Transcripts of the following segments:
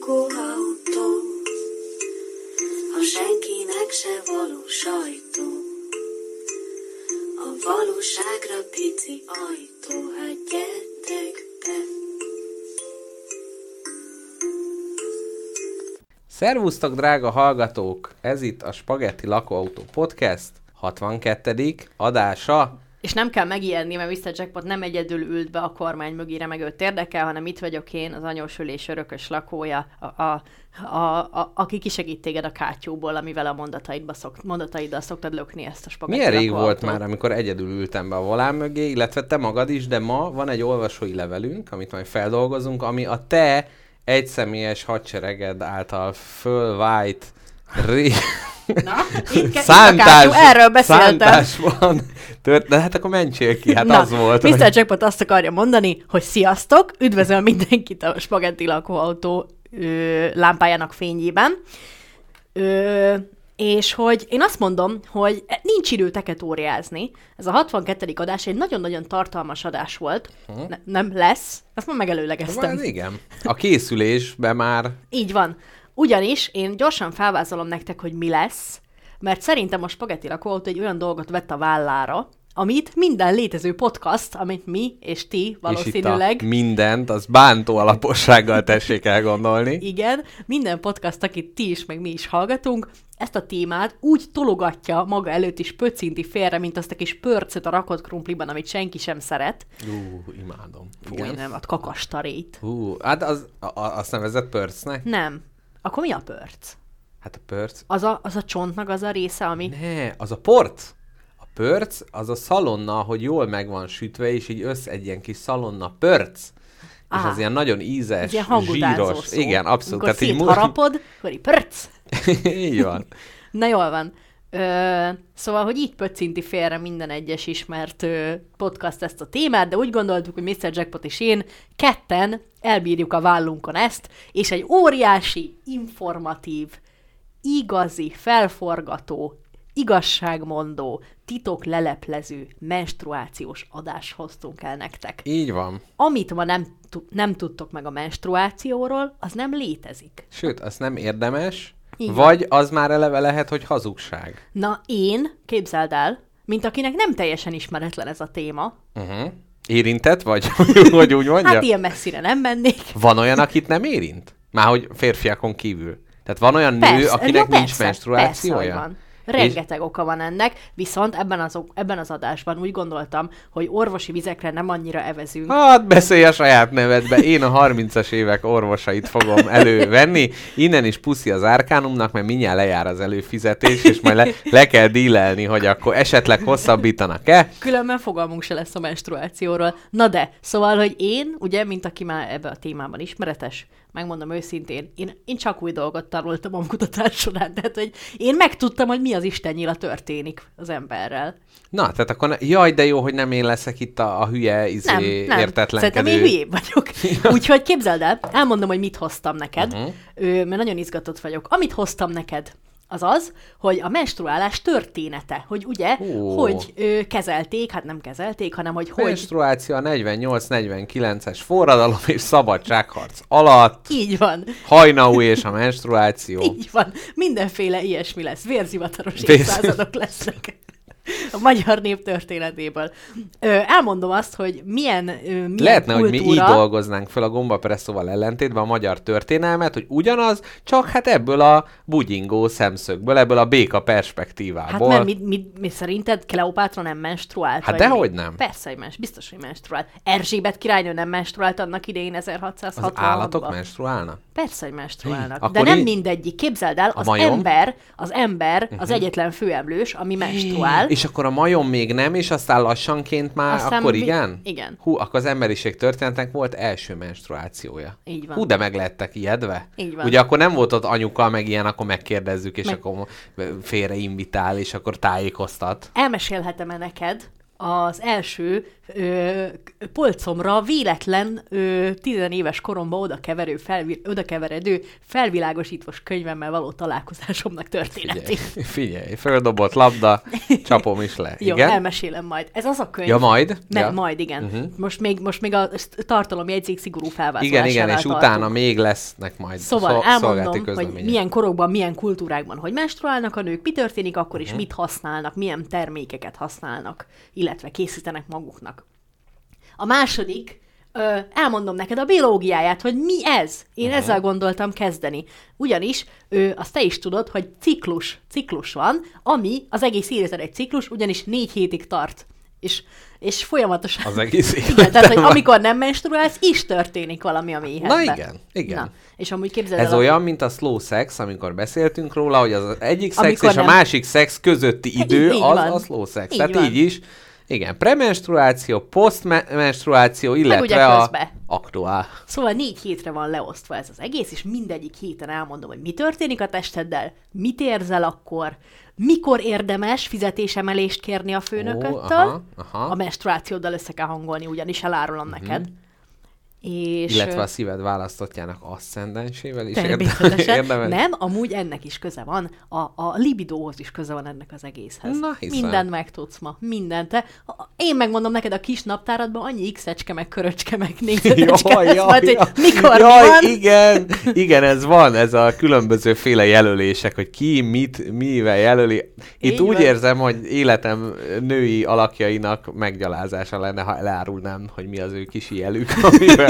lakóautó, a senkinek se való sajtó. A valóságra pici ajtó, hát gyertek be. Szervusztok, drága hallgatók! Ez itt a Spagetti Lakóautó Podcast 62. adása. És nem kell megijedni, mert Mr. Jackpot nem egyedül ült be a kormány mögére, meg őt érdekel, hanem itt vagyok én, az anyósülés örökös lakója, a, a, a, a, aki kisegít téged a kátyúból, amivel a mondataidba szok, mondataiddal szoktad lökni ezt a spagetti Milyen rég volt már, amikor egyedül ültem be a volán mögé, illetve te magad is, de ma van egy olvasói levelünk, amit majd feldolgozunk, ami a te egyszemélyes hadsereged által fölvájt ré... Na, itt, ke- itt kátyú, erről beszéltem. Szántásban tört, de hát akkor mentsél ki, hát Na, az volt. Mr. hogy- Jackpot azt akarja mondani, hogy sziasztok, üdvözöl mindenkit a spagetti lakóautó ö, lámpájának fényében. Ö, és hogy én azt mondom, hogy nincs idő teketóriázni. Ez a 62. adás egy nagyon-nagyon tartalmas adás volt. Ne, nem lesz. Ezt már megelőlegeztem. Hát igen. A készülésben már Így van. Ugyanis én gyorsan felvázolom nektek, hogy mi lesz, mert szerintem a spagetti lakóautó egy olyan dolgot vett a vállára, amit minden létező podcast, amit mi és ti és itt valószínűleg, mindent, az bántó alapossággal tessék elgondolni. igen, minden podcast, akit ti is, meg mi is hallgatunk, ezt a témát úgy tologatja maga előtt is pöcinti félre, mint azt a kis pörcöt a rakott krumpliban, amit senki sem szeret. Ú, imádom. Fú, Igen. nem, a kakastarét. Hú, hát az, a, azt nevezett pörcnek? Nem. Akkor mi a pörc? Hát a pörc. Az a, az a csontnak az a része, ami... Ne, az a porc. A pörc, az a szalonna, hogy jól meg van sütve, és így össze egy ilyen kis szalonna pörc. És Á. az ilyen nagyon ízes, ilyen zsíros. szó. Igen, abszolút. Amikor így mu- szétharapod, akkor így pörc. így van. Na jól van. Ö, szóval, hogy így pöccinti félre minden egyes ismert ö, podcast ezt a témát, de úgy gondoltuk, hogy Mr. Jackpot és én ketten elbírjuk a vállunkon ezt, és egy óriási, informatív, igazi, felforgató, igazságmondó, titok leleplező, menstruációs adást hoztunk el nektek. Így van. Amit ma nem, tu- nem tudtok meg a menstruációról, az nem létezik. Sőt, az nem érdemes, Így van. vagy az már eleve lehet, hogy hazugság. Na én, képzeld el, mint akinek nem teljesen ismeretlen ez a téma, Uh-huh. Érintett vagy, hogy úgy mondja? hát ilyen messzire nem mennék. Van olyan, akit nem érint? Már hogy férfiakon kívül. Tehát van olyan nő, Persze, akinek ja, nincs persze, menstruációja? Persze, van. Rengeteg oka van ennek, viszont ebben az, ebben az adásban úgy gondoltam, hogy orvosi vizekre nem annyira evezünk. Hát beszélj a saját nevedbe, én a 30-as évek orvosait fogom elővenni. Innen is puszi az árkánumnak, mert mindjárt lejár az előfizetés, és majd le, le kell dílelni, hogy akkor esetleg hosszabbítanak-e. Különben fogalmunk se lesz a menstruációról. Na de, szóval, hogy én, ugye, mint aki már ebbe a témában ismeretes, megmondom őszintén, én, én csak új dolgot tanultam a kutatás során, tehát, hogy én megtudtam, hogy mi az Isten nyila történik az emberrel. Na, tehát akkor, ne, jaj, de jó, hogy nem én leszek itt a, a hülye, izé, Nem, nem. értetlenkedő. Szerintem én hülyébb vagyok. Úgyhogy képzeld el, elmondom, hogy mit hoztam neked, uh-huh. mert nagyon izgatott vagyok. Amit hoztam neked, az az, hogy a menstruálás története, hogy ugye, Ó. hogy ö, kezelték, hát nem kezelték, hanem hogy hogy Menstruáció a 48-49-es forradalom és szabadságharc alatt, így van, hajnaú és a menstruáció. így van, mindenféle ilyesmi lesz, vérzivataros Vér- évszázadok lesznek. A magyar nép történetéből. Ö, elmondom azt, hogy milyen, ö, milyen Lehetne, hogy mi így kultúra... dolgoznánk fel a gombapresszóval ellentétben a magyar történelmet, hogy ugyanaz, csak hát ebből a bugyingó szemszögből, ebből a béka Hát perspektívából. mert mi, mi, mi szerinted Kleopátra nem menstruált? Hát dehogy nem. Persze, hogy mens, biztos, hogy menstruált. Erzsébet királynő nem menstruált annak idején 1660 az állatok menstruálnak? Persze, hogy menstruálnak. Akkor De nem így- mindegyik. Képzeld el, az majom? ember, az ember az egyetlen főemlős, ami menstruál. És akkor a majom még nem, és aztán lassanként már, Aztán akkor igen? igen. Hú, akkor az emberiség történetnek volt első menstruációja. Így van. Hú, de meg lettek ijedve. Így van. Ugye akkor nem volt ott anyuka, meg ilyen, akkor megkérdezzük, és Meg- akkor félre invitál, és akkor tájékoztat. Elmesélhetem-e neked, az első ö, polcomra véletlen ö, tizenéves koromban oda, keverő, felvi, oda keveredő felvilágosítós könyvemmel való találkozásomnak történetét. Figyelj, figyelj földobott labda, csapom is le. Jó, igen? elmesélem majd. Ez az a könyv. Ja, majd? Nem, ja. majd igen. Uh-huh. Most, még, most még a tartalomjegyzék szigorú felvázolásánál Igen, igen, és tartunk. utána még lesznek majd Szóval szol- elmondom, hogy milyen korokban, milyen kultúrákban, hogy menstruálnak a nők, mi történik akkor, és mit használnak, milyen termékeket használnak, illetve készítenek maguknak. A második, ö, elmondom neked a biológiáját, hogy mi ez. Én uh-huh. ezzel gondoltam kezdeni. Ugyanis, ö, azt te is tudod, hogy ciklus, ciklus van, ami az egész életed egy ciklus, ugyanis négy hétig tart. És, és folyamatosan... Az egész Igen, tehát, hogy amikor nem menstruálsz, is történik valami a méhedben. Na igen, igen. Na, és amúgy képzeld Ez el, olyan, mint a slow sex, amikor beszéltünk róla, hogy az egyik szex Amikor és a nem- másik szex közötti Hát idő így- így az van. a slow sex. Így Tehát van. így is. Igen, premenstruáció, posztmenstruáció, illetve a aktuál. Szóval négy hétre van leosztva ez az egész, és mindegyik héten elmondom, hogy mi történik a testeddel, mit érzel akkor, mikor érdemes fizetésemelést kérni a főnököttől, aha, aha. a menstruációddal össze kell hangolni, ugyanis elárulom uh-huh. neked. És Illetve a szíved választottjának asszendensével is Természetesen. érdemes. Nem, amúgy ennek is köze van. A, a libidóhoz is köze van ennek az egészhez. Na, hiszem. Mindent megtudsz ma. Mindent. Te, én megmondom neked a kis naptáradban annyi x-ecske, meg köröcske, meg négyzetecske Jaj, lesz jaj, majd, jaj. mikor jaj, van. igen, igen, ez van, ez a különböző féle jelölések, hogy ki mit, mivel jelöli. Itt Így úgy van. érzem, hogy életem női alakjainak meggyalázása lenne, ha elárulnám, hogy mi az ő kis jelük, amivel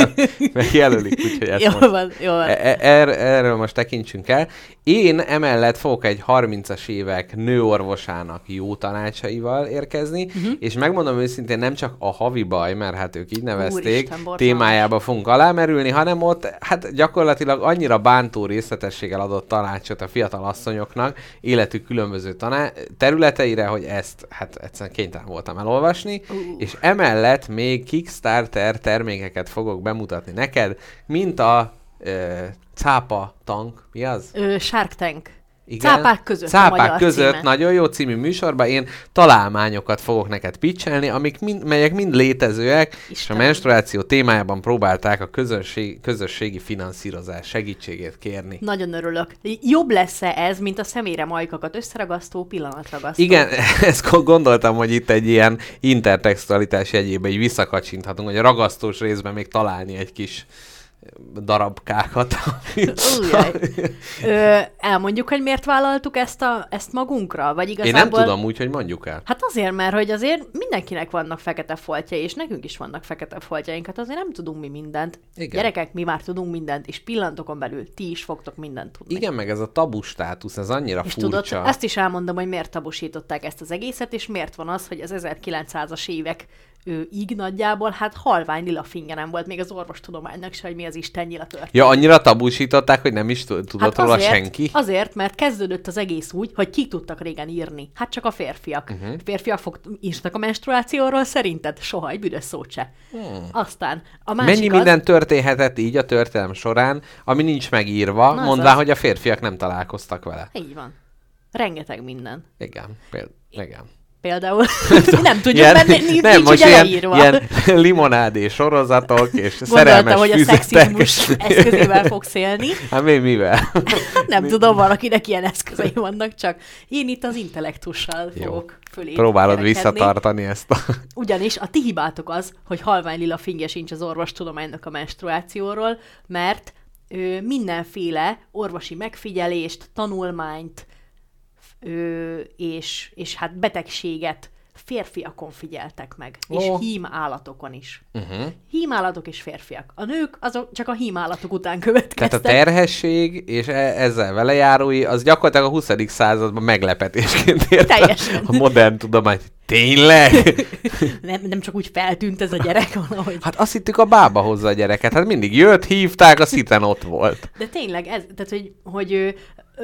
megjelölik, úgyhogy ezt Jó most van, jó van. E- e- Er, erről most tekintsünk el. Én emellett fogok egy 30-as évek nőorvosának jó tanácsaival érkezni, uh-huh. és megmondom őszintén nem csak a havi baj, mert hát ők így nevezték, Úristen, témájába fogunk alámerülni, hanem ott hát gyakorlatilag annyira bántó részletességgel adott tanácsot a fiatal asszonyoknak életük különböző taná- területeire, hogy ezt hát egyszerűen kénytelen voltam elolvasni, Ú. és emellett még Kickstarter termékeket fogok bemutatni neked, mint a ö, cápa tank, mi az? Ö, Shark Tank. Igen. Cápák között Cápák között címe. nagyon jó című műsorban én találmányokat fogok neked pitchelni, amik mind, melyek mind létezőek, és a menstruáció témájában próbálták a közönség, közösségi finanszírozás segítségét kérni. Nagyon örülök. Jobb lesz-e ez, mint a személyre majkakat összeragasztó pillanatragasztó? Igen, ezt go- gondoltam, hogy itt egy ilyen intertextualitás jegyébe így visszakacsinthatunk, hogy a ragasztós részben még találni egy kis darabkákat. Ö, elmondjuk, hogy miért vállaltuk ezt, a, ezt magunkra? Vagy Én igazából... nem tudom úgy, hogy mondjuk el. Hát azért, mert hogy azért mindenkinek vannak fekete foltjai, és nekünk is vannak fekete foltjaink, hát azért nem tudunk mi mindent. Igen. Gyerekek, mi már tudunk mindent, és pillantokon belül ti is fogtok mindent tudni. Igen, meg ez a tabu státusz, ez annyira És furcsa. tudod, azt is elmondom, hogy miért tabusították ezt az egészet, és miért van az, hogy az 1900-as évek ő, így nagyjából, hát halvány lila finge nem volt még az orvostudománynak se, hogy mi az Isten nyila történt. Ja, annyira tabusították, hogy nem is tud- tudott róla azért, senki? Azért, mert kezdődött az egész úgy, hogy ki tudtak régen írni. Hát csak a férfiak. Uh-huh. Férfiak fog, írtak a menstruációról, szerinted soha egy büdös szót se. Hmm. Aztán a másik Mennyi az, minden történhetett így a történelem során, ami nincs megírva, Na, mondván, az. hogy a férfiak nem találkoztak vele. Így van. Rengeteg minden. Igen, például. Igen. Például nem tudjuk, Ilyen- mert nincs, nem, nincs ugye ilyen, leírva. ilyen limonádé sorozatok és Gondolta, szerelmes hogy a füzetek. szexizmus eszközével fogsz élni. Hát még mivel? Nem tudom, valakinek ilyen eszközei vannak, csak én itt az intellektussal Jó. fogok fölé Próbálod kerekedni. visszatartani ezt a... Ugyanis a ti hibátok az, hogy halvány lila fingje sincs az orvostudománynak a menstruációról, mert ö, mindenféle orvosi megfigyelést, tanulmányt ö, és, és hát betegséget férfiakon figyeltek meg, Ó. és hím állatokon is. Uh-huh. Hím állatok és férfiak. A nők azok csak a hím állatok után Tehát a következtek. terhesség és e- ezzel velejárói, az gyakorlatilag a 20. században meglepetésként érte Teljesen. a modern tudomány. Tényleg? Nem, nem csak úgy feltűnt ez a gyerek valahogy. Hát azt hittük a bába hozza a gyereket. Hát mindig jött, hívták, a sziten ott volt. De tényleg, ez, tehát, hogy, hogy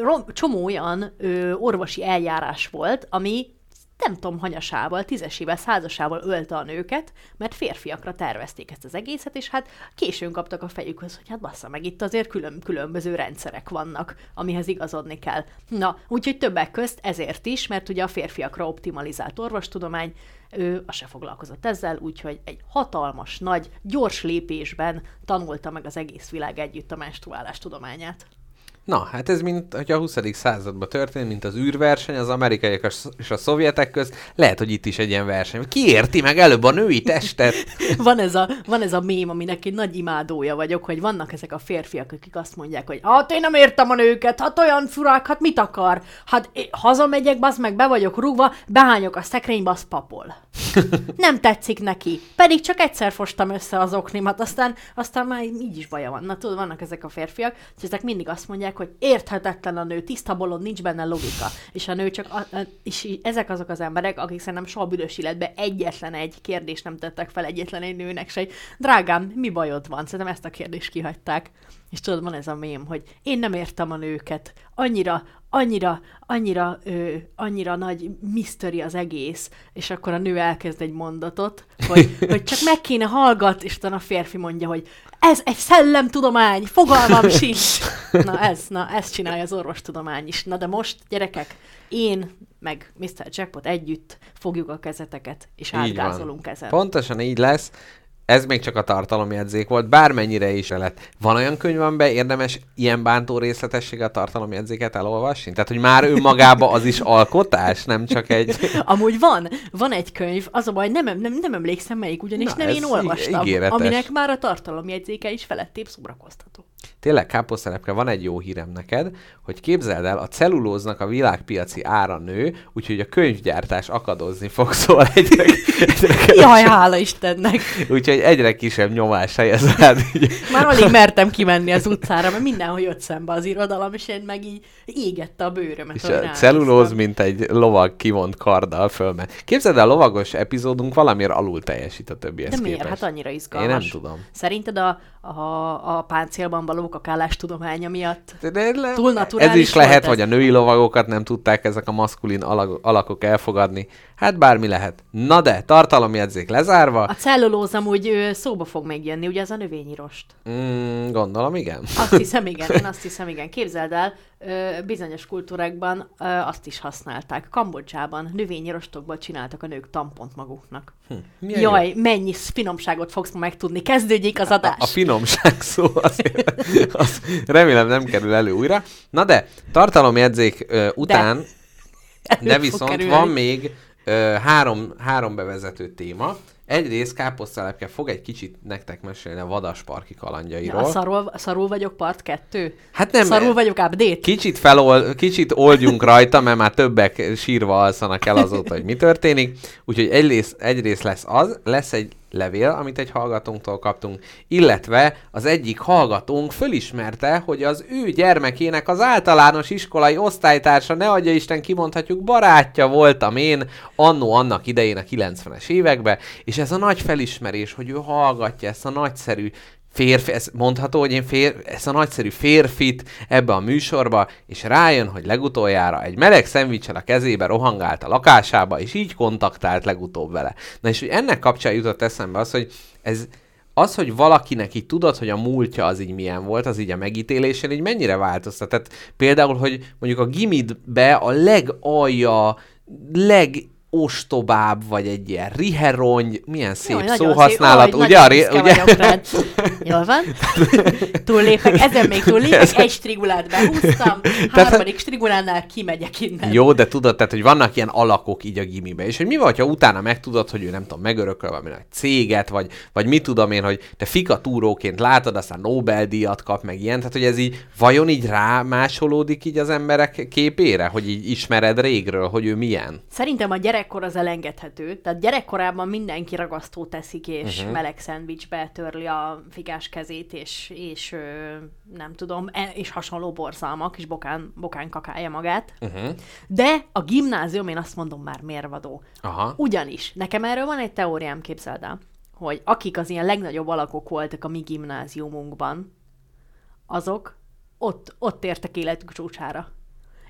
rom, csomó olyan ö, orvosi eljárás volt, ami nem tudom, hanyasával, tízesében, százasával ölte a nőket, mert férfiakra tervezték ezt az egészet, és hát későn kaptak a fejükhöz, hogy hát bassza meg, itt azért külön, különböző rendszerek vannak, amihez igazodni kell. Na, úgyhogy többek közt ezért is, mert ugye a férfiakra optimalizált orvostudomány ő az se foglalkozott ezzel, úgyhogy egy hatalmas, nagy, gyors lépésben tanulta meg az egész világ együtt a menstruálás tudományát. Na, hát ez mint, hogy a 20. században történt, mint az űrverseny az amerikaiak és a szovjetek közt, lehet, hogy itt is egy ilyen verseny. Ki érti meg előbb a női testet? van, ez a, van ez a mém, aminek egy nagy imádója vagyok, hogy vannak ezek a férfiak, akik azt mondják, hogy hát én nem értem a nőket, hát olyan furák, hát mit akar? Hát én hazamegyek, basz meg, be vagyok rúgva, behányok a szekrénybe, az papol. nem tetszik neki. Pedig csak egyszer fostam össze az oknimat, aztán, aztán már így is baja van. Na tudod, vannak ezek a férfiak, és ezek mindig azt mondják, hogy érthetetlen a nő, tiszta bolond, nincs benne logika. És a nő csak, a, a, és ezek azok az emberek, akik szerintem soha büdös életben egyetlen egy kérdést nem tettek fel egyetlen egy nőnek se, drágám, mi bajod van? Szerintem ezt a kérdést kihagyták. És tudod, van ez a mém, hogy én nem értem a nőket. Annyira, annyira, annyira, ö, annyira nagy mystery az egész, és akkor a nő elkezd egy mondatot, hogy, hogy csak meg kéne hallgat, és utána a férfi mondja, hogy ez egy szellemtudomány, fogalmam sincs. Na ez, na ezt csinálja az orvostudomány is. Na de most, gyerekek, én meg Mr. Jackpot együtt fogjuk a kezeteket, és átgázolunk ezen. Pontosan így lesz ez még csak a tartalomjegyzék volt, bármennyire is lett. Van olyan könyv, amiben érdemes ilyen bántó részletessége a tartalomjegyzéket elolvasni? Tehát, hogy már önmagában az is alkotás, nem csak egy... Amúgy van, van egy könyv, az a baj, nem, nem, nem emlékszem melyik, ugyanis Na, nem én olvastam, ígéretes. aminek már a tartalomjegyzéke is felettébb szórakoztató. Tényleg, káposztelepke, van egy jó hírem neked, hogy képzeld el, a cellulóznak a világpiaci ára nő, úgyhogy a könyvgyártás akadozni fog, szóval egyre, egyre Jaj, hála Istennek! Úgyhogy egyre kisebb nyomás helyez rád. Már alig mertem kimenni az utcára, mert mindenhol jött szembe az irodalom, és én meg így égette a bőrömet. És a cellulóz, mint egy lovag kivont karddal fölment. Képzeld el, a lovagos epizódunk valamiért alul teljesít a többihez De miért? Képest. Hát annyira izgalmas. Én nem tudom. Szerinted a, a, a páncélban való kakálás tudománya miatt de, de le, túl naturális Ez is lehet, ez? hogy a női lovagokat nem tudták ezek a maszkulin alakok elfogadni. Hát bármi lehet. Na de, tartalomjegyzék lezárva. A cellulóz amúgy szóba fog megjönni, ugye ez a növényi rost? Mm, gondolom, igen. Azt hiszem, igen, én azt hiszem, igen. Képzeld el, bizonyos kultúrákban azt is használták. Kambodzsában növényi rostokból csináltak a nők tampont maguknak. Hm, Jaj, jó. mennyi finomságot fogsz megtudni. Kezdődjék az adás. A, a finomság szó azért, az remélem nem kerül elő újra. Na de, tartalomjegyzék ö, után, de, de viszont van még ö, három, három bevezető téma. Egyrészt káposztalepke fog egy kicsit nektek mesélni a vadasparki kalandjairól. Ja, szarul, szarul vagyok part kettő? Hát nem. Szarul vagyok update? Kicsit, felol, kicsit oldjunk rajta, mert már többek sírva alszanak el azóta, hogy mi történik. Úgyhogy egyrészt, egyrészt lesz az, lesz egy levél, amit egy hallgatónktól kaptunk, illetve az egyik hallgatónk fölismerte, hogy az ő gyermekének az általános iskolai osztálytársa, ne adja Isten kimondhatjuk, barátja voltam én annó annak idején a 90-es években, és ez a nagy felismerés, hogy ő hallgatja ezt a nagyszerű férfi, ez mondható, hogy én fér, ez a nagyszerű férfit ebbe a műsorba, és rájön, hogy legutoljára egy meleg szendvicsel a kezébe rohangált a lakásába, és így kontaktált legutóbb vele. Na és hogy ennek kapcsán jutott eszembe az, hogy ez, az, hogy valakinek így tudod, hogy a múltja az így milyen volt, az így a megítélésen, így mennyire változtat. Tehát például, hogy mondjuk a gimidbe a legalja, leg ostobább, vagy egy ilyen riherony, milyen szép Jó, szóhasználat, szép. ugye? Nagyon ugye? Jól van. Túllépek, ezen még túllépek, egy strigulát behúztam, harmadik strigulánál kimegyek innen. Jó, de tudod, tehát, hogy vannak ilyen alakok így a gimibe, és hogy mi van, ha utána megtudod, hogy ő nem tudom, megörököl valami egy céget, vagy, vagy mit tudom én, hogy te fikatúróként látod, aztán Nobel-díjat kap, meg ilyen, tehát hogy ez így vajon így rámásolódik így az emberek képére, hogy így ismered régről, hogy ő milyen? Szerintem a gyerek gyerekkor az elengedhető. Tehát gyerekkorában mindenki ragasztó teszik, és uh-huh. meleg szendvicsbe törli a figás kezét, és, és nem tudom, e, és hasonló borzalmak, és bokán, bokán kakálja magát. Uh-huh. De a gimnázium, én azt mondom, már mérvadó. Aha. Ugyanis, nekem erről van egy teóriám, képzeld el, hogy akik az ilyen legnagyobb alakok voltak a mi gimnáziumunkban, azok ott, ott értek életük csúcsára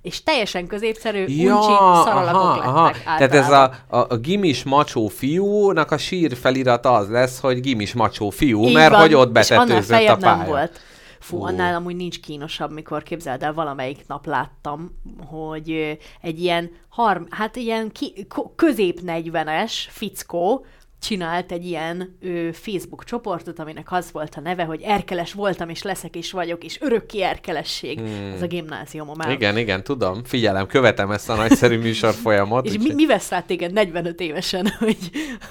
és teljesen középszerű, ja, uncsi, szaralakok aha, lettek aha. Tehát ez a, a, a gimis macsó fiúnak a sír felirata az lesz, hogy gimis macsó fiú, Így mert van, hogy ott betetőzött a pálya. Nem volt Fú, Ó. annál amúgy nincs kínosabb, mikor képzeld el, valamelyik nap láttam, hogy egy ilyen, harm, hát ilyen ki, közép 40-es fickó csinált egy ilyen ö, Facebook csoportot, aminek az volt a neve, hogy erkeles voltam, és leszek, és vagyok, és örökké erkelesség. Hmm. Ez a gimnáziumom el. Igen, igen, tudom. Figyelem, követem ezt a nagyszerű műsor folyamot. És mi, úgyhogy mi vesz rá téged 45 évesen, hogy...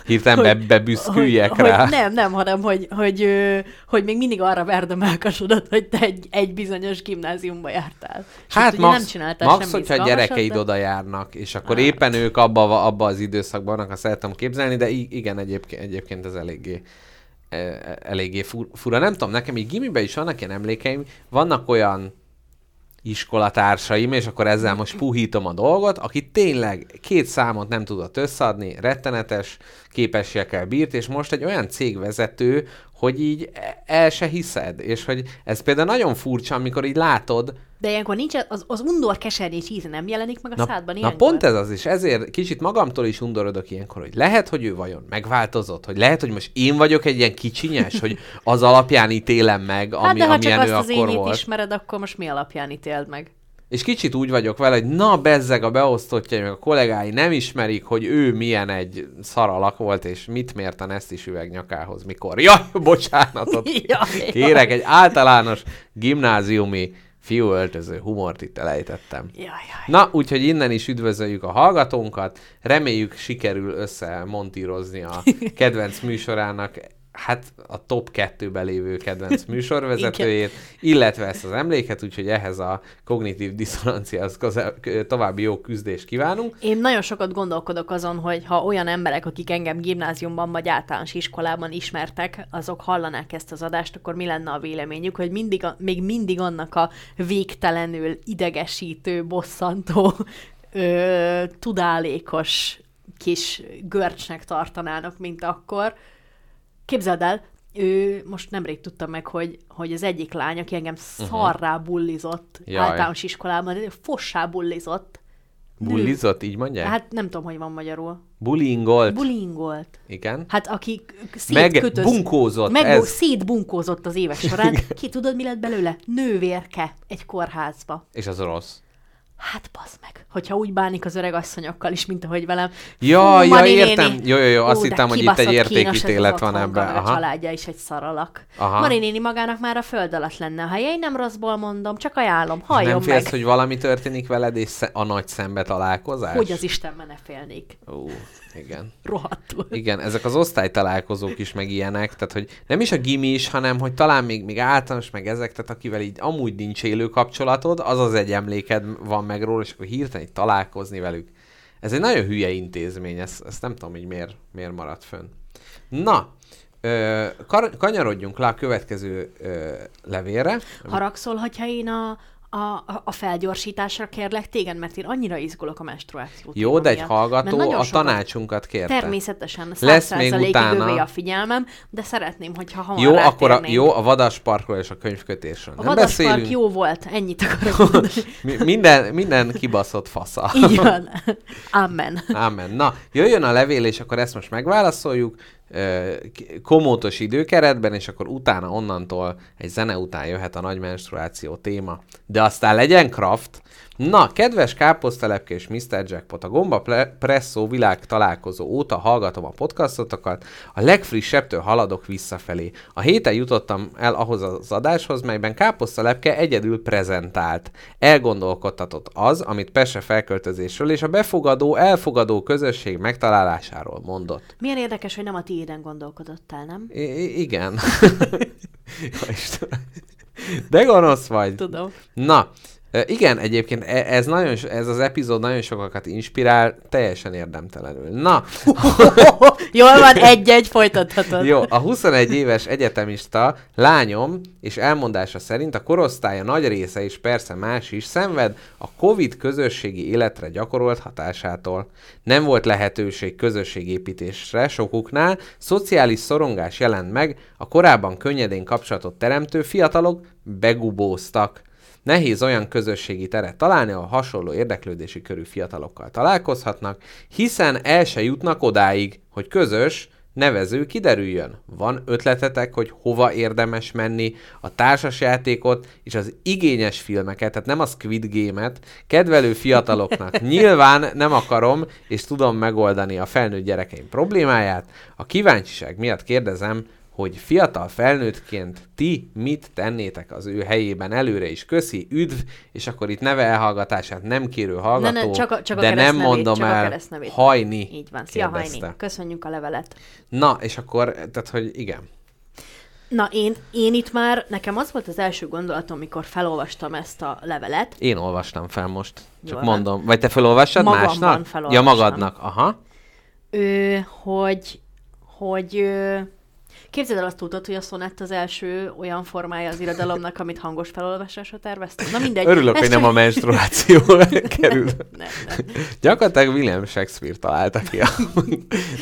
Hirtelen be, bebüszküljek hogy, rá. Hogy nem, nem, hanem hogy, hogy, ö, hogy még mindig arra verd a melkasodat, hogy te egy, egy bizonyos gimnáziumba jártál. És Hát max, nem csináltál max hogyha a gyerekeid de- oda járnak, és akkor Hát. éppen ők abba, abba az időszakban vannak, azt szeretem képzelni, de i- igen, egyébként, egyébként ez eléggé e, e- eléggé fur- fura. Nem tudom, nekem így gimiben is vannak ilyen emlékeim, vannak olyan iskolatársaim, és akkor ezzel most puhítom a dolgot, aki tényleg két számot nem tudott összeadni, rettenetes képességekkel bírt, és most egy olyan cégvezető, hogy így el se hiszed, és hogy ez például nagyon furcsa, amikor így látod, De ilyenkor nincs, az, az undor kesernyés íze nem jelenik meg a Na, szádban na ilyenkor? pont ez az is, ezért kicsit magamtól is undorodok ilyenkor, hogy lehet, hogy ő vajon megváltozott, hogy lehet, hogy most én vagyok egy ilyen kicsinyes, hogy az alapján ítélem meg, ami, Hát de ha amilyen csak ő azt az akkor énit volt. ismered, akkor most mi alapján ítéld meg? És kicsit úgy vagyok vele, hogy na bezzeg a beosztottjai, meg a kollégái nem ismerik, hogy ő milyen egy szaralak volt, és mit mért a Nesztis üveg nyakához, mikor. Jaj, bocsánatot! Jaj, Kérek, egy általános gimnáziumi fiúöltöző humort itt elejtettem. Jaj, jaj. Na, úgyhogy innen is üdvözöljük a hallgatónkat. Reméljük sikerül összemontírozni a kedvenc műsorának hát a top 2-be lévő kedvenc műsorvezetőjét, illetve ezt az emléket, úgyhogy ehhez a kognitív diszonanciához további jó küzdést kívánunk. Én nagyon sokat gondolkodok azon, hogy ha olyan emberek, akik engem gimnáziumban vagy általános iskolában ismertek, azok hallanák ezt az adást, akkor mi lenne a véleményük, hogy mindig a, még mindig annak a végtelenül idegesítő, bosszantó, ö, tudálékos kis görcsnek tartanának, mint akkor. Képzeld el, ő most nemrég tudtam meg, hogy, hogy az egyik lány, aki engem szarrá bullizott Mhm. Jaj. általános iskolában, fossá bullizott, Bullizott, így mondják? Hát, nem tudom, hogy van magyarul. Bullyingolt. Bulingolt. Igen. Hát aki k- Meg szétkötöz... bunkózott. Meg ez. szétbunkózott az évek során. Ki tudod, mi lett belőle? Nővérke egy kórházba. És az rossz. Hát bazd meg, hogyha úgy bánik az öreg asszonyokkal is, mint ahogy velem. Ja, Fú, ja, értem. néni. Jó, jó, jó, azt de hittem, hogy itt egy értékítélet van ebben. A családja is egy szaralak. Aha. Mari néni magának már a föld alatt lenne a helye, én nem rosszból mondom, csak ajánlom, halljon Nem félsz, meg. hogy valami történik veled, és a nagy szembe találkozás? Hogy az Isten ne félnék. Ó, igen. Rohadtul. Igen, ezek az osztálytalálkozók is meg ilyenek, tehát hogy nem is a gimi is, hanem hogy talán még, még általános, meg ezek, tehát akivel így amúgy nincs élő kapcsolatod, az az egy emléked van meg róla, és akkor hirtelen így találkozni velük. Ez egy nagyon hülye intézmény, ezt, ezt nem tudom, hogy miért, miért maradt fönn. Na, ö, kar- kanyarodjunk le a következő ö, levélre. Haragszol, hogyha én a, a, a felgyorsításra kérlek téged, mert én annyira izgulok a menstruáció Jó, de egy miatt. hallgató a sokat- tanácsunkat kérte. Természetesen, Lesz még utána- a figyelmem, de szeretném, hogyha hamar Jó, akkor a, rátérnénk. jó, a vadasparkról és a könyvkötésről. A nem vadaspark beszélünk. jó volt, ennyit akarok Minden, minden kibaszott fasza. Így van. Amen. Ámen. Na, jöjjön a levél, és akkor ezt most megválaszoljuk komótos időkeretben, és akkor utána onnantól egy zene után jöhet a nagy menstruáció téma. De aztán legyen kraft. Na, kedves káposztelepke és Mr. Jackpot, a Gomba Presszó világ találkozó óta hallgatom a podcastotokat, a legfrissebbtől haladok visszafelé. A héten jutottam el ahhoz az adáshoz, melyben káposztelepke egyedül prezentált. Elgondolkodtatott az, amit Pese felköltözésről és a befogadó, elfogadó közösség megtalálásáról mondott. Milyen érdekes, hogy nem a tiéden gondolkodottál, nem? I- igen. De gonosz vagy. Tudom. Na, igen, egyébként e- ez, nagyon, ez az epizód nagyon sokakat inspirál, teljesen érdemtelenül. Na, Jól van, egy-egy, folytathatod. jó, a 21 éves egyetemista lányom és elmondása szerint a korosztálya nagy része és persze más is szenved a Covid közösségi életre gyakorolt hatásától. Nem volt lehetőség közösségépítésre sokuknál, szociális szorongás jelent meg, a korábban könnyedén kapcsolatot teremtő fiatalok begubóztak. Nehéz olyan közösségi teret találni, ahol hasonló érdeklődési körű fiatalokkal találkozhatnak, hiszen el se jutnak odáig, hogy közös, nevező kiderüljön. Van ötletetek, hogy hova érdemes menni a társasjátékot és az igényes filmeket, tehát nem a Squid Game-et, kedvelő fiataloknak nyilván nem akarom és tudom megoldani a felnőtt gyerekeim problémáját. A kíváncsiság miatt kérdezem, hogy fiatal felnőttként ti mit tennétek az ő helyében előre is. Köszi, üdv, és akkor itt neve elhallgatását nem kérő hallgató, Ne, ne, csak a, csak a de nem mondom csak a el, keresztnevét. hajni Így van. Szia, kérdezte. Hajni. Köszönjük a levelet. Na, és akkor, tehát, hogy igen. Na, én, én itt már, nekem az volt az első gondolatom, mikor felolvastam ezt a levelet, Én olvastam fel most. Csak Jól van. mondom. Vagy te felolvassad Magamban másnak? Ja, felolvastam. magadnak. Aha. ő, hogy, hogy ö, képzeld el azt tudod, hogy a szonett az első olyan formája az irodalomnak, amit hangos felolvasásra terveztem. Na mindegy. Örülök, hogy nem a menstruáció kerül. Nem, nem. Gyakorlatilag William Shakespeare találta ki. A...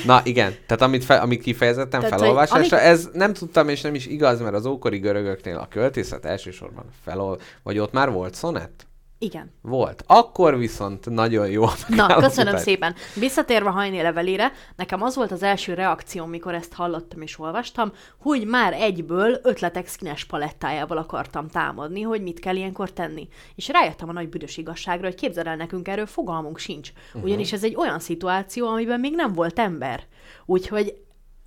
Na igen, tehát amit, fe, amit kifejezetten Tehát, felolvasásra, amik- ez nem tudtam, és nem is igaz, mert az ókori görögöknél a költészet elsősorban felol... Vagy ott már volt szonett? Igen. Volt. Akkor viszont nagyon jó. Na, köszönöm szépen. Visszatérve Hajné levelére, nekem az volt az első reakcióm, mikor ezt hallottam és olvastam, hogy már egyből ötletek színes palettájával akartam támadni, hogy mit kell ilyenkor tenni. És rájöttem a nagy büdös igazságra, hogy képzeld el nekünk erről fogalmunk sincs. Mhm. Ugyanis ez egy olyan szituáció, amiben még nem volt ember. Úgyhogy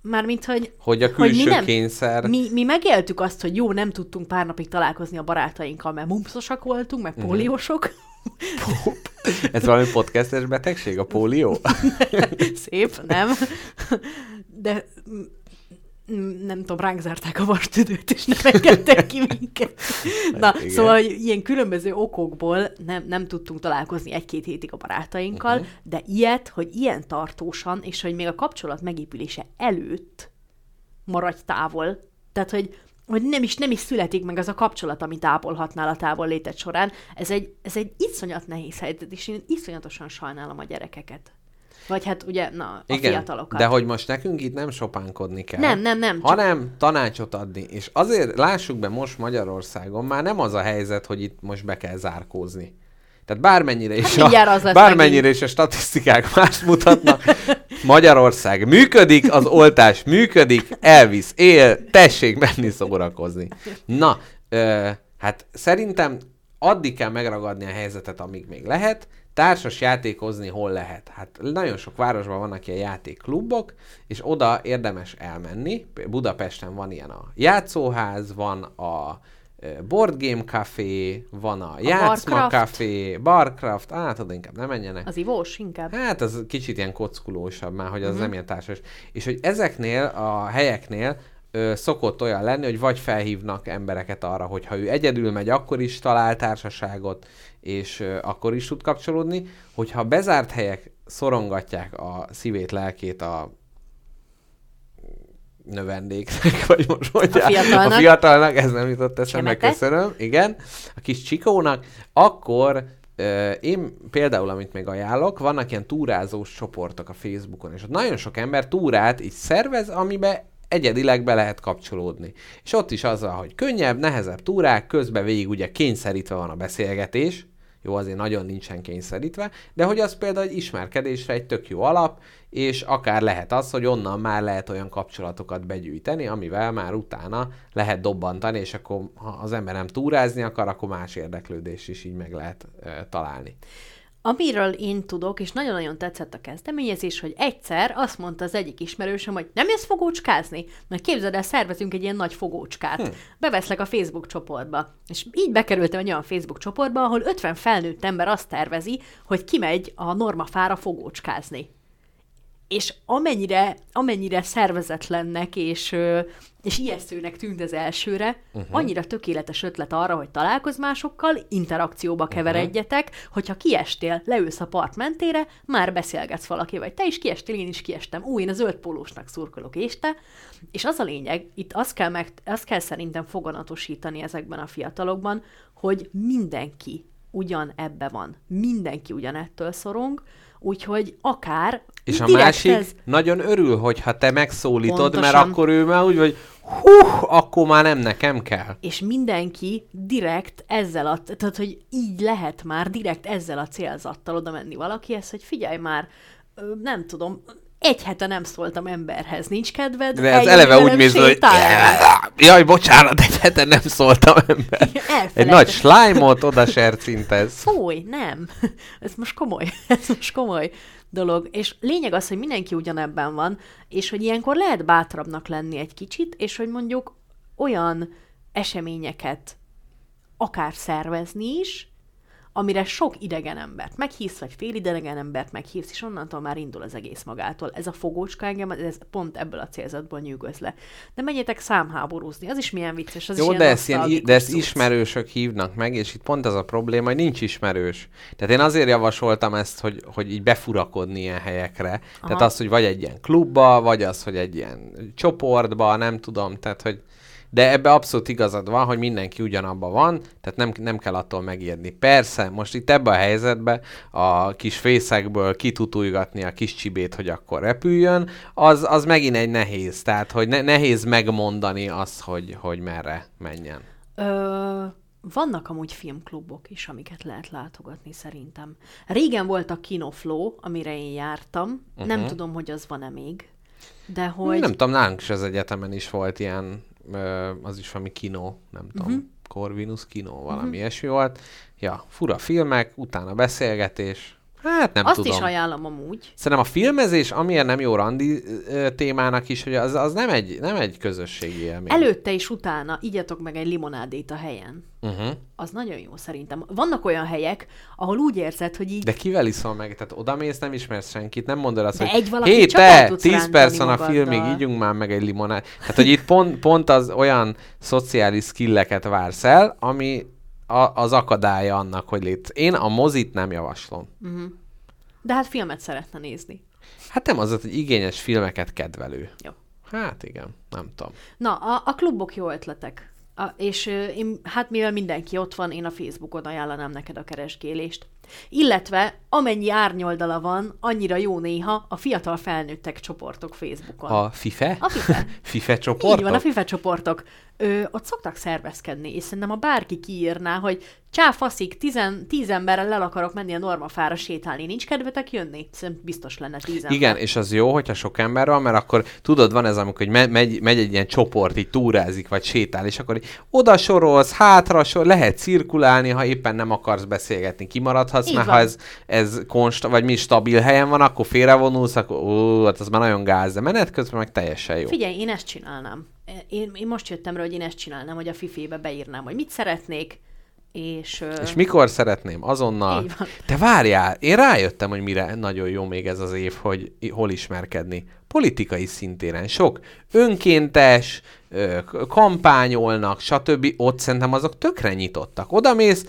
Mármint, hogy, Hogy a mi külső nem- kényszer... mi, mi megéltük azt, hogy jó, nem tudtunk pár napig találkozni a barátainkkal, mert mumpszosak voltunk, meg Mhm. póliósok. Ez valami podcastes betegség, a pólió? Szép, nem? De mm, mm, nem tudom, ránk zárták a vastüdőt, és nem engedtek ki minket. Na, Igen. szóval, hogy ilyen különböző okokból nem, nem tudtunk találkozni egy-két hétig a barátainkkal, uh-huh. de ilyet, hogy ilyen tartósan, és hogy még a kapcsolat megépülése előtt maradj távol. Tehát, hogy, hogy nem, is, nem is születik meg az a kapcsolat, amit ápolhatnál a távol léted során. Ez egy, ez egy iszonyat nehéz helyzet, és én iszonyatosan sajnálom a gyerekeket. Vagy hát ugye, na, a Igen, fiatalokat. de hogy most nekünk itt nem sopánkodni kell. Nem, nem, nem, csak- Hanem tanácsot adni. És azért lássuk be most Magyarországon, már nem az a helyzet, hogy itt most be kell zárkózni. Tehát bármennyire is, Hát mindjárt az lesz bármennyire megint. is a statisztikák más mutatnak, Magyarország működik, az oltás működik, elvisz, él, tessék menni szórakozni. Na, ö, hát szerintem addig kell megragadni a helyzetet, amíg még lehet, társas játékozni hol lehet. Hát nagyon sok városban vannak ilyen játékklubok, és oda érdemes elmenni. Budapesten van ilyen a játszóház, van a Board Game Café, van a, Játszma Barcraft. Café, Barcraft, hát oda inkább nem menjenek. Az ivós inkább. Hát az kicsit ilyen kockulósabb már, hogy az uh-huh. nem ilyen társas. És hogy ezeknél a helyeknél ö, szokott olyan lenni, hogy vagy felhívnak embereket arra, hogy ha ő egyedül megy, akkor is talál társaságot, és ö, akkor is tud kapcsolódni, hogyha bezárt helyek szorongatják a szívét, lelkét a növendéknek, vagy most mondják, A fiatalnak. a fiatalnak, ez nem jutott eszembe, Csemete. köszönöm, igen, a kis csikónak, akkor ö, én például, amit még ajánlok, vannak ilyen túrázós csoportok a Facebookon, és ott nagyon sok ember túrát így szervez, amiben egyedileg be lehet kapcsolódni. És ott is azzal, hogy könnyebb, nehezebb túrák, közben végig ugye kényszerítve van a beszélgetés, jó, azért nagyon nincsen kényszerítve, de hogy az például egy ismerkedésre egy tök jó alap, és akár lehet az, hogy onnan már lehet olyan kapcsolatokat begyűjteni, amivel már utána lehet dobbantani, és akkor ha az ember nem túrázni akar, akkor más érdeklődés is így meg lehet ö, találni. Amiről én tudok, és nagyon-nagyon tetszett a kezdeményezés, hogy egyszer azt mondta az egyik ismerősöm, hogy nem jössz fogócskázni? Mert képzeld el, szervezünk egy ilyen nagy fogócskát. Hm. Beveszlek a Facebook csoportba. És így bekerültem egy olyan Facebook csoportba, ahol 50 felnőtt ember azt tervezi, hogy kimegy a normafára fogócskázni. És amennyire, amennyire szervezetlennek és, és ijesztőnek tűnt az elsőre, uh-huh. annyira tökéletes ötlet arra, hogy találkozz másokkal, interakcióba keveredjetek, hogyha kiestél, leülsz a part mentére, már beszélgetsz valaki, vagy te is kiestél, én is kiestem. Ú, én a zöld pólósnak szurkolok, és te. És az a lényeg, itt azt kell, meg, azt kell szerintem foganatosítani ezekben a fiatalokban, hogy mindenki ugyan ebbe van. Mindenki ugyanettől szorong, úgyhogy akár És a másik ez- nagyon örül, hogyha te megszólítod, mert Pontosan. akkor ő már úgy, hogy hú, akkor már nem nekem kell. és mindenki direkt ezzel a, tehát hogy így lehet már direkt ezzel a célzattal oda menni valakihez, hogy figyelj már, nem tudom, egy hete nem szóltam emberhez, nincs kedved? De ez eleve úgy mész, hogy jaj, bocsánat, egy hete nem szóltam ember. Egy nagy slime-ot oda sercintesz. Fúj, nem. Ez most komoly. Ez most komoly dolog. És lényeg az, hogy mindenki ugyanebben van, és hogy ilyenkor lehet bátrabbnak lenni egy kicsit, és hogy mondjuk olyan eseményeket akár szervezni is, amire sok idegen embert meghívsz, vagy fél idegen embert meghívsz, és onnantól már indul az egész magától. Ez a fogócska engem, ez pont ebből a célzatból nyűgöz le. De menjetek számháborúzni, az is milyen vicces, az Jó, is ilyen de ezt, ilyen, nosztalgikus de ezt ismerősök hívnak meg, és itt pont az a probléma, hogy nincs ismerős. Tehát én azért javasoltam ezt, hogy, hogy így befurakodni ilyen helyekre. Aha. Tehát az, hogy vagy egy ilyen klubba, vagy az, hogy egy ilyen csoportba, nem tudom, tehát hogy de ebbe abszolút igazad van, hogy mindenki ugyanabban van, tehát nem, nem kell attól megijedni. Persze, most itt ebbe a helyzetbe a kis fészekből kitutulgatni a kis csibét, hogy akkor repüljön, az, az megint egy nehéz. Tehát, hogy ne, nehéz megmondani azt, hogy, hogy merre menjen. Ö, vannak amúgy filmklubok is, amiket lehet látogatni szerintem. Régen volt a Kinoflow, amire én jártam. Uh-huh. Nem tudom, hogy az van-e még. De hogy... Nem tudom, nálunk is az egyetemen is volt ilyen, az is valami kino, nem tudom, uh-huh. Corvinus kino, valami uh-huh. ilyesmi volt. Ja, fura filmek, utána beszélgetés. Hát nem Azt tudom. is ajánlom amúgy. Szerintem a filmezés, amilyen nem jó randi ö, témának is, hogy az, az nem, egy, nem egy közösségi élmény. Előtte és utána igyatok meg egy limonádét a helyen. Uh-huh. Az nagyon jó szerintem. Vannak olyan helyek, ahol úgy érzed, hogy így De kivel iszol meg? Tehát odamész, nem ismersz senkit, nem mondod azt, De hogy hé, te, tudsz 10 rántani perc van a magaddal." filmig, ígyunk már meg egy limonát. Tehát, hogy itt pont, pont az olyan szociális skilleket vársz el, ami a, az akadálya annak, hogy létsz. Én a mozit nem javaslom. De hát filmet szeretne nézni. Hát nem az, hogy igényes filmeket kedvelő. Jó. Hát igen, nem tudom. Na, a, a klubok jó ötletek. A, és én, hát mivel mindenki ott van, én a Facebookon ajánlanám neked a keresgélést. Illetve amennyi árnyoldala van, annyira jó néha a fiatal felnőttek csoportok Facebookon. A FIFE? A FIFE. FIFE csoportok? Így van, a FIFA csoportok. Ö, ott szoktak szervezkedni, és szerintem ha bárki kiírná, hogy csá, faszik, tizen, tíz emberrel el akarok menni a normafára sétálni, nincs kedvetek jönni? Szerintem biztos lenne tíz ember. Igen, és az jó, hogyha sok ember van, mert akkor tudod, van ez, amikor hogy me- megy, megy egy ilyen csoport, így túrázik, vagy sétál, és akkor így oda sorolsz, hátra sor, lehet cirkulálni, ha éppen nem akarsz beszélgetni, kimaradhatsz, Így mert van. ha ez, ez konst, vagy mi stabil helyen van, akkor félrevonulsz, akkor ó, hát az már nagyon gáz, de menet közben meg teljesen jó. Figyelj, én ezt csinálnám. Én, én most jöttem rá, hogy én ezt csinálnám, hogy a fifébe beírnám, hogy mit szeretnék, és... És mikor szeretném? Azonnal. Te várjál, én rájöttem, hogy mire nagyon jó még ez az év, hogy hol ismerkedni. Politikai szintéren sok önkéntes, kampányolnak, stb. Ott szerintem azok tökre nyitottak. Oda mész,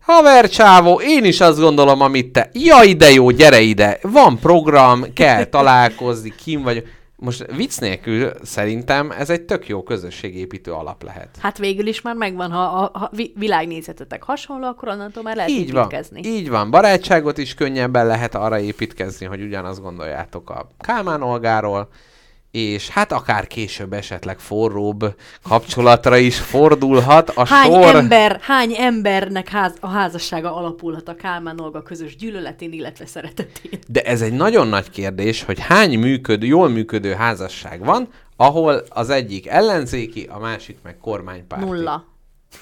haver csávó, én is azt gondolom, amit te. Jaj, de jó, gyere ide. Van program, kell találkozni, kim vagyok. Most vicc nélkül szerintem ez egy tök jó közösségépítő alap lehet. Hát végül is már megvan, ha a ha vi- világnézetetek hasonló, akkor onnantól már lehet Így van, építkezni. így van. Barátságot is könnyebben lehet arra építkezni, hogy ugyanazt gondoljátok a Kálmán Olgáról, és hát akár később esetleg forróbb kapcsolatra is fordulhat a Hány sor. ember, hány embernek ház, a házassága alapulhat a Kálmán Olga közös gyűlöletén, illetve szeretetén? De ez egy nagyon nagy kérdés, hogy hány működő, jól működő házasság van, ahol az egyik ellenzéki, a másik meg kormánypárti. Nulla.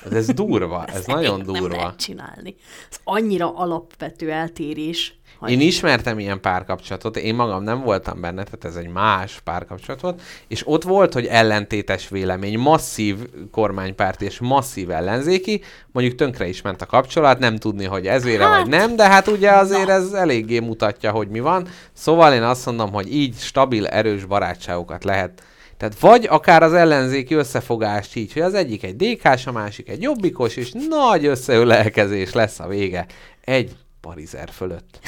Ez, ez durva, ez nagyon Nem durva. lehet csinálni. Ez annyira alapvető eltérés. Hogy- Én ismertem ilyen párkapcsolatot, én magam nem voltam benne, tehát ez egy más párkapcsolat volt, és ott volt, hogy ellentétes vélemény, masszív kormánypárt és masszív ellenzéki, mondjuk tönkre is ment a kapcsolat, nem tudni, hogy ez vére Hát, vagy nem, de hát ugye azért ez eléggé mutatja, hogy mi van. Szóval én azt mondom, hogy így stabil, erős barátságokat lehet tehát vagy akár az ellenzéki összefogást így, hogy az egyik egy DK-s, a másik egy jobbikos, és nagy összeölelkezés lesz a vége. Egy parizer fölött.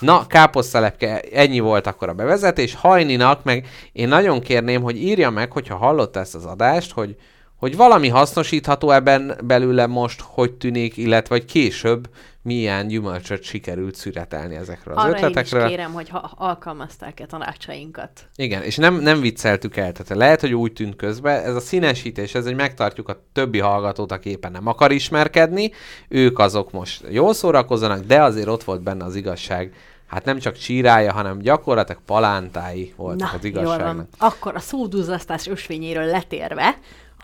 Na, káposztelepke, ennyi volt akkor a bevezetés. Hajninak, meg én nagyon kérném, hogy írja meg, hogyha hallotta ezt az adást, hogy, hogy valami hasznosítható ebben belőle most, hogy tűnik, illetve hogy később milyen gyümölcsöt sikerült szüretelni ezekről az Arra én is kérem, hogy ha alkalmazták-e tanácsainkat. Igen, és nem, nem vicceltük el, tehát lehet, hogy úgy tűnt közben, ez a színesítés, ez egy megtartjuk a többi hallgatót, aki éppen nem akar ismerkedni, ők azok most jól szórakozzanak, de azért ott volt benne az igazság, hát nem csak csírája, hanem gyakorlatilag palántái voltak Na, az jól igazságnak. van. Akkor a szóduzasztás ösvényéről letérve,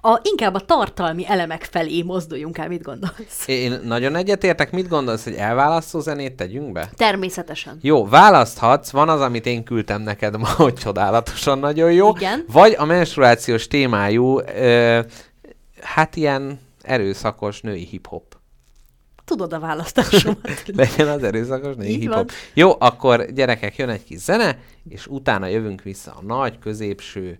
a, inkább a tartalmi elemek felé mozduljunk el, mit gondolsz? Én nagyon egyetértek, mit gondolsz, hogy elválasztó zenét tegyünk be? Természetesen. Jó, választhatsz, van az, amit én küldtem neked ma, hogy csodálatosan nagyon jó. Igen. Vagy a menstruációs témájú, ö, hát ilyen erőszakos női hip-hop. Tudod a választásomat. Legyen az erőszakos női hip-hop. Jó, akkor gyerekek, jön egy kis zene, és utána jövünk vissza a nagy, középső,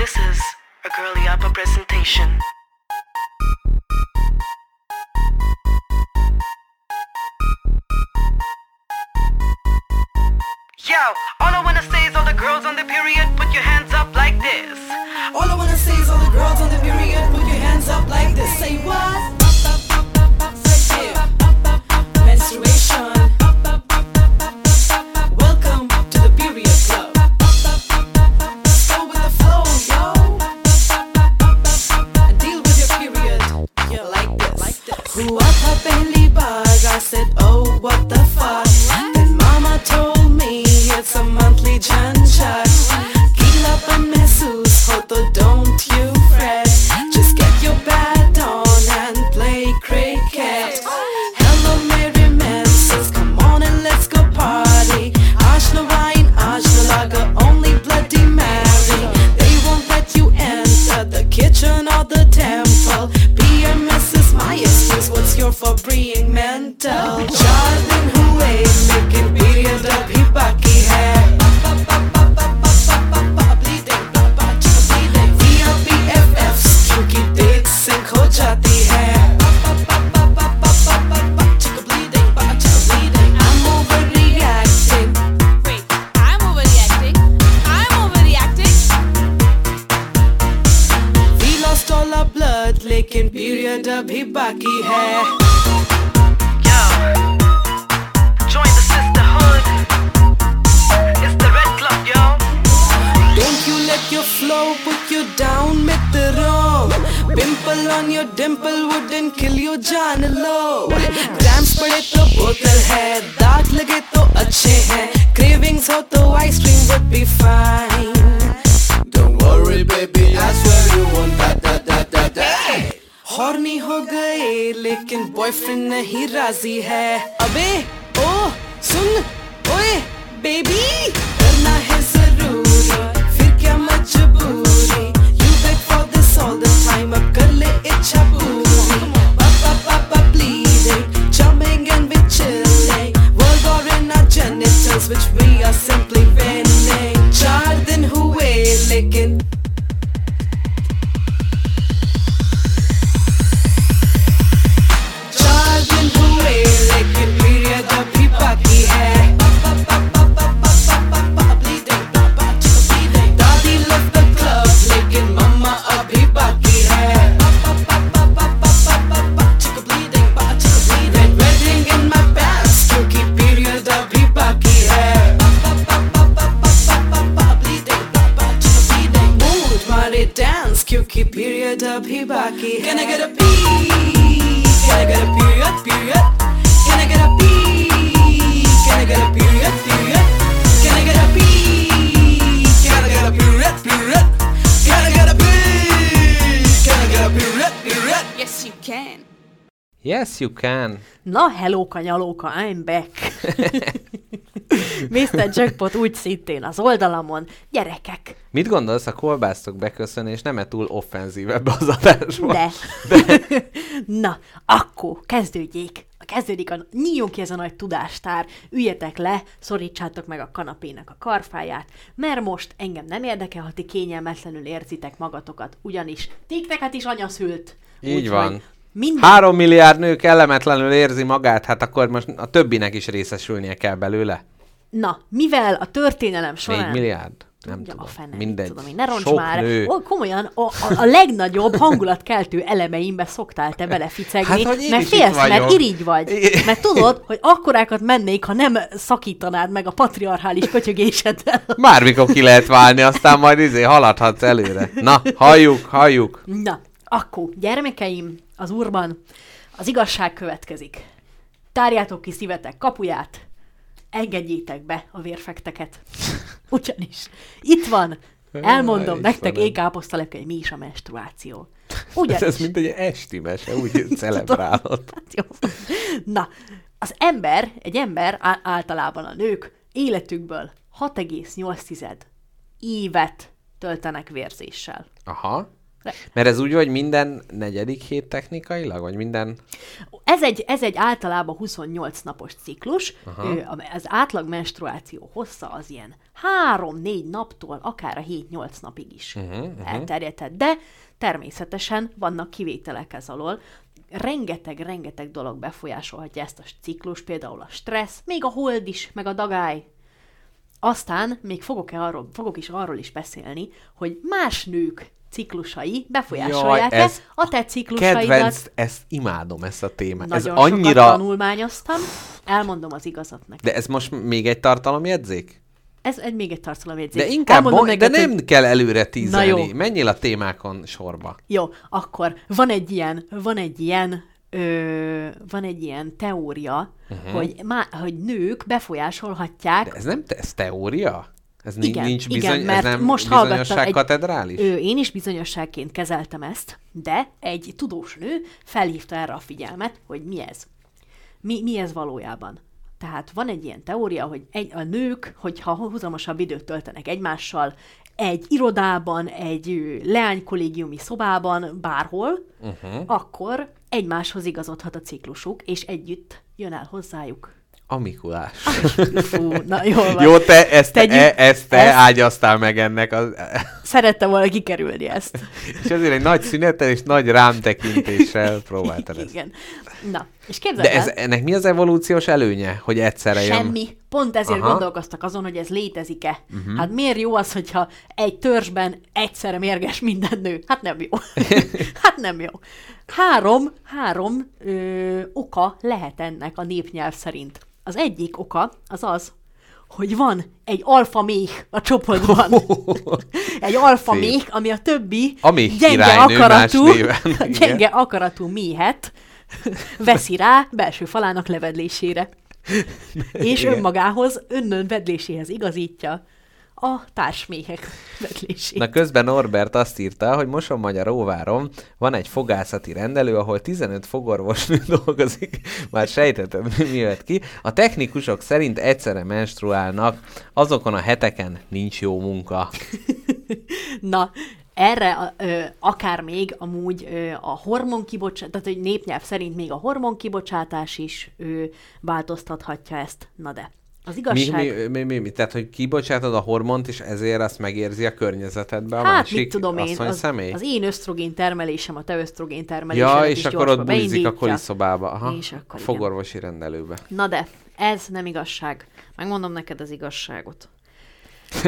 This is a Girly Upper presentation. Yo, all I wanna say is all the girls on the period, put your hands up like this. All I wanna say is all the girls on the period, put your hands up like this. Say what? Na, hellóka, nyalóka, I'm back. Mr. Jackpot úgy szintén az oldalamon. Gyerekek, Mit gondolsz, a kolbásztok beköszönés nem-e túl offenzív ebbe az adásba? de. Na, akkor kezdődjék. Kezdődik a, nyíljon ki ez a nagy tudástár, üljetek le, szorítsátok meg a kanapének a karfáját, mert most engem nem érdekel, ha ti kényelmetlenül érzitek magatokat, ugyanis tikteket is anya szült. Így Úgyhogy van. Minden Három milliárd nő kellemetlenül érzi magát, hát akkor most a többinek is részesülnie kell belőle. Na, mivel a történelem során... Négy milliárd? Nem Tudja tudom. a fene, Mindegy. tudom én, ne roncs Sok már. nő. Ó, komolyan, a, a, a legnagyobb hangulatkeltő elemeimbe szoktál te beleficegni, Hát, mert félsz, mert irigy vagy. Mert tudod, hogy akkorákat mennék, ha nem szakítanád meg a patriarchális kötyögéseddel. Bármikor ki lehet válni, aztán majd izé haladhatsz előre. Na, halljuk, halljuk. Na, akkor gyermekeim az úrban, Az igazság következik. Tárjátok ki szívetek kapuját, engedjétek be a vérfekteket. Ugyanis itt van, elmondom Aj, nektek, ékáposztalepke, hogy mi is a menstruáció. Ez, Ugyanis. ez mint egy esti mese, úgy celebrálod. Hát. Na, az ember, egy ember, általában a nők életükből 6,8 évet töltenek vérzéssel. Aha. De- Mert ez úgy, hogy minden negyedik hét technikailag, vagy minden... Ez egy, ez egy általában 28 napos ciklus, Ö, a- az átlag menstruáció hossza az ilyen 3-4 naptól akár a 7-8 napig is uh-huh, uh-huh. elterjedhet. De természetesen vannak kivételek ez alól. Rengeteg-rengeteg dolog befolyásolhatja ezt a ciklus, például a stressz, még a hold is, meg a dagály. Aztán még fogok, -e arról, fogok is arról is beszélni, hogy más nők ciklusai befolyásolják-e a te ciklusaidat. Kedvenc, ezt imádom, ezt a témát. Nagyon ez sokat annyira... tanulmányoztam, elmondom az igazat neked. De ez most még egy tartalomjegyzék? Ez egy még egy tartalomjegyzék. De inkább, Elmondom mond, de neked, nem hogy- kell előre Na tízelni. jó. Menjél a témákon sorba. Jó, akkor van egy ilyen, van egy ilyen, ö, van egy ilyen teória, uh-huh. hogy, má, hogy nők befolyásolhatják De ez nem te, ez teória? Ez Igen, nincs igen, bizony, mert ez nem most bizonyosság egy- katedrális? Ő, én is bizonyosságként kezeltem ezt, de egy tudós nő felhívta erre a figyelmet, hogy mi ez. Mi, mi ez valójában? Tehát van egy ilyen teória, hogy egy, a nők, hogyha húzamosabb időt töltenek egymással, egy irodában, egy leánykollégiumi szobában, bárhol, uh-huh. akkor egymáshoz igazodhat a ciklusuk, és együtt jön el hozzájuk. A Mikulás. Fú, na jól van. Jó, te ezt, Tegyük e, ezt te ezt- ágyaztál meg ennek. Az, Szerette volna kikerülni ezt. és ezért egy nagy szünettel és nagy rámtekintéssel próbáltad ezt. Igen. Na, és képzeld De el, ez, ennek mi az evolúciós előnye, hogy egyszerre jön? semmi. Pont ezért Aha. Gondolkoztak azon, hogy ez létezik-e. Uh-huh. Hát miért jó az, hogyha egy törzsben egyszerre mérges minden nő? Hát nem jó. hát nem jó. Három, három ö, oka lehet ennek a népnyelv szerint. Az egyik oka az az, hogy van egy alfa méh a csoportban. egy alfa méh, ami a többi A gyenge akaratú, gyenge akaratú méhet veszi rá belső falának levedlésére. És önmagához, önnön vedléséhez igazítja a társméhek vedlését. Na közben Norbert azt írta, hogy Moson Magyar Óváron van egy fogászati rendelő, ahol 15 fogorvosnő dolgozik, már sejtetted, mi jött ki. A technikusok szerint egyszerre menstruálnak, azokon a heteken nincs jó munka. Na, erre ö, akár még amúgy ö, a hormonkibocsátás, tehát hogy népnyelv szerint még a hormonkibocsátás is ö, változtathatja ezt. Na de, az Mi, igazság... mi, mi, mi, mi, tehát, hogy kibocsátod a hormont, és ezért azt megérzi a környezetedbe a Hát, másik mit tudom én, az, személy? az én ösztrogén termelésem, a te ösztrogén termelésedet Ja, is és akkor ott bújzik a koliszobába. Aha, És akkor a igen. fogorvosi rendelőbe. Na de, ez nem igazság. Megmondom neked az igazságot.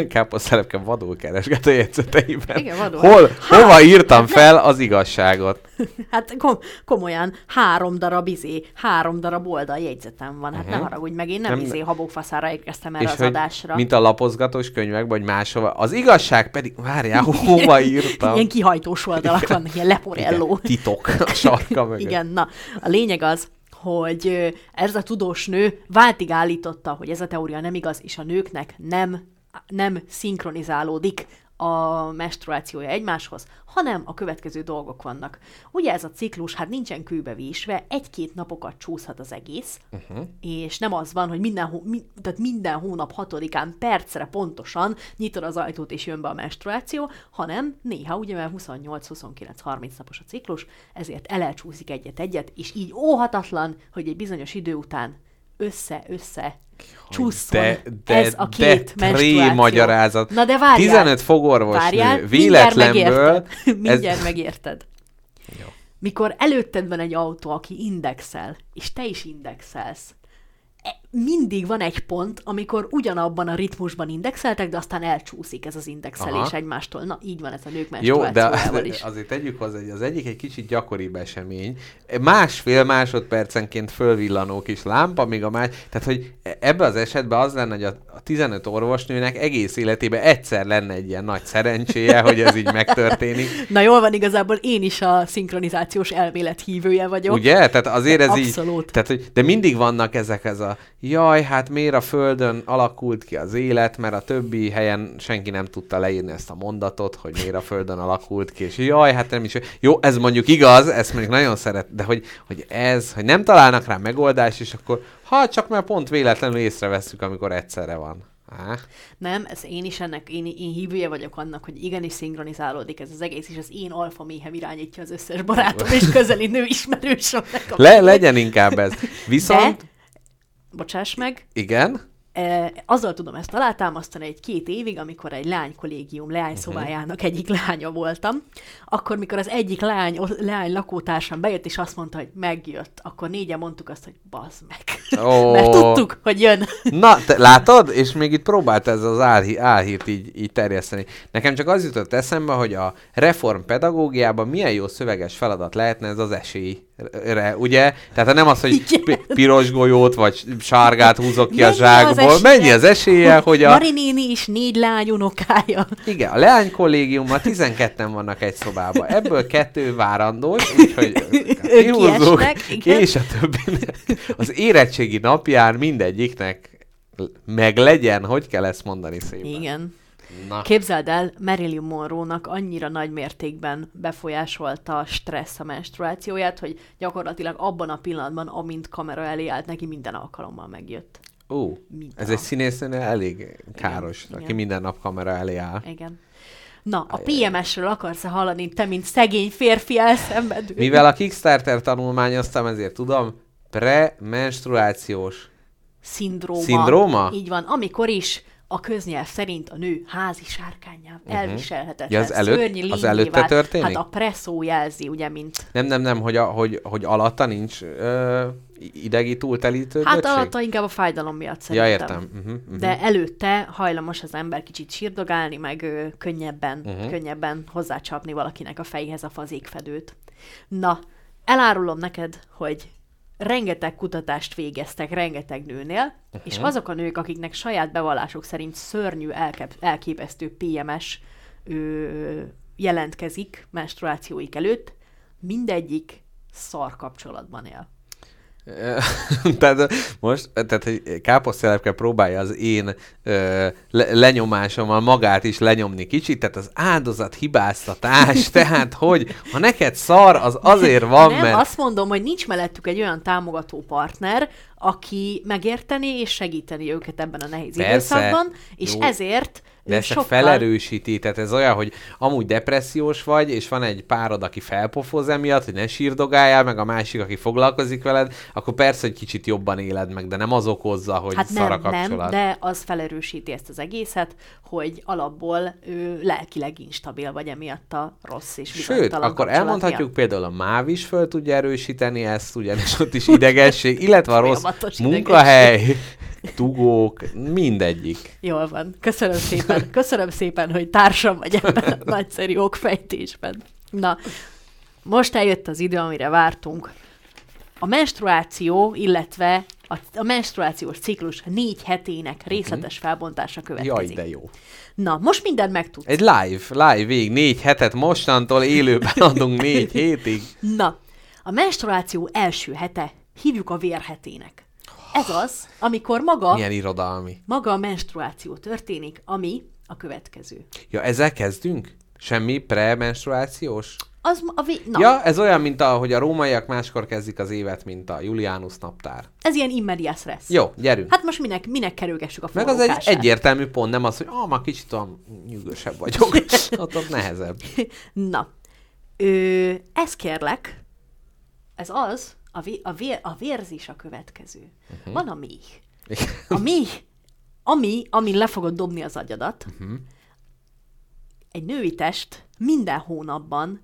Káposztelepke vadul keresget a jegyzeteiben. Igen, vadul. Hol, Hát, hova írtam fel az igazságot? Hát kom- komolyan, három darab izé, három darab oldal jegyzetem van. Hát uh-huh. ne haragudj meg, én nem, Nem- izé habokfaszára érkeztem erre az hogy adásra. mint a lapozgatós könyvek, vagy máshova. Az igazság pedig, várjál, hova írtam? Ilyen kihajtós oldalak vannak, ilyen leporelló. Igen, titok a sarka mögött. Igen, na, a lényeg az, hogy ez a tudós nő váltig állította, hogy ez a teória nem igaz, és a nőknek nem, nem szinkronizálódik a menstruációja egymáshoz, hanem a következő dolgok vannak. Ugye ez a ciklus, hát nincsen kőbevésve, egy-két napokat csúszhat az egész, uh-huh. és nem az van, hogy minden, hó, mi, tehát minden hónap hatodikán percre pontosan nyitod az ajtót és jön be a menstruáció, hanem néha, ugye mert 28-29-30 napos a ciklus, ezért elelcsúszik egyet-egyet, és így óhatatlan, hogy egy bizonyos idő után össze-össze csúszson De, de, ez a két de tré magyarázat. Na de várjál. 15 fogorvosnő Várjál, véletlenből. Mindjárt megérted. Mindjárt ez, megérted. Jó. Mikor előtted van egy autó, aki indexel, és te is indexelsz, e- mindig van egy pont, amikor ugyanabban a ritmusban indexeltek, de aztán elcsúszik ez az indexelés Aha. Egymástól. Na, így van ez a nők Jó, de menstruációjával is. azért tegyük hozzá, hogy az egyik egy kicsit gyakoribb esemény. Másfél másodpercenként fölvillanó kis lámpa, míg a más... Tehát, hogy ebbe az esetben az lenne, hogy a a 15 orvosnőnek egész életében egyszer lenne egy ilyen nagy szerencséje, hogy ez így megtörténik. Na jól van, igazából én is a szinkronizációs elmélet hívője vagyok. Ugye? Tehát azért ez Abszolút. így... Tehát, hogy, de mindig vannak ezek ez a jaj, hát miért a Földön alakult ki az élet, mert a többi helyen senki nem tudta leírni ezt a mondatot, hogy miért a Földön alakult ki, és jaj, hát nem is... Jó, ez mondjuk igaz, ezt mondjuk nagyon szeret, de hogy, hogy ez, hogy nem találnak rá megoldást, és akkor ha csak már pont véletlenül észreveszünk, amikor egyszerre van. Á, Nem, ez én is ennek, én, én hívője vagyok annak, hogy igenis szinkronizálódik ez az egész, és az én alfa méhem irányítja az összes barátom és közeli nő ismerősömnek. Le, legyen inkább ez. Viszont, De, bocsáss meg, igen, E, azzal tudom ezt alátámasztani egy két évig, amikor egy lány kollégium Mhm. leányszobájának egyik lánya voltam, akkor mikor az egyik lány, lány lakótársam bejött, és azt mondta, hogy megjött, akkor négyen mondtuk azt, hogy bazd meg. Ó. Mert tudtuk, hogy jön. Na, te látod? És még itt próbált ez az álhí, álhírt így, így terjeszteni. Nekem csak az jutott eszembe, hogy a reform pedagógiában milyen jó szöveges feladat lehetne ez az esélyre, ugye? Tehát nem az, hogy Igen. pi- piros golyót vagy sárgát húzok ki a Mennyi az zsákból. esélye? Mennyi az esélye, hogy a... Mari néni is négy lány unokája. Igen, a leány kollégiumban 12-en vannak egy szobában. Ebből kettő várandós, úgyhogy kihúzzuk, és a többinek. Az érettségi napján mindegyiknek meg legyen, hogy kell ezt mondani szépen. Igen. Na, Képzeld el, Marilyn Monroe-nak annyira nagy mértékben befolyásolta a stressz a menstruációját, hogy gyakorlatilag abban a pillanatban, amint kamera elé állt, neki minden alkalommal megjött. ó, Minden ez egy színésznőnél elég káros, igen. aki minden nap kamera elé áll. Igen. Na, a PMS-ről akarsz-e hallani, te, mint szegény férfi elszenvedő? Mivel a Kickstarter tanulmányoztam, ezért tudom, premenstruációs Szindróma. Szindróma? Így van, amikor is a köznyelv szerint a nő házi sárkányá uh-huh. elviselhetetlen, Mhm. Ja, az előtt- az előtte történik? Hát a presszó jelzi, ugye, mint... Nem, nem, nem, hogy, a, hogy, hogy alatta nincs ö, idegi túltelítődöttség? Hát alatta inkább a fájdalom miatt Ja, szerintem. értem. Uh-huh, uh-huh. De előtte hajlamos az ember kicsit sírdogálni, meg ö, könnyebben, uh-huh. könnyebben hozzácsapni valakinek a fejhez a fazékfedőt. Na, elárulom neked, hogy rengeteg kutatást végeztek rengeteg nőnél, uh-huh. és azok a nők, akiknek saját bevallásuk szerint szörnyű, elkep, elképesztő PMS ö, jelentkezik menstruációik előtt, mindegyik szar kapcsolatban él. tehát most, tehát, hogy káposztelepke próbálja az én ö, le, lenyomásommal magát is lenyomni kicsit, tehát az áldozat hibáztatás, tehát hogy ha neked szar, az azért van, Nem, mert... azt mondom, hogy nincs mellettük egy olyan támogató partner, aki megérteni és segíteni őket ebben a nehéz Persze. időszakban, és Jó. ezért De ezt sokkal... felerősíti, tehát ez olyan, hogy amúgy depressziós vagy, és van egy párod, aki felpofoz emiatt, hogy ne sírdogáljál, meg a másik, aki foglalkozik veled, akkor persze, hogy kicsit jobban éled meg, de nem az okozza, hogy Hát szar a nem, nem, kapcsolat. de az felerősíti ezt az egészet, hogy alapból ő lelkileg instabil vagy emiatt a rossz és Sőt, akkor elmondhatjuk miatt. például a MÁV is föl tudja erősíteni ezt, ugyanis ott is idegesség, illetve a rossz munkahely, tugók, mindegyik. Jól van. Köszönöm szépen. Köszönöm szépen, hogy társam vagy ebben a nagyszerű okfejtésben. Na, most eljött az idő, amire vártunk. A menstruáció, illetve a, a menstruációs ciklus négy hetének részletes felbontása következik. Mhm. Jaj, de jó. Na, most mindent megtudsz. Egy live, live végig, négy hetet mostantól élőben adunk négy hétig. Na, a menstruáció első hete hívjuk a vérhetének. Ez az, amikor maga, Milyen irodalmi. maga a menstruáció történik, ami a következő. Ja, ezzel kezdünk? Semmi premenstruációs? Az a vé... Na, Ja, ez olyan, mint a, hogy a rómaiak máskor kezdik az évet, mint a Julianus naptár. ez ilyen immedias res. Jó, gyerünk. Hát most minek, minek kerülgessük a Meg az egy egyértelmű pont, nem az, hogy ah, már kicsit olyan nyűgösebb vagyok. ott, ott nehezebb. Na, ö, ez kérlek, ez az, a, vé, a, vér, a vérzés a következő. Uh-huh. Van a méh. A méh, ami, amin le fogod dobni az agyadat, uh-huh. egy női test minden hónapban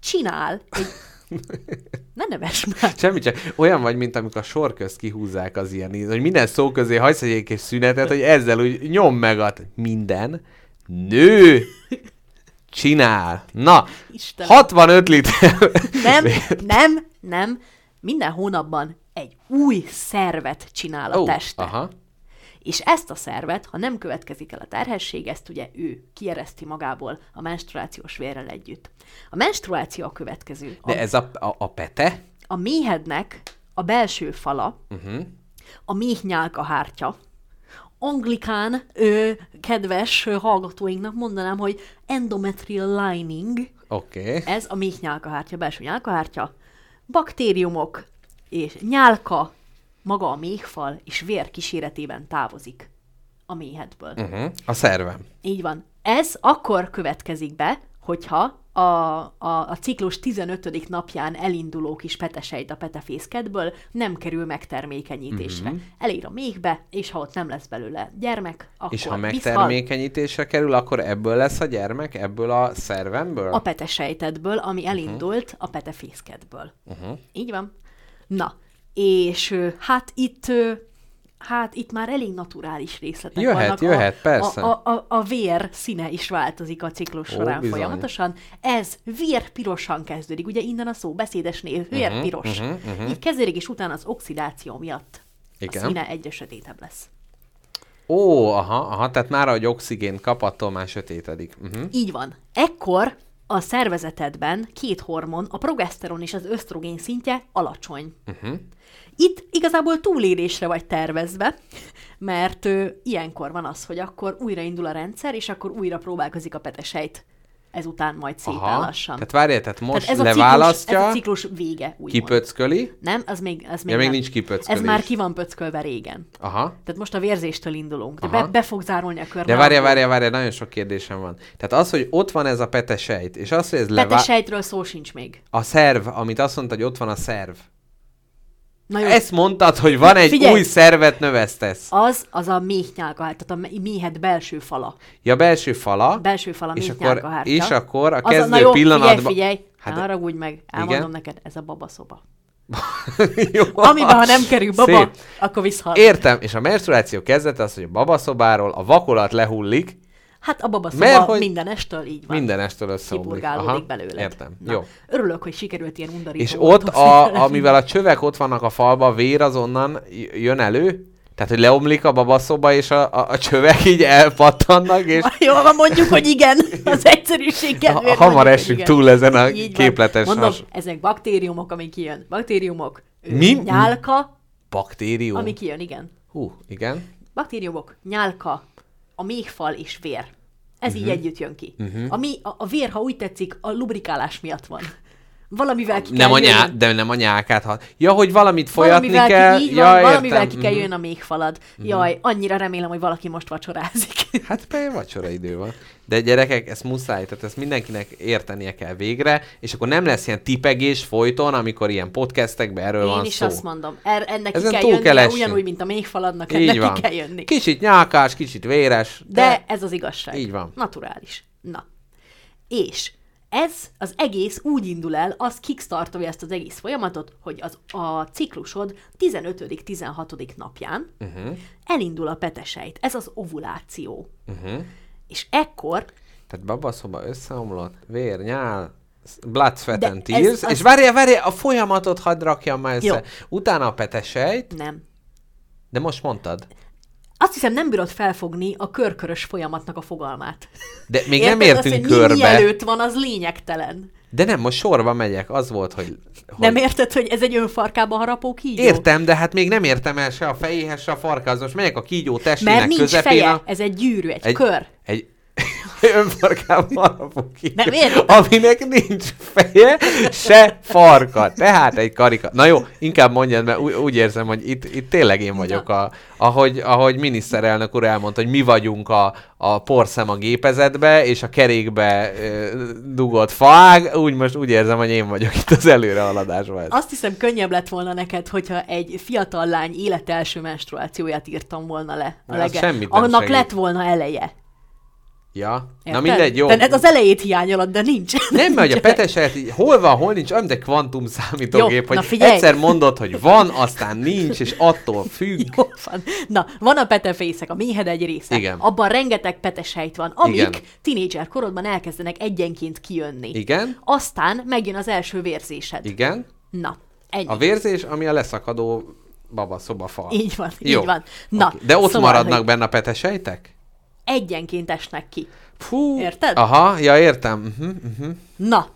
csinál egy Ne neves már. Semmi csak olyan vagy, mint amikor a sor közt kihúzzák az ilyen, hogy minden szó közé hagysz egy kis szünetet, hogy ezzel úgy nyom meg a minden nő csinál. Na, Istenem. 65 liter. Nem, nem, nem. Minden hónapban egy új szervet csinál a Ó, teste. Aha. És ezt a szervet, ha nem következik el a terhesség, ezt ugye ő kiereszti magából a menstruációs vérrel együtt. A menstruáció a következő. A, De ez a, a, a pete? a méhednek a belső fala, uh-huh. a méhnyálkahártya, anglikán ö, kedves hallgatóinknak mondanám, hogy endometrial lining, Oké. Okay. ez a méhnyálkahártya, belső nyálkahártya, baktériumok és nyálka, maga a méhfal és vér kíséretében távozik a méhedből. Uh-huh. A szervem. Így van. Ez akkor következik be, hogyha a, a, a ciklus 15. napján elinduló kis petesejt a petefészkedből nem kerül megtermékenyítésre. Mhm. Mm-hmm. Elér a méhbe, és ha ott nem lesz belőle gyermek, akkor És ha megtermékenyítésre kerül, akkor ebből lesz a gyermek? Ebből a szervemből? a petesejtedből, ami Mhm. elindult a petefészkedből. Uh-huh. Így van. Na, és hát itt hát itt már elég naturális részletek Jöhet, vannak. jöhet, a, persze. A, a, a, a vér színe is változik a ciklus Ó, során bizony. folyamatosan. Ez vérpirosan kezdődik, ugye innen a szó beszédes név, vérpiros. Uh-huh, uh-huh, uh-huh. Így kezdődik, és utána az oxidáció miatt Igen. a színe egyre sötétebb lesz. Ó, aha, aha, tehát már ahogy oxigént kap, attól már sötétedik. Uh-huh. Így van. Ekkor a szervezetedben két hormon, a progeszteron és az ösztrogén szintje alacsony. Uh-huh. Itt igazából túlélésre vagy tervezve, mert ö, ilyenkor van az, hogy akkor újraindul a rendszer, és akkor újra próbálkozik a petesejt. Ezután majd szépen Aha. lassan. Tehát várjál, tehát most ez a, leválasztja, ciklus, ez a ciklus vége, úgymond. kipöcköli. Nem, az még, az még, Ja, még nem. nincs kipöckölés. Ez már ki van pöckölve régen. Aha. Tehát most a vérzéstől indulunk, de Aha. be, be fog zárulni a kör. De várjál, várjál, várjál, nagyon sok kérdésem van. Tehát az, hogy ott van ez a petesejt, és az, hogy ez levá... Petesejtről szó sincs még. A szerv, amit azt mondta, hogy ott van a szerv. Na jó, Ezt mondtad, hogy van egy Figyelj! új szervet növesztesz. az, az a méhnyálkahár, tehát a méhed belső fala. Ja, belső fala. Belső fala és akkor, méhnyálkahártya. és akkor a Az kezdő na jó, pillanatban... Figyelj, figyelj, Hát hát ne haragudj meg, elmondom Igen? neked, ez a babaszoba. Jó. Amiben, ha nem kerül baba, Szép. akkor visszhal. Értem, és a menstruáció kezdete az, hogy a babaszobáról a vakolat lehullik, Hát a babaszoba Mert hogy- minden estől így van. minden estől összeomlik. Kipurgálódik belőle. Értem. Na, Jó. Örülök, hogy sikerült ilyen undorító És ott, a, amivel a csövek ott vannak a falba, vér azonnan jön elő? Tehát, hogy leomlik a babaszoba, és a, a, a csövek így elpattannak, és Jó, van, mondjuk, hogy igen, az egyszerűség kedvéért Ha- hamar igen. túl ezen a Így van. képletes Mondom, has- ezek baktériumok, amik kijön. Baktériumok, Mi? nyálka, baktérium. ami kijön, igen. Hú, igen. Baktériumok, nyálka, a méhfal és vér. Ez Mhm. így együtt jön ki. A, mi, a, a vér, ha úgy tetszik, a lubrikálás miatt van. Valamivel ki Nem kell a nyá, de nem a nyálkát. Ha... Ja, hogy valamit folyatni valamivel kell. Ki, így ja, van, valamivel értem. ki kell Mhm. jön a méhfalad. Jaj, annyira remélem, hogy valaki most vacsorázik. Hát például vacsora idő van. De gyerekek, ezt muszáj, tehát ezt mindenkinek értenie kell végre, és akkor nem lesz ilyen tipegés folyton, amikor ilyen podcastekben erről Én van is szó. azt mondom. Er, ennek Ezen ki kell túl jönnie, kell ugyanúgy, mint a méhfaladnak, Így ennek van. ki kell jönni. Kicsit nyálkás, kicsit véres, De, de ez az igazság. Így van. Naturális. Na. És ez az egész úgy indul el, az kickstartolja ezt az egész folyamatot, hogy az, a ciklusod 15.-16. napján uh-huh. elindul a petesejt. Ez az ovuláció. Uh-huh. És ekkor Tehát babaszoba összeomlott, vér, nyál, blood, sweat and tears, az- és várjál, várjál, a folyamatot hadd rakjam már össze. Jó. Utána a petesejt, nem. de most mondtad. Azt hiszem, nem bírod felfogni a körkörös folyamatnak a fogalmát. De még Érted? nem értünk mi körbe. mielőtt van, az lényegtelen. De nem, most sorba megyek. Az volt, hogy... hogy... Nem érted, hogy ez egy önfarkába harapó kígyó? Értem, de hát még nem értem el se a fejéhez, se a farkához. Most megyek a kígyó testének Mert nincs közepén. feje, A... ez egy gyűrű, egy, Egy, kör. Egy önfarkában kígyó, Nem érted? aminek nincs feje, se farka. Tehát egy karika. Na jó, inkább mondjad, mert úgy, úgy érzem, hogy itt, itt tényleg én vagyok, a, ahogy, ahogy miniszterelnök úr elmondta, hogy mi vagyunk a, a porszem a gépezetbe, és a kerékbe ö, dugott faág, úgy most úgy érzem, hogy én vagyok itt az előrehaladásban. Ez. Azt hiszem, könnyebb lett volna neked, hogyha egy fiatal lány élet első menstruációját írtam volna le. A lege. Annak segít. lett volna eleje. Ja, na Érted? mindegy, jó. De ez az elejét hiányolod, de nincs. Nem, mert a peteset így hol van, hol nincs, olyan, de kvantum számítógép, Jó, hogy na figyelj. egyszer mondod, hogy van, aztán nincs, és attól függ. Jó van. Na, van a petefészek, a méhed egy része. Igen. Abban rengeteg petesejt van, amik Igen. tinédzser korodban elkezdenek egyenként kijönni. Igen, Aztán megjön az első vérzésed. igen. Na, ennyi. A vérzés, ami a leszakadó baba szoba fal. Így van, Jó. így van. Na, Oké. De ott szóval, maradnak hogy benne a petesejtek? Egyenként esnek ki. Fú. Érted? Aha, ja, értem. Uh-huh, uh-huh. Na,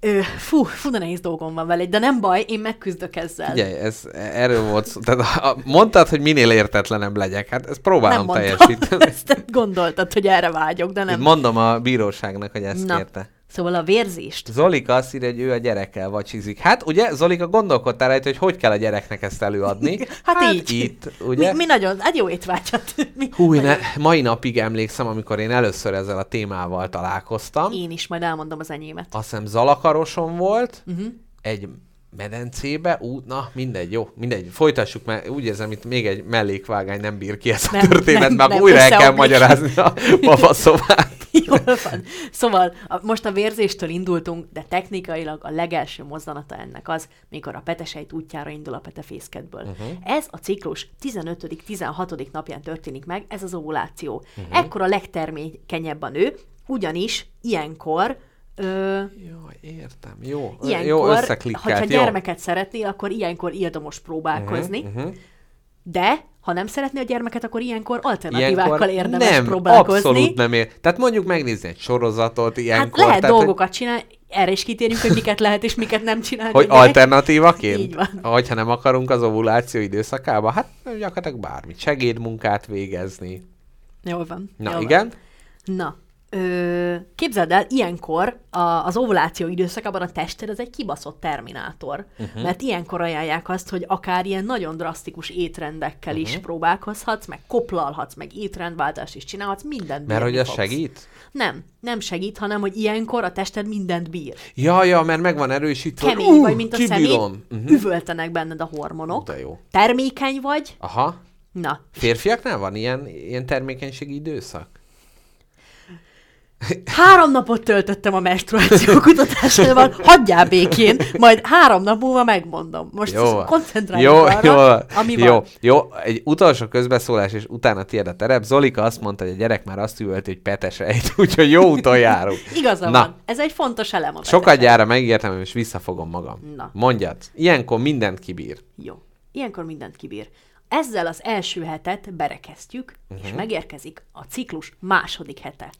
ö, fú, fú, de nehéz dolgom van vele, de nem baj, én megküzdök ezzel. Figyelj, ez, erről volt szó. Tehát a, mondtad, hogy minél értetlenebb legyek. Hát ezt próbálom nem mondtam. teljesíteni. Ezt gondoltad, hogy erre vágyok, de Itt nem. mondom a bíróságnak, hogy ezt Na, kérte. Szóval a vérzést. Zolika azt írja, hogy ő a gyerekkel vacsizik. Hát ugye, Zolika, gondolkodtál rajta, hogy hogy kell a gyereknek ezt előadni? Hát, így. Itt, ugye? Mi, mi nagyon, hát jó étvágyat. Mi, Hú, nagyon- ne, mai napig emlékszem, amikor én először ezzel a témával találkoztam. Én is majd elmondom az enyémet. Azt hiszem Zalakaroson volt, uh-huh. egy medencébe, ú, na mindegy, jó, mindegy, folytassuk, mert úgy érzem, itt még egy mellékvágány nem bír ki ezt a Nem, történet, nem, mert nem, újra el kell összeomlik. magyarázni a babaszobát. Jól van. Szóval a, most a vérzéstől indultunk, de technikailag a legelső mozzanata ennek az, mikor a petesejt útjára indul a petefészkedből. Uh-huh. Ez a ciklus 15.-16. napján történik meg, ez az ovuláció. Uh-huh. Ekkor a legtermékenyebb a nő, ugyanis ilyenkor Ö, Jó, értem, jó. ilyenkor, jó, hogyha összeklikkelt, jó. gyermeket szeretnél, akkor ilyenkor érdemes próbálkozni, uh-huh, uh-huh. de ha nem szeretnél a gyermeket, akkor ilyenkor alternatívákkal érdemes nem, próbálkozni. abszolút nem ér. Tehát mondjuk megnézni egy sorozatot Hát ilyenkor. lehet tehát, dolgokat csinálni, erre is kitérünk, hogy miket lehet és miket nem csinálni. Hogy, hogy alternatívaként? Így van. Hogyha nem akarunk az ovuláció időszakába, hát gyakorlatilag bármit. Segédmunkát végezni. Jól van. Na jól igen? Van. Na, ö, képzeld el, ilyenkor a, az ovuláció időszakában a tested az egy kibaszott terminátor, Mhm. uh-huh. mert ilyenkor ajánlják azt, hogy akár ilyen nagyon drasztikus étrendekkel uh-huh. Mhm. is próbálkozhatsz, meg koplalhatsz, meg étrendváltást is csinálhatsz, mindent Mert hogy fogsz. segít? Nem, nem segít, hanem hogy ilyenkor a tested mindent bír. Ja, ja, mert meg van erősítve. Kemény Ú, vagy, mint a személy. Uh-huh. üvöltenek benned a hormonok, De jó. termékeny vagy, Aha. na, Férfiaknál van ilyen, ilyen termékenységi időszak? Három napot töltöttem a menstruáció kutatásával, hagyjál békén, majd három nap múlva megmondom. Most Jó. koncentráljunk Jó, arra, jó, ami jó, van. jó, egy utolsó közbeszólás, és utána tiéd a terep. Zolika azt mondta, hogy a gyerek már azt üvölt, hogy petesejt, úgyhogy jó úton járunk. Igaza Na. van. Ez egy fontos elem a Sokat gyára megígértem, és visszafogom magam. Na. Mondjad, ilyenkor mindent kibír. Jó. Ilyenkor mindent kibír. Ezzel az első hetet berekeztjük, uh-huh. Mhm. és megérkezik a ciklus második hete.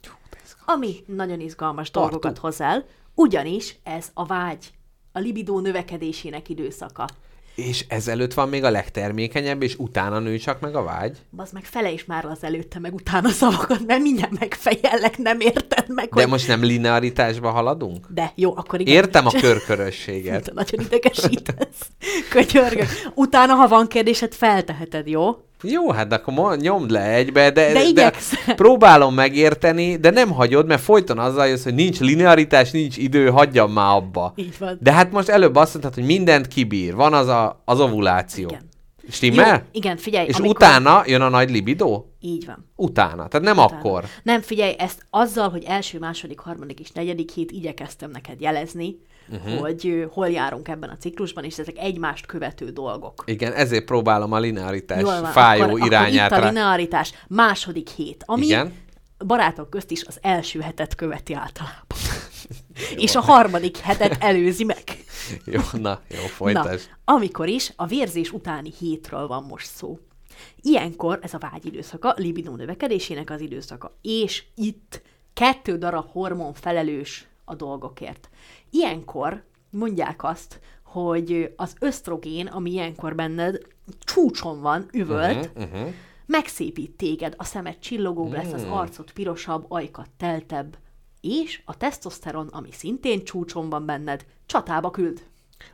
Ami nagyon izgalmas Tartó. dolgokat hoz el, ugyanis ez a vágy, a libidó növekedésének időszaka. És ezelőtt van még a legtermékenyebb, és utána nő csak meg a vágy. Bazd meg fele is már az előtte, meg utána szavakat, mert mindjárt megfejellek, nem érted meg, De hogy... most nem linearitásba haladunk? De jó, akkor igen. Értem a körkörösséget. Nagyon idegesítesz. Könyörgök. Utána, ha van kérdésed, felteheted, jó? Jó, hát akkor nyomd le egybe, de, De igyekszem. próbálom megérteni, de nem hagyod, mert folyton azzal jössz, hogy nincs linearitás, nincs idő, hagyjam már abba. Így van. De hát most előbb azt mondtad, hogy mindent kibír, van az a, az ovuláció. Igen. Stimmel? Jó, igen, figyelj. És amikor... utána jön a nagy libidó? Így van. Utána, tehát nem Utána. akkor. Nem, figyelj, ezt azzal, hogy első, második, harmadik és negyedik hét igyekeztem neked jelezni. Uh-huh. hogy hol járunk ebben a ciklusban, és ezek egymást követő dolgok. Igen, ezért próbálom a linearitás Jól van, fájó akkor, irányát akkor itt a linearitás második hét, ami Igen. barátok közt is az első hetet követi általában. és a harmadik hetet előzi meg. Jó, na, jó, folytasd. Na, amikor is a vérzés utáni hétről van most szó. Ilyenkor ez a vágy időszaka, libidó növekedésének az időszaka, és itt kettő darab hormon felelős a dolgokért. Ilyenkor mondják azt, hogy az ösztrogén, ami ilyenkor benned csúcson van, üvölt, uh-huh, uh-huh. megszépít téged, a szemed csillogóbb lesz, az arcod pirosabb, ajkat teltebb, és a tesztoszteron, ami szintén csúcson van benned, csatába küld.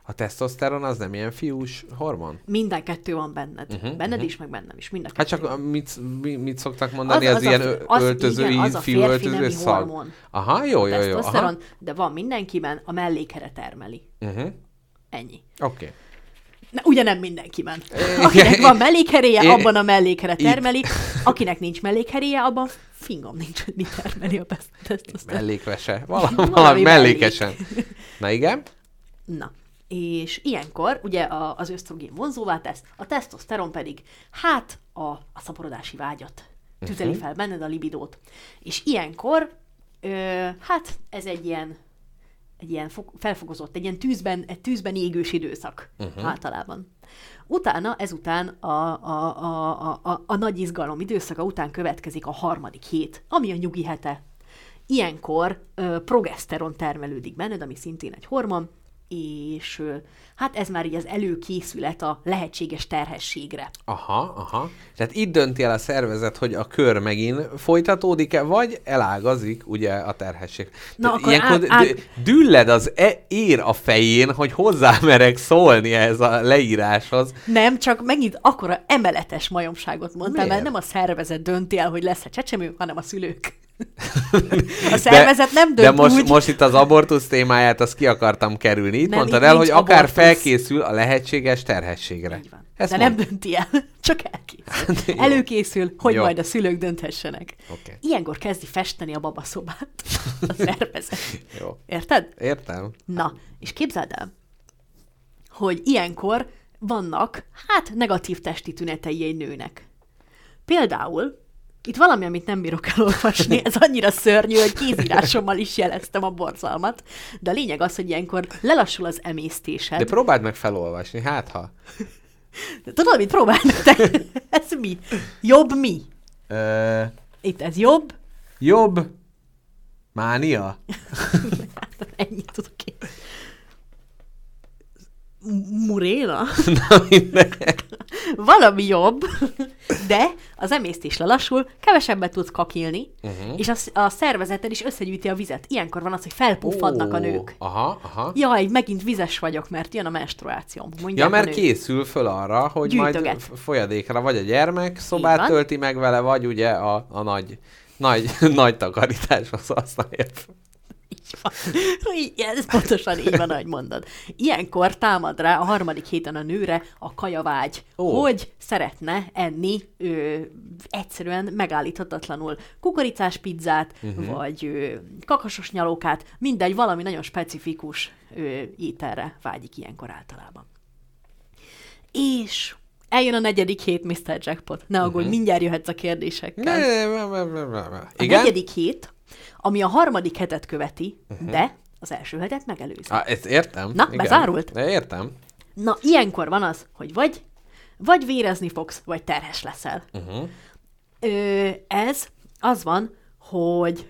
A tesztoszteron az nem ilyen fiús hormon? Minden kettő van benned. Uh-huh, Benned is, meg bennem is. Mind a Hát kettő. csak mit, mit, mit szoktak mondani, az, az, a- ilyen az- öltözői, igen, az a fiú öltöző szag. hormon. Aha, jó, jó, jó. Aha. De van mindenkiben, a mellékere termeli. Uh-huh. Ennyi. Oké. Okay. Na, ugye nem mindenkiben. Akinek van mellékheréje, abban a mellékhere Itt. termeli, akinek nincs mellékheréje, abban fingom nincs, hogy mi termeli a tesztoszteron. Mellékvese. Valami, Valami valami mellék. mellékesen. Na igen? Na, és ilyenkor ugye a, az ösztrogén vonzóvá tesz, a tesztoszteron pedig hát a, a szaporodási vágyat tüzeli Mhm. fel benned a libidót. És ilyenkor, ö, hát ez egy ilyen egy ilyen fog, felfogozott, egy ilyen tűzben, egy tűzben égős időszak uh-huh. általában. Utána, ezután a, a, a, a, a, a nagy izgalom időszaka után következik a harmadik hét, ami a nyugi hete. Ilyenkor ö, progeszteron termelődik benned, ami szintén egy hormon, és hát ez már így az előkészület a lehetséges terhességre. Aha, aha. Tehát itt dönti el a szervezet, hogy a kör megint folytatódik-e, vagy elágazik ugye a terhesség. Na, Tehát akkor ilyenkor át- d- dülled az e- ér a fején, hogy hozzámerek szólni ehhez a leíráshoz. Nem, csak megint akkora emeletes majomságot mondtam, Miért? mert nem a szervezet dönti el, hogy lesz-e csecsemő, hanem a szülők. A szervezet nem dönt De most, úgy. most itt az abortusz témáját, azt ki akartam kerülni. Itt Nem, mondtad itt el, hogy akár abortusz. felkészül a lehetséges terhességre. Így van. Ezt De mond. nem dönti el, csak elkészül. Előkészül, hogy Jó. majd a szülők dönthessenek. Oké. Ilyenkor kezdi festeni a babaszobát a szervezet. Jó. Érted? Értem. Na, és képzeld el, hogy ilyenkor vannak, hát, negatív testi tünetei egy nőnek. Például, itt valami, amit nem bírok elolvasni, ez annyira szörnyű, hogy kézírásommal is jeleztem a borzalmat, de a lényeg az, hogy ilyenkor lelassul az emésztésed. De próbáld meg felolvasni, hát ha. Tudod, mit próbálnak te? Ez mi? Jobb mi? Ö, Itt ez jobb, jobb mánia? ennyit tudok én. Muréna? Na minden. Valami jobb, de az emésztés lelassul, kevesebbet tudsz kakilni, uh-huh. és a, a szervezeted is összegyűjti a vizet. Ilyenkor van az, hogy felpuffadnak a Ó, nők. Aha, aha. Jaj, megint vizes vagyok, mert jön a menstruációm. Ja, Mondják a mert készül föl arra, hogy majd Gyűjtöget. f- folyadékra vagy a gyermek szobát tölti meg vele, vagy ugye a, a nagy, nagy, nagy takarításhoz használja. Így- Ez pontosan így van, ahogy mondod. Ilyenkor támad rá a harmadik héten a nőre a kajavágy, oh. hogy szeretne enni ö, egyszerűen megállíthatatlanul kukoricás pizzát, uh-huh. vagy ö, kakasos nyalókát, mindegy, valami nagyon specifikus ö, ételre vágyik ilyenkor általában. És eljön a negyedik hét, Mr. Jackpot. Ne aggódj, uh-huh. mindjárt jöhetsz a kérdésekkel. Ne, ne, ne, ne, ne, ne. A Igen? negyedik hét, ami a harmadik hetet követi, uh-huh. de az első hetet megelőzi. Ah, ezt értem. Na, igen. bezárult? De értem. Na, ilyenkor van az, hogy vagy, vagy vérezni fogsz, vagy terhes leszel. Uh-huh. Ö, ez az van, hogy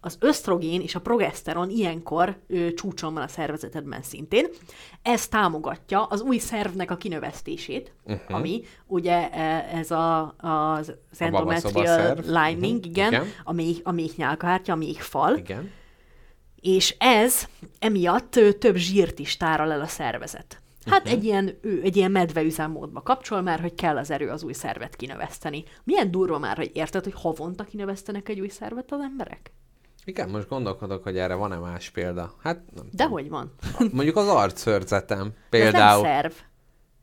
az ösztrogén és a progeszteron ilyenkor ö, csúcson van a szervezetedben szintén. Ez támogatja az új szervnek a kinövesztését, uh-huh. ami ugye e, ez a, az, endometrial babaszobaszerv. lining, Mhm. igen, Igen. a méh, a méhnyálkahártya, a méhfal, Igen. és ez emiatt ö, több zsírt is tárol el a szervezet. Hát uh-huh. egy ilyen, ő, egy ilyen medveüzemmódba kapcsol már, hogy kell az erő az új szervet kinöveszteni. Milyen durva már, hogy érted, hogy havonta kinövesztenek egy új szervet az emberek? Igen, most gondolkodok, hogy erre van-e más példa. Hát nem van. tudom. Mondjuk az arcszörzetem De ez nem például. szerv.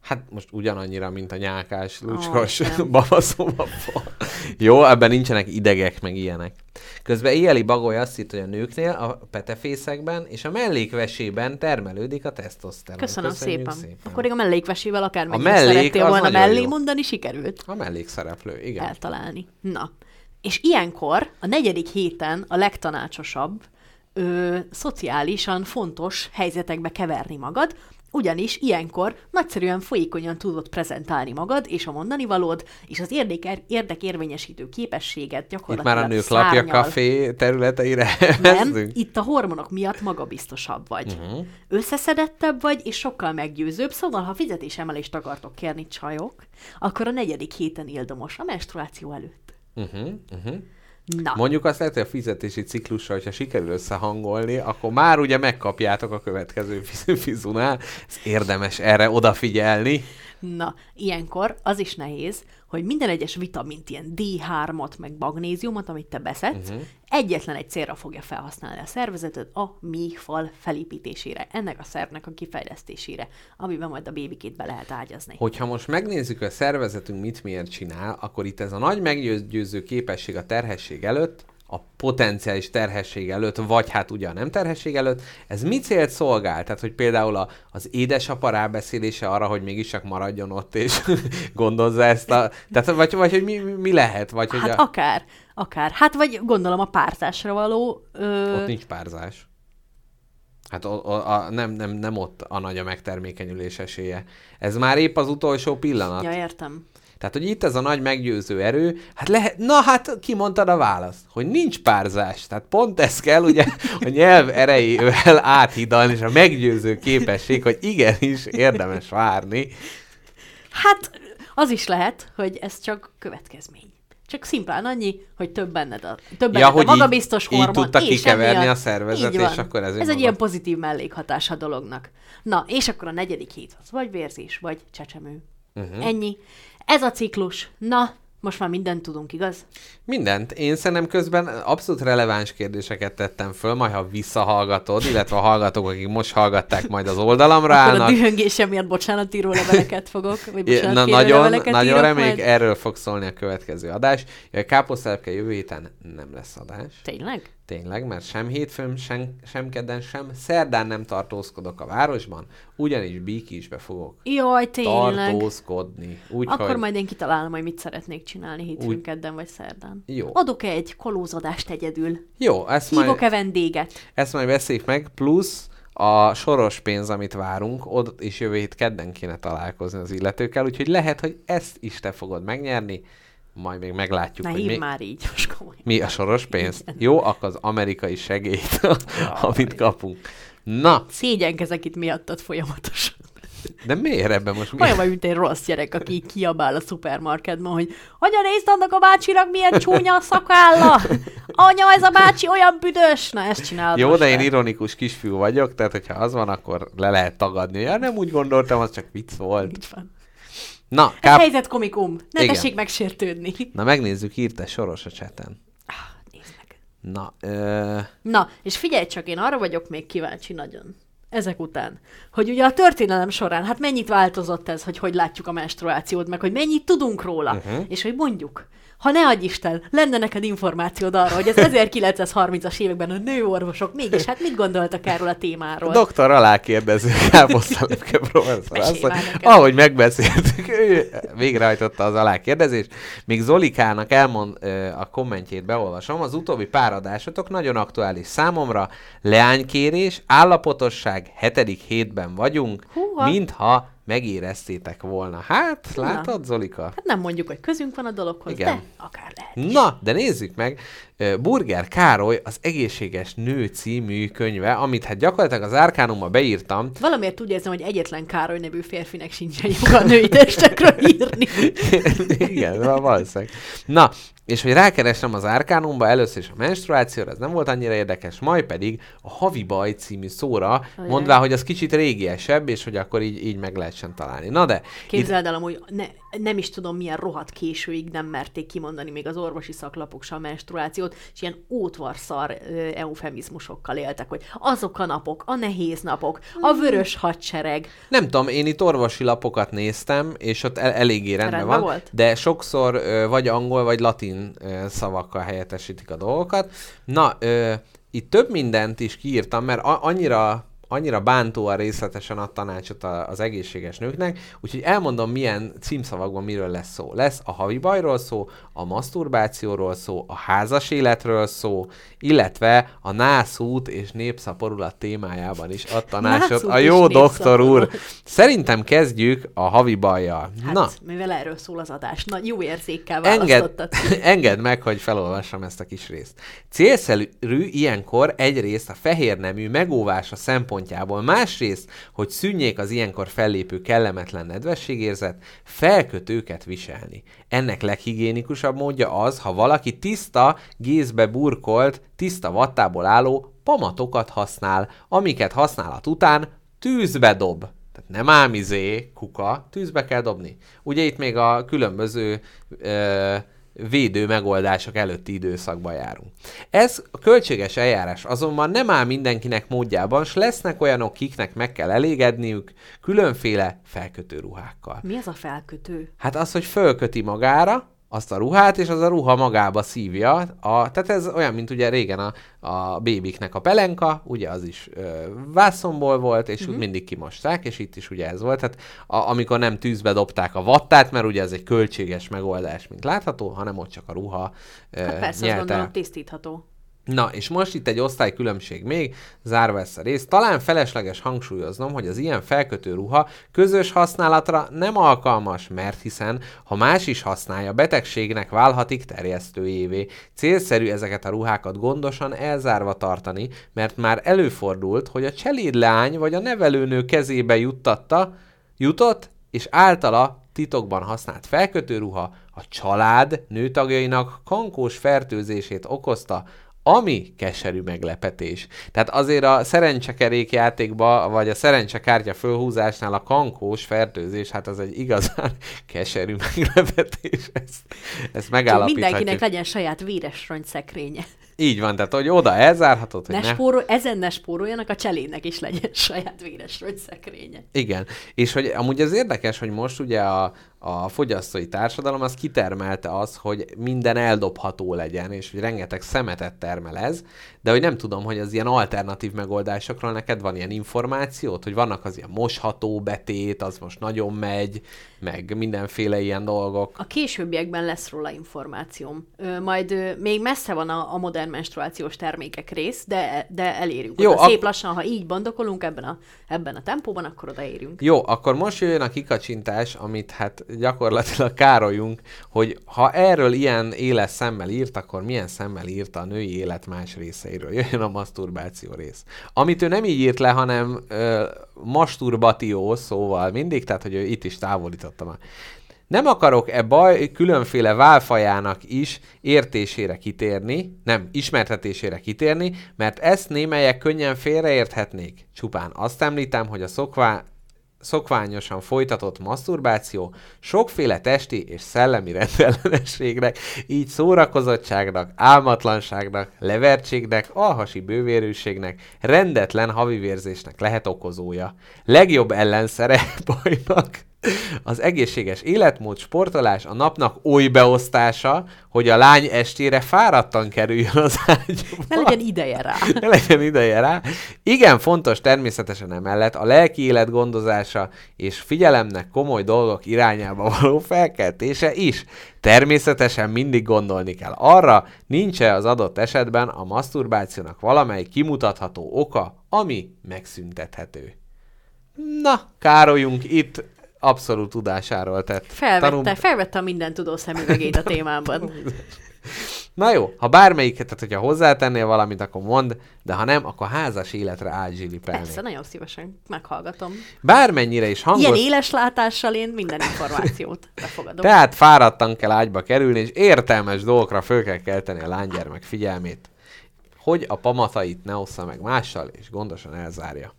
Hát most ugyanannyira, mint a nyálkás, lucskos, oh, babaszóba. Jó, ebben nincsenek idegek, meg ilyenek. Közben éjjeli bagoly azt hitt, hogy a nőknél a petefészekben és a mellékvesében termelődik a tesztoszteron. Köszönöm Köszönjük szépen. Akkor még a mellékvesével akár A mellék szerettél volna mellé jó. mondani, sikerült A mellékszereplő, igen. eltalálni. Na, és ilyenkor a negyedik héten a legtanácsosabb ö, szociálisan fontos helyzetekbe keverni magad, ugyanis ilyenkor nagyszerűen folyékonyan tudod prezentálni magad és a mondani valód, és az érdeker, érdekérvényesítő képességet Itt gyakorlatilag már a nők lapja szárnyal. kafé területeire Nem, itt a hormonok miatt magabiztosabb vagy. Uh-huh. Összeszedettebb vagy, és sokkal meggyőzőbb, szóval ha fizetésemelést akartok kérni csajok, akkor a negyedik héten ildomos, a menstruáció előtt. Uh-huh, uh-huh. Na, Mondjuk azt lehet, hogy a fizetési ciklusra, hogyha sikerül összehangolni, akkor már ugye megkapjátok a következő fiz- fizunál. Ez érdemes erre odafigyelni. na, ilyenkor az is nehéz, hogy minden egyes vitamint, ilyen D3-at, meg magnéziumot, amit te beszedsz, uh-huh. egyetlen egy célra fogja felhasználni a szervezeted, a méhfal felépítésére, ennek a szervnek a kifejlesztésére, amiben majd a bébikét be lehet ágyazni. Hogyha most megnézzük, a szervezetünk mit miért csinál, akkor itt ez a nagy meggyőző képesség a terhesség előtt, a potenciális terhesség előtt, vagy hát ugye a nem terhesség előtt, ez mi célt szolgál? Tehát, hogy például a, az édesapa rábeszélése arra, hogy mégis csak maradjon ott, és gondozza ezt a... Tehát, vagy, vagy hogy mi, mi lehet? Vagy, hogy Hát a, akár, akár. Hát vagy gondolom a pártásra való... Ö... ott nincs párzás. Hát o, o, a, nem, nem, nem ott a nagy a megtermékenyülés esélye. Ez már épp az utolsó pillanat. Ja, értem. Tehát, hogy itt ez a nagy meggyőző erő, hát lehet, na hát kimondtad a választ, hogy nincs párzás. Tehát pont ez kell ugye a nyelv erejével áthidalni, és a meggyőző képesség, hogy igenis érdemes várni. Hát az is lehet, hogy ez csak következmény. Csak szimplán annyi, hogy több benned a, több benned Ja, a hogy így- magabiztos így hormon, tudta és kikeverni emiatt- a szervezet, így és akkor ez Ez egy önmaga- ilyen pozitív mellékhatás a dolognak. Na, és akkor a negyedik hét az vagy vérzés, vagy csecsemő. Uh-huh. Ennyi. Ez a ciklus. Na, most már mindent tudunk, igaz? Mindent. Én szerintem közben abszolút releváns kérdéseket tettem föl, majd ha visszahallgatod, illetve a hallgatók, akik most hallgatták, majd az oldalamra Akkor a állnak. dühöngésem miatt bocsánatíró leveleket fogok, vagy bocsánat Na, nagyon, leveleket nagyon írok reméljük, majd. erről fog szólni a következő adás. A káposztelepke jövő héten nem lesz adás. Tényleg? Tényleg, mert sem hétfőn, sem, sem kedden, sem szerdán nem tartózkodok a városban, ugyanis Bíkisbe fogok Jaj, tényleg. tartózkodni. Úgyhogy Akkor majd én kitalálom, hogy mit szeretnék csinálni hétfőn, Úgy- kedden vagy szerdán. Jó. Adok egy kolózadást egyedül. Jó, ezt majd, Hívok-e vendéget? ezt majd beszéljük meg, plusz a soros pénz, amit várunk, ott is jövő hét kedden kéne találkozni az illetőkkel, úgyhogy lehet, hogy ezt is te fogod megnyerni, majd még meglátjuk, Ne hogy mi, már így, most komolyan. mi a soros pénz. Jó, akkor az amerikai segélyt, amit kapunk. Na, Szégyenkezek itt miattad folyamatosan. de miért ebben most mi? Olyan vagy, mint egy rossz gyerek, aki így kiabál a szupermarketben, hogy anya, nézd annak a bácsinak milyen csúnya a szakálla! Anya, ez a bácsi olyan büdös! Na, ezt csinálod Jó, de én ironikus kisfiú vagyok, tehát hogyha az van, akkor le lehet tagadni. Ja, nem úgy gondoltam, az csak vicc volt. Így van. Na, Ez káp... helyzet komikum. Ne Igen. tessék megsértődni. Na megnézzük, írta Soros a cseten. Ah. Na, ö... Na, és figyelj csak, én arra vagyok még kíváncsi nagyon. Ezek után. Hogy ugye a történelem során, hát mennyit változott ez, hogy hogy látjuk a menstruációt, meg hogy mennyit tudunk róla, uh-huh. és hogy mondjuk, ha ne adj Isten, lenne neked információd arra, hogy az 1930-as években a nőorvosok mégis hát mit gondoltak erről a témáról? Doktor alá kérdező káposztalepke professzor. Azt, nekem. ahogy megbeszéltük, ő végrehajtotta az alákérdezést. Míg Zolikának elmond a kommentjét, beolvasom, az utóbbi pár adásotok nagyon aktuális számomra. Leánykérés, állapotosság, hetedik hétben vagyunk, Húha. mintha megéreztétek volna. Hát, látod, Zolika? Hát nem mondjuk, hogy közünk van a dologhoz, Igen. de akár lehet. Na, de nézzük meg, Burger Károly az Egészséges Nő című könyve, amit hát gyakorlatilag az Árkánumba beírtam, Valamiért úgy érzem, hogy egyetlen Károly nevű férfinek sincsen joga a női testekről írni. Igen, val- valószínűleg. Na, és hogy rákeresem az Árkánumba, először is a menstruációra, ez nem volt annyira érdekes, majd pedig a Havi Baj című szóra, Ajaj. mondvá, hogy az kicsit régiesebb, és hogy akkor így, így meg lehessen találni. Na de, itt, Képzeld el, amúgy ne, nem is tudom, milyen rohadt későig nem merték kimondani még az orvosi szaklapok sem a menstruációt, és ilyen ótvarszar eufemizmusokkal éltek, hogy azok a napok, a nehéz napok, a Hmm. vörös hadsereg. nem tudom, én itt orvosi lapokat néztem, és ott el- eléggé rendben, Rendben van, volt? de sokszor vagy angol, vagy latin szavakkal helyettesítik a dolgokat. Na, itt több mindent is kiírtam, mert a- annyira annyira bántóan részletesen ad tanácsot az egészséges nőknek, úgyhogy elmondom, milyen címszavakban miről lesz szó. Lesz a havi bajról szó, a maszturbációról szó, a házas életről szó, illetve a nászút és népszaporulat témájában is ad tanácsot Nászút a jó doktor úr. Szerintem kezdjük a havi bajjal. Hát, Na, mivel erről szól az adás. Na, jó érzékkel Enged, választottad. engedd meg, hogy felolvassam ezt a kis részt. Célszerű ilyenkor egyrészt a fehér nemű megóvása szempontjából, másrészt, hogy szűnjék az ilyenkor fellépő kellemetlen nedvességérzet, felkötőket viselni. Ennek leghigiénikusabb módja az, ha valaki tiszta, gézbe burkolt, tiszta vattából álló pamatokat használ, amiket használat után tűzbe dob. Tehát nem ám izé, kuka, tűzbe kell dobni. Ugye itt még a különböző ö, védő megoldások előtti időszakban járunk. Ez a költséges eljárás azonban nem áll mindenkinek módjában, s lesznek olyanok, kiknek meg kell elégedniük különféle felkötő ruhákkal. Mi az a felkötő? Hát az, hogy fölköti magára azt a ruhát, és az a ruha magába szívja. A, tehát ez olyan, mint ugye régen a, a bébiknek a pelenka, ugye az is ö, vászonból volt, és uh-huh. úgy mindig kimosták, és itt is ugye ez volt. Tehát a, amikor nem tűzbe dobták a vattát, mert ugye ez egy költséges megoldás, mint látható, hanem ott csak a ruha ö, Hát persze, azt nyelte. gondolom tisztítható. Na, és most itt egy osztálykülönbség még, zárva ezt a részt. Talán felesleges hangsúlyoznom, hogy az ilyen felkötő ruha közös használatra nem alkalmas, mert hiszen, ha más is használja, betegségnek válhatik terjesztőjévé. Célszerű ezeket a ruhákat gondosan elzárva tartani, mert már előfordult, hogy a cselédlány vagy a nevelőnő kezébe juttatta, jutott, és általa titokban használt felkötőruha a család nőtagjainak kankós fertőzését okozta, ami keserű meglepetés. Tehát azért a szerencsekerék játékba, vagy a szerencsekártya fölhúzásnál a kankós fertőzés, hát az egy igazán keserű meglepetés. Ezt, ezt megállapíthatjuk. Mindenkinek legyen saját véres rongy szekrénye. Így van, tehát hogy oda elzárhatod, hogy Ne ne... spórol, ezen ne spóroljanak, a cselédnek is legyen saját véres rongy szekrénye. Igen, és hogy amúgy az érdekes, hogy most ugye a, a fogyasztói társadalom az kitermelte az, hogy minden eldobható legyen, és hogy rengeteg szemetet termel ez, de hogy nem tudom, hogy az ilyen alternatív megoldásokról neked van ilyen információt, hogy vannak az ilyen mosható betét, az most nagyon megy, meg mindenféle ilyen dolgok. A későbbiekben lesz róla információm. Ö, majd ö, még messze van a, a modern menstruációs termékek rész, de, de elérünk. Jó, oda. Szép lassan, ha így bandokolunk ebben a, ebben a tempóban, akkor odaérünk. Jó, akkor most jöjjön a kikacsintás, amit hát gyakorlatilag károljunk, hogy ha erről ilyen éles szemmel írt, akkor milyen szemmel írta a női élet más részeiről. Jöjjön a maszturbáció rész. Amit ő nem így írt le, hanem ö, masturbatió szóval mindig, tehát hogy ő itt is távolította már. Nem akarok e baj különféle válfajának is értésére kitérni, nem, ismertetésére kitérni, mert ezt némelyek könnyen félreérthetnék. Csupán azt említem, hogy a szokvá, szokványosan folytatott maszturbáció sokféle testi és szellemi rendellenességnek, így szórakozottságnak, álmatlanságnak, levertségnek, alhasi bővérűségnek, rendetlen havivérzésnek lehet okozója. Legjobb ellenszere bajnak az egészséges életmód, sportolás, a napnak oly beosztása, hogy a lány estére fáradtan kerüljön az ágyba. Ne legyen ideje rá. Ne legyen ideje rá. Igen, fontos természetesen emellett a lelki élet gondozása és figyelemnek komoly dolgok irányába való felkeltése is. Természetesen mindig gondolni kell arra, nincs-e az adott esetben a maszturbációnak valamely kimutatható oka, ami megszüntethető. Na, károljunk itt abszolút tudásáról tett. Felvette, tanul- felvette a minden tudó szemüvegét a témában. Na jó, ha bármelyiket, tehát hogyha hozzátennél valamit, akkor mondd, de ha nem, akkor házas életre átzsilipelni. Persze, nagyon szívesen meghallgatom. Bármennyire is hangos, Ilyen éles látással én minden információt befogadom. tehát fáradtan kell ágyba kerülni, és értelmes dolgokra föl kell kelteni a lánygyermek figyelmét, hogy a pamatait ne ossza meg mással, és gondosan elzárja.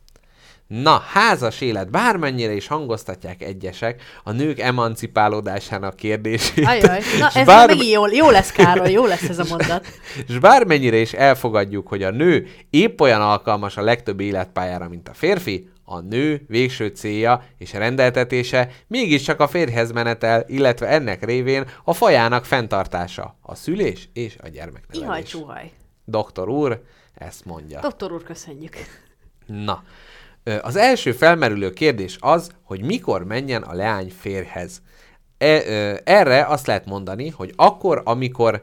Na, házas élet, bármennyire is hangoztatják egyesek a nők emancipálódásának kérdését. Ajaj, na ez bár- megint jó, jó lesz, Károly, jó lesz ez a mondat. És bármennyire is elfogadjuk, hogy a nő épp olyan alkalmas a legtöbb életpályára, mint a férfi, a nő végső célja és rendeltetése mégiscsak a férjhez menetel, illetve ennek révén a fajának fenntartása, a szülés és a Ihaj, gyermeknevelés. csuhaj. Doktor úr ezt mondja. Doktor úr, köszönjük. Na, az első felmerülő kérdés az, hogy mikor menjen a leány férjhez. E, erre azt lehet mondani, hogy akkor, amikor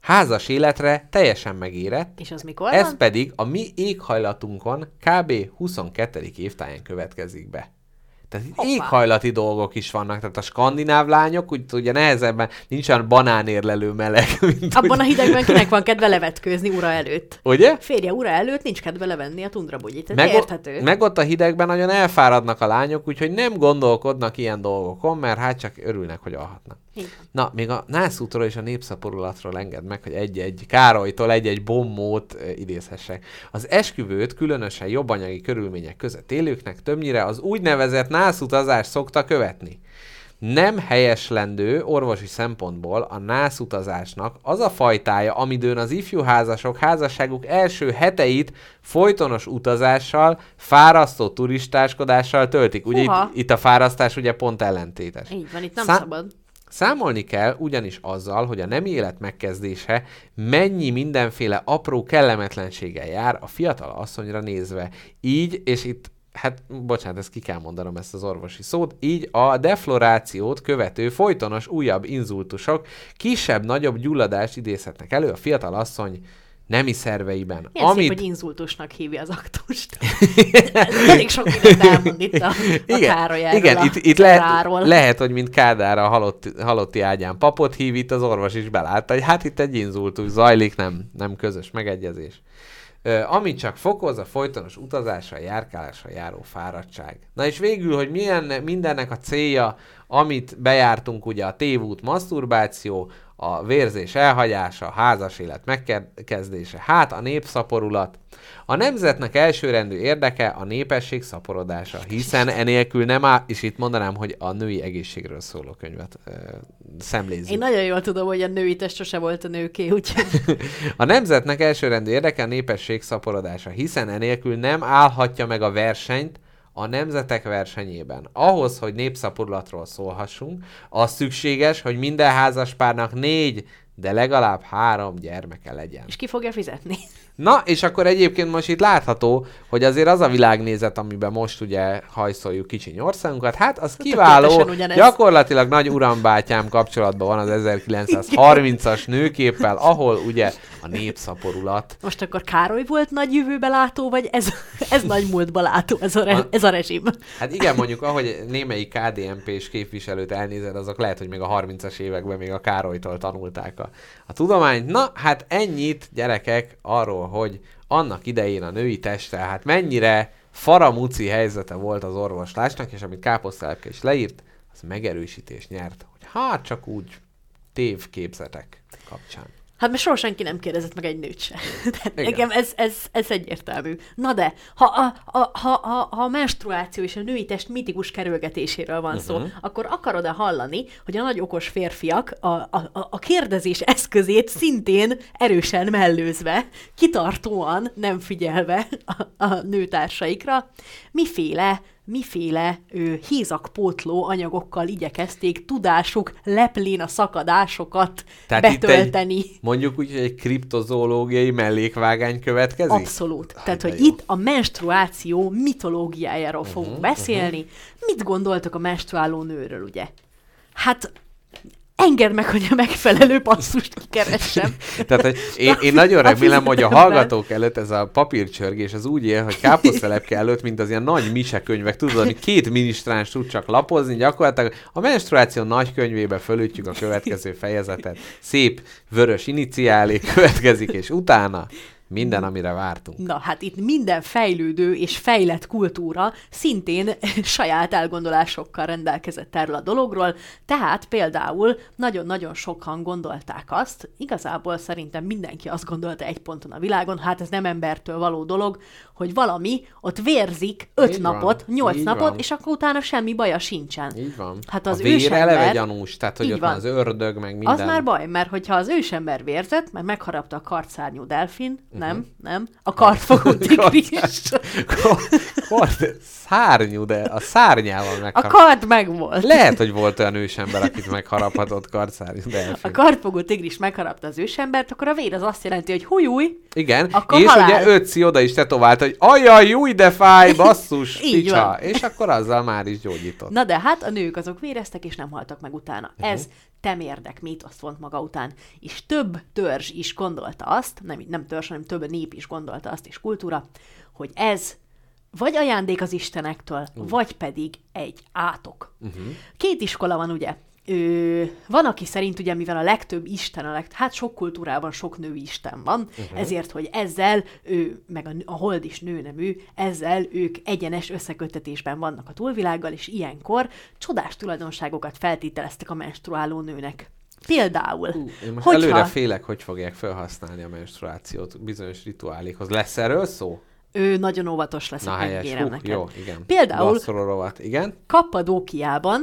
házas életre teljesen megérett, És az mikor ez van? pedig a mi éghajlatunkon kb. 22. évtáján következik be. Tehát itt Hoppá. éghajlati dolgok is vannak, tehát a skandináv lányok, úgy ugye nehezebben, nincs olyan banánérlelő meleg, mint Abban hogy, a hidegben kinek van kedve levetkőzni ura előtt? Ugye? Férje ura előtt nincs kedve levenni a tundrabugyit. Ez Meg, érthető. meg ott a hidegben nagyon elfáradnak a lányok, úgyhogy nem gondolkodnak ilyen dolgokon, mert hát csak örülnek, hogy alhatnak. Na, még a nászútról és a népszaporulatról enged meg, hogy egy-egy Károlytól egy-egy bombót idézhessek. Az esküvőt különösen jobb anyagi körülmények között élőknek többnyire az úgynevezett nászutazás szokta követni. Nem helyeslendő orvosi szempontból a nászutazásnak az a fajtája, amidőn az ifjú házasok házasságuk első heteit folytonos utazással, fárasztó turistáskodással töltik. Ugye itt, itt a fárasztás ugye pont ellentétes. Így van, itt nem Szá- szabad. Számolni kell ugyanis azzal, hogy a nemi élet megkezdése mennyi mindenféle apró kellemetlenséggel jár a fiatal asszonyra nézve. Így, és itt hát bocsánat, ezt ki kell mondanom ezt az orvosi szót, így a deflorációt követő folytonos újabb inzultusok kisebb-nagyobb gyulladást idézhetnek elő a fiatal asszony nemi szerveiben. Ilyen Amit... szép, hogy inzultusnak hívja az aktust. Elég sok mindent elmond itt a, a igen, Károlyáról, igen a itt, itt le, Ceráról. lehet, hogy mint Kádár a halott, halotti ágyán papot hív, itt az orvos is belátta, hogy hát itt egy inzultus zajlik, nem, nem közös megegyezés. Ö, amit csak fokoz a folytonos utazásra, járkálásra járó fáradtság. Na és végül, hogy milyen mindennek a célja, amit bejártunk, ugye a tévút maszturbáció, a vérzés elhagyása, a házas élet megkezdése, hát a népszaporulat. A nemzetnek elsőrendű érdeke a népesség szaporodása, hiszen enélkül nem áll, és itt mondanám, hogy a női egészségről szóló könyvet ö, szemlézzük. Én nagyon jól tudom, hogy a női test sose volt a nőké, úgyhogy A nemzetnek elsőrendű érdeke a népesség szaporodása, hiszen enélkül nem állhatja meg a versenyt a nemzetek versenyében. Ahhoz, hogy népszaporulatról szólhassunk, az szükséges, hogy minden házaspárnak négy, de legalább három gyermeke legyen. és ki fogja fizetni? Na, és akkor egyébként most itt látható, hogy azért az a világnézet, amiben most ugye hajszoljuk kicsi országunkat, hát az kiváló, gyakorlatilag nagy urambátyám kapcsolatban van az 1930-as nőképpel, ahol ugye a népszaporulat. Most akkor Károly volt nagy jövőbe látó, vagy ez, ez nagy múltba látó, ez a, re, ez a rezsim? Hát igen, mondjuk, ahogy némelyik KDNP-s képviselőt elnézed, azok lehet, hogy még a 30-as években még a Károlytól tanulták a, a tudományt. Na, hát ennyit, gyerekek, arról, hogy annak idején a női testtel, hát mennyire faramuci helyzete volt az orvoslásnak, és amit Káposztelepke is leírt, az megerősítés nyert, hogy hát csak úgy tévképzetek kapcsán. Hát mert soha senki nem kérdezett meg egy nőt se. Tehát Igen. ez, ez, ez egyértelmű. Na de, ha a, a, ha, ha, ha a menstruáció és a női test mitikus kerülgetéséről van szó, Uh-huh. akkor akarod-e hallani, hogy a nagy okos férfiak a, a, a- a kérdezés eszközét szintén erősen mellőzve, kitartóan nem figyelve a, a nőtársaikra, miféle miféle ő, hézakpótló anyagokkal igyekezték tudásuk leplén a szakadásokat Tehát itt betölteni. egy, mondjuk úgy, hogy egy kriptozoológiai mellékvágány következik? Abszolút. Tehát, de hogy jó. itt a menstruáció mitológiájáról Mhm, fogunk beszélni. Mit gondoltok a menstruáló nőről, ugye? Hát engedd meg, hogy a megfelelő passzust kikeressem. Tehát, hogy én, én nagyon remélem, hogy a hallgatók előtt ez a papírcsörgés az úgy él, hogy káposztelepke előtt, mint az ilyen nagy misekönyvek, tudod, hogy két minisztráns tud csak lapozni, gyakorlatilag a menstruáció nagy könyvébe fölütjük a következő fejezetet. Szép vörös iniciálé következik, és utána minden, amire vártunk. Na, hát itt minden fejlődő és fejlett kultúra szintén saját elgondolásokkal rendelkezett erről a dologról, tehát például nagyon-nagyon sokan gondolták azt, igazából szerintem mindenki azt gondolta egy ponton a világon, hát ez nem embertől való dolog, hogy valami ott vérzik öt Így van, napot, nyolc így napot, van. és akkor utána semmi baja sincsen. Így van. Hát az a vér ősember- eleve gyanús, tehát hogy ott van van. az ördög, meg minden. Az már baj, mert hogyha az ősember vérzett, mert megharapta a kartszárnyú delfin, Mhm. nem, nem, a kartfogó tigris, Kard, szárnyú, de a szárnyával a megkap. kard megvolt. Lehet, hogy volt olyan ősember, akit megharaphatott karcárnyú A delfin. kartfogó tigris megharapta az ősembert, akkor a vér az azt jelenti, hogy hujúj, Igen, és halál. ugye Ötzi oda is tetovált, hogy ajaj, júj, de fáj, basszus, Így picsa. van. És akkor azzal már is gyógyított. Na de hát a nők azok véreztek, és nem haltak meg utána. Mhm. Ez temérdek mit azt vont maga után. És több törzs is gondolta azt, nem, nem törzs, hanem több nép is gondolta azt, és kultúra, hogy ez vagy ajándék az istenektől, vagy pedig egy átok. Mhm. Két iskola van ugye, Ö, van, aki szerint ugye, mivel a legtöbb isten, a legt- hát sok kultúrában sok nő isten van, uh-huh. ezért, hogy ezzel, ő, meg a, a hold is nőnemű, ezzel ők egyenes összekötetésben vannak a túlvilággal, és ilyenkor csodás tulajdonságokat feltételeztek a menstruáló nőnek. Például, Én most hogyha- előre félek, hogy fogják felhasználni a menstruációt bizonyos rituálékhoz. Lesz erről szó? ő nagyon óvatos lesz, Na megígérem neked. jó, igen. Például igen. Kappadókiában,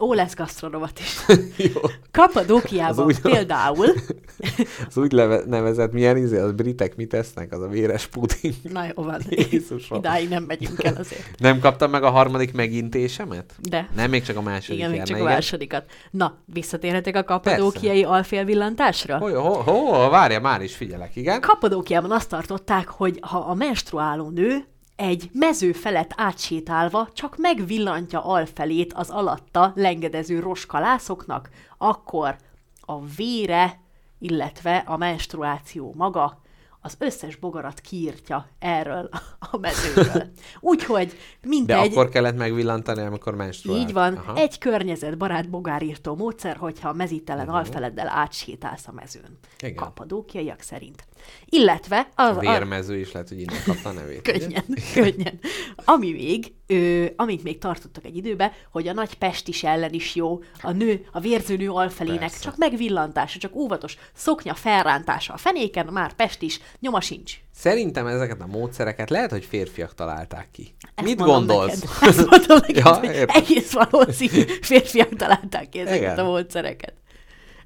ó, lesz gasztronovat is. Jó. Kappadókiában Az úgy- például, Az úgy leve, nevezett, milyen izé, az britek mit esznek, az a véres puding. na jó van, Jézusom. idáig nem megyünk el azért. Nem kaptam meg a harmadik megintésemet? De. Nem, még csak a második Igen, még csak a másodikat. Na, visszatérhetek a kapadókiai alfélvillantásra? Ho, ho, ho, várja, már is figyelek, igen? Kapadókiában azt tartották, hogy ha a menstruáló nő egy mező felett átsétálva csak megvillantja alfelét az alatta lengedező roskalászoknak, akkor a vére, illetve a menstruáció maga az összes bogarat kiírtja erről a mezőről. Úgyhogy De mindegy, akkor kellett megvillantani, amikor menstruált. így van, Aha. egy környezetbarát bogárírtó módszer, hogyha mezítelen Mhm. alfeleddel átsétálsz a mezőn. Igen. Kapadókiaiak szerint. Illetve az, a, Vérmező is lehet, hogy innen kapta a nevét. könnyen, könnyen. Ami még, ö, amit még tartottak egy időbe, hogy a nagy pestis ellen is jó, a nő, a vérző nő alfelének Persze. csak megvillantása, csak óvatos, szoknya felrántása a fenéken, már pestis, nyoma sincs. Szerintem ezeket a módszereket lehet, hogy férfiak találták ki. Ezt Mit gondolsz? Neked. Ezt mondom neked, Ja, hogy értem. egész valószínű férfiak találták ki ezeket Igen. a módszereket.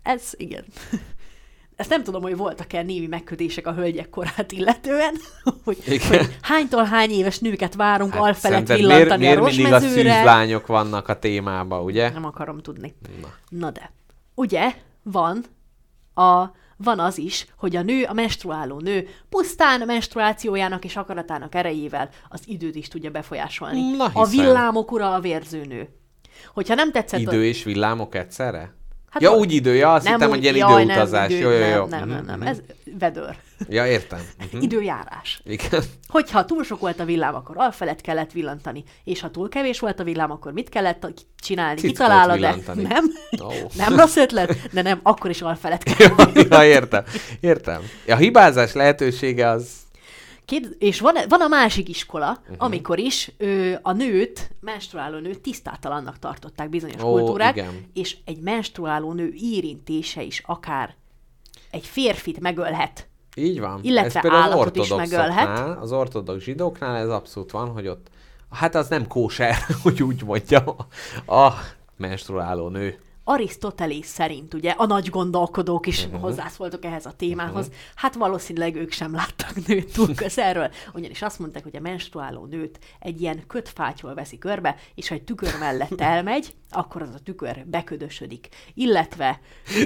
Ez, igen. Ezt nem tudom, hogy voltak-e némi megkötések a hölgyek korát illetően, hogy, Igen. hogy hánytól hány éves nőket várunk hát, miért, villantani miért a mindig a szűzlányok vannak a témába, ugye? Nem akarom tudni. Na. Na de, ugye van a van az is, hogy a nő, a menstruáló nő pusztán a menstruációjának és akaratának erejével az időt is tudja befolyásolni. Na, a villámok ura a vérzőnő. Hogyha nem tetszett... Idő és villámok egyszerre? Hát ja, úgy időja, azt hittem, úgy- hogy ilyen jaj, időutazás. Nem, idő, jó, jó, jó. Nem, nem, nem, nem. mhm. Ez vedőr. Ja, értem. Mhm. Időjárás. Igen. Hogyha túl sok volt a villám, akkor alfelett kellett villantani, és ha túl kevés volt a villám, akkor mit kellett csinálni? Cickót Kitalálod-e? villantani. Nem? Ó. Nem rossz ötlet, de nem, akkor is alfelett kell. ja, értem. Értem. A hibázás lehetősége az... Kép, és van, van a másik iskola, uh-huh. amikor is ö, a nőt, menstruáló nőt tisztátalannak tartották bizonyos Ó, kultúrák, igen. és egy menstruáló nő érintése is akár egy férfit megölhet. Így van. Illetve ez az állatot is megölhet. az ortodox zsidóknál ez abszolút van, hogy ott, hát az nem kóser, hogy úgy mondjam, a menstruáló nő. Arisztotelész szerint, ugye, a nagy gondolkodók is uh-huh. hozzászóltak ehhez a témához, uh-huh. hát valószínűleg ők sem láttak nőt túl közelről, ugyanis azt mondták, hogy a menstruáló nőt egy ilyen kötfátyol veszi körbe, és ha egy tükör mellett elmegy, akkor az a tükör beködösödik. Illetve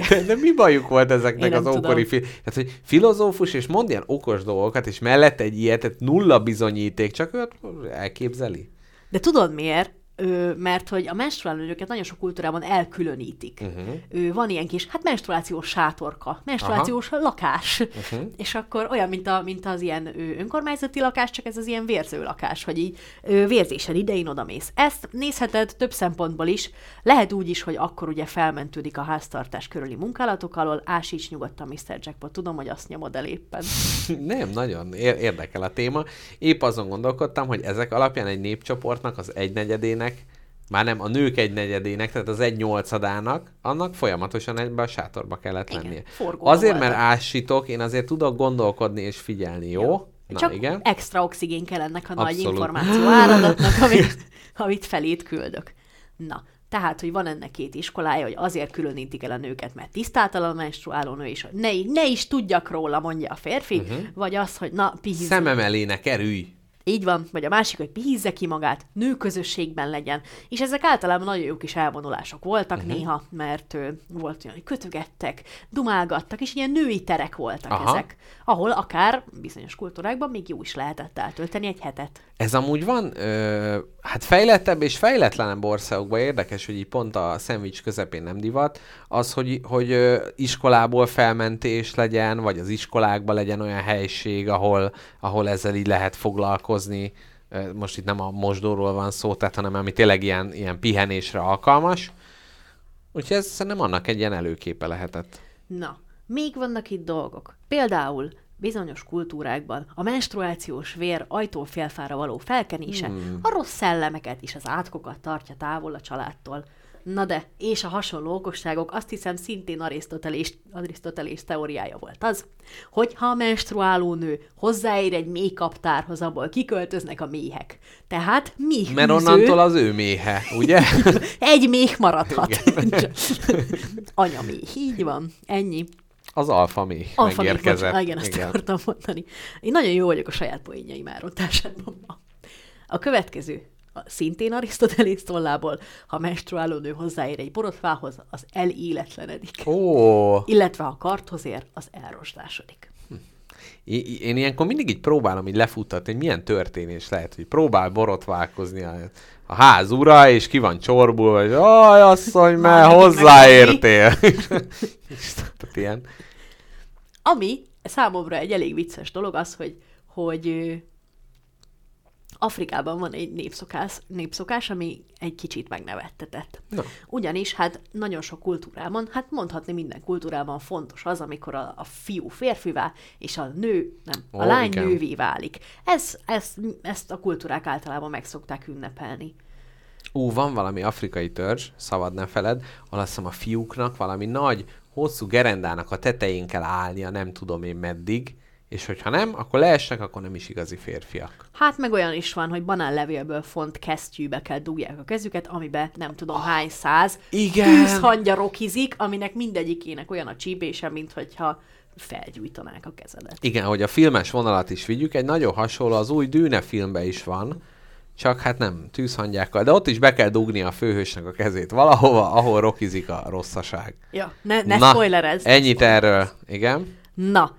De mi bajuk volt ezeknek az nem ókori tudom. fi... Tehát, hogy filozófus, és mond ilyen okos dolgokat, és mellette egy ilyet, tehát nulla bizonyíték, csak őt elképzeli. De tudod miért? Ö, mert hogy a menstruáló nőket nagyon sok kultúrában elkülönítik. Uh-huh. Ö, van ilyen kis, hát menstruációs sátorka, menstruációs Aha. lakás. Uh-huh. És akkor olyan, mint, a, mint az ilyen ö, önkormányzati lakás, csak ez az ilyen vérző lakás, hogy így ö, vérzésen idején odamész. Ezt nézheted több szempontból is. Lehet úgy is, hogy akkor ugye felmentődik a háztartás körüli munkálatok alól. Ásíts nyugodtan, Mr. Jackpot. Tudom, hogy azt nyomod el éppen. Nem, nagyon ér- érdekel a téma. Épp azon gondolkodtam, hogy ezek alapján egy népcsoportnak az egynegyedének, már nem a nők egynegyedének, tehát az egy nyolcadának, annak folyamatosan ebbe a sátorba kellett Igen, lennie. Azért, mert ásítok, én azért tudok gondolkodni és figyelni, jó? Na Csak igen. extra oxigén kell ennek a nagy Abszolút. információ áradatnak, amit, amit felét küldök. Na, tehát, hogy van ennek két iskolája, hogy azért különítik el a nőket, mert tisztátalan menstruáló nő, és ne, ne is tudjak róla, mondja a férfi, uh-huh. vagy az, hogy na, pihizz. Szemem elé ne kerülj! Így van, vagy a másik, hogy pihizze ki magát, nőközösségben legyen. És ezek általában nagyon jó kis elvonulások voltak uh-huh. néha, mert ö, volt olyan, hogy kötögettek, dumálgattak, és ilyen női terek voltak. Aha. ezek, ahol akár bizonyos kultúrákban még jó is lehetett eltölteni egy hetet. Ez amúgy van, ö, hát fejlettebb és fejletlenebb országokban érdekes, hogy így pont a szendvics közepén nem divat, az, hogy, hogy ö, iskolából felmentés legyen, vagy az iskolákban legyen olyan helység, ahol, ahol ezzel így lehet foglalkozni. Ö, Most itt nem a mosdóról van szó, tehát, hanem ami tényleg ilyen, ilyen pihenésre alkalmas. Úgyhogy ez szerintem annak egy ilyen előképe lehetett. Na, még vannak itt dolgok. Például bizonyos kultúrákban a menstruációs vér ajtófélfára való felkenése hmm. a rossz szellemeket és az átkokat tartja távol a családtól. Na de, és a hasonló okosságok azt hiszem szintén Arisztotelés, Arisztotelés teóriája volt az, hogy ha a menstruáló nő hozzáér egy méhkaptárhoz, abból kiköltöznek a méhek. Tehát méh Mert onnantól az ő méhe, ugye? Egy méh maradhat. Anya méh, így van. Ennyi. Az alfa méh Alfa megérkezett. bocsánat, igen, ezt akartam mondani. Én nagyon jó vagyok a saját poénjaim elrontásában ma. A következő, szintén Arisztotelész tollából, ha menstruáló nő hozzáér egy borotvához, az eléletlenedik. Ó, Illetve ha karthoz ér, az elrosdásodik. I- én ilyenkor mindig így próbálom így lefuttatni, hogy milyen történés lehet, hogy próbál borotválkozni a, a ház ura, és ki van csorbul, hogy aj, asszony, mert hozzáértél. És ilyen. Ami számomra egy elég vicces dolog az, hogy, hogy Afrikában van egy népszokás, népszokás, ami egy kicsit megnevettetett. Na. Ugyanis hát nagyon sok kultúrában, hát mondhatni minden kultúrában fontos az, amikor a, a fiú férfivá, és a nő, nem, a Ó, lány igen. nővé válik. Ez, ez, ezt a kultúrák általában meg szokták ünnepelni. Ú, van valami afrikai törzs, szabad ne feled, ahol azt hiszem a fiúknak valami nagy, hosszú gerendának a tetején kell állnia, nem tudom én meddig, és hogyha nem, akkor leesnek, akkor nem is igazi férfiak. Hát meg olyan is van, hogy banánlevélből font kesztyűbe kell dugják a kezüket, amibe nem tudom hány száz igen. tűz hangya rokizik, aminek mindegyikének olyan a csípése, mint hogyha felgyújtanák a kezedet. Igen, hogy a filmes vonalat is vigyük, egy nagyon hasonló, az új Dűne filmben is van, csak hát nem tűzhangyákkal, de ott is be kell dugni a főhősnek a kezét valahova, ahol rokizik a rosszaság. Ja, ne, ne Na, spoilerezz. ennyit erről, igen. Na,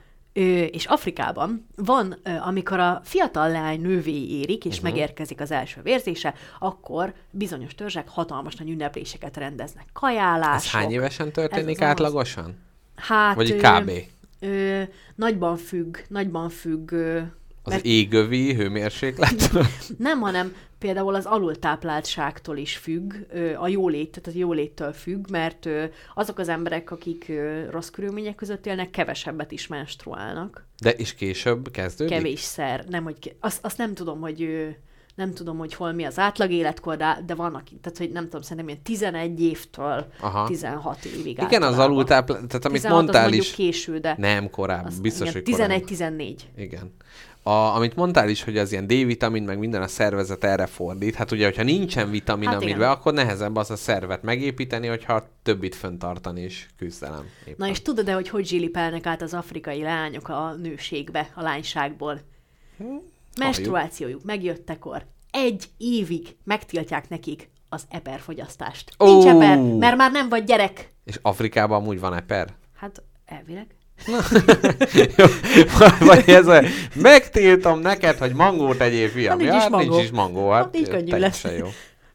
és Afrikában van, amikor a fiatal leány nővé érik, és uh-huh. megérkezik az első vérzése, akkor bizonyos törzsek hatalmas nagy ünnepléseket rendeznek. Kajálások. Ez hány évesen történik Ez az- átlagosan? Hát, Vagy így ö, kb. Ö, nagyban függ, nagyban függ, ö, Az mert égövi hőmérséklet? nem, hanem például az alultápláltságtól is függ, a jólét, tehát a jóléttől függ, mert azok az emberek, akik rossz körülmények között élnek, kevesebbet is menstruálnak. De is később kezdődik? Kevésszer. Nem, hogy azt, azt nem tudom, hogy nem tudom, hogy hol mi az átlag életkor, de, de vannak, tehát hogy nem tudom, szerintem ilyen 11 évtől Aha. 16 évig Igen, az általában. alultáplál, tehát amit 16 az mondtál is. késő, de Nem, korábban, az biztos, igen, hogy korábban. 11-14. Igen. A, amit mondtál is, hogy az ilyen D-vitamin, meg minden a szervezet erre fordít. Hát ugye, hogyha nincsen vitamin, Hát amiben, akkor nehezebb az a szervet megépíteni, hogyha többit föntartani is küzdelem. Éppen. Na és tudod-e, hogy hogy zsilipelnek át az afrikai lányok a nőségbe, a lányságból? Menstruációjuk megjöttekor egy évig megtiltják nekik az eperfogyasztást. Nincs eper, mert már nem vagy gyerek. És Afrikában amúgy van eper? Hát elvileg. Vagy ez a, megtiltom neked, hogy mangót egyél, fiam. Hát nincs ja, is hát mangó. nincs is mangó. Hát, Hát így könnyű lesz. jó.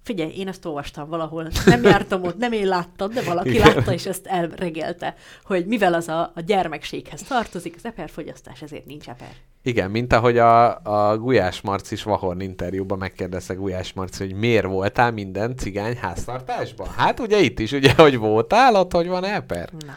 Figyelj, én ezt olvastam valahol. Nem jártam ott, nem én láttam, de valaki Igen. látta, és ezt elregelte, hogy mivel az a, a gyermekséghez tartozik, az eperfogyasztás, ezért nincs eper. Igen, mint ahogy a, a Gulyás Marci Vahorn interjúban megkérdezte Gulyás Marci, hogy miért voltál minden cigány háztartásban? Hát ugye itt is, ugye, hogy voltál, ott hogy van eper? Na.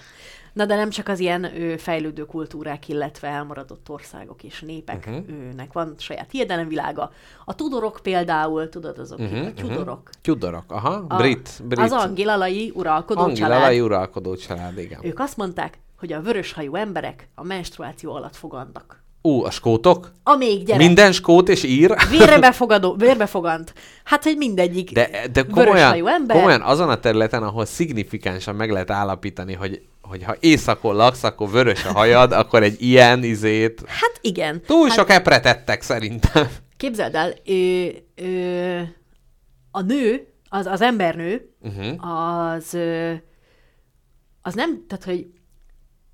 Na de nem csak az ilyen ő, fejlődő kultúrák, illetve elmaradott országok és népek, Mhm. uh-huh. őnek van saját hiedelemvilága. A tudorok például, tudod azok, uh-huh, Mhm, a tudorok. Tudorok, aha, A, brit, brit. Az angilalai uralkodó Angil család. alai uralkodó család, igen. Ők azt mondták, hogy a vöröshajú emberek a menstruáció alatt fogantak. Ú, a skótok? Amíg gyerek. Minden skót és ír? Vérbefogadó, vérbefogant. Hát, hogy mindegyik De, de komolyan, ember. komolyan azon a területen, ahol szignifikánsan meg lehet állapítani, hogy, hogy ha éjszakon laksz, akkor vörös a hajad, akkor egy ilyen izét... Hát igen. Túl hát, sok epret ettek szerintem. Képzeld el, ö, ö, a nő, az, az embernő, Uh-huh. az, az nem, tehát, hogy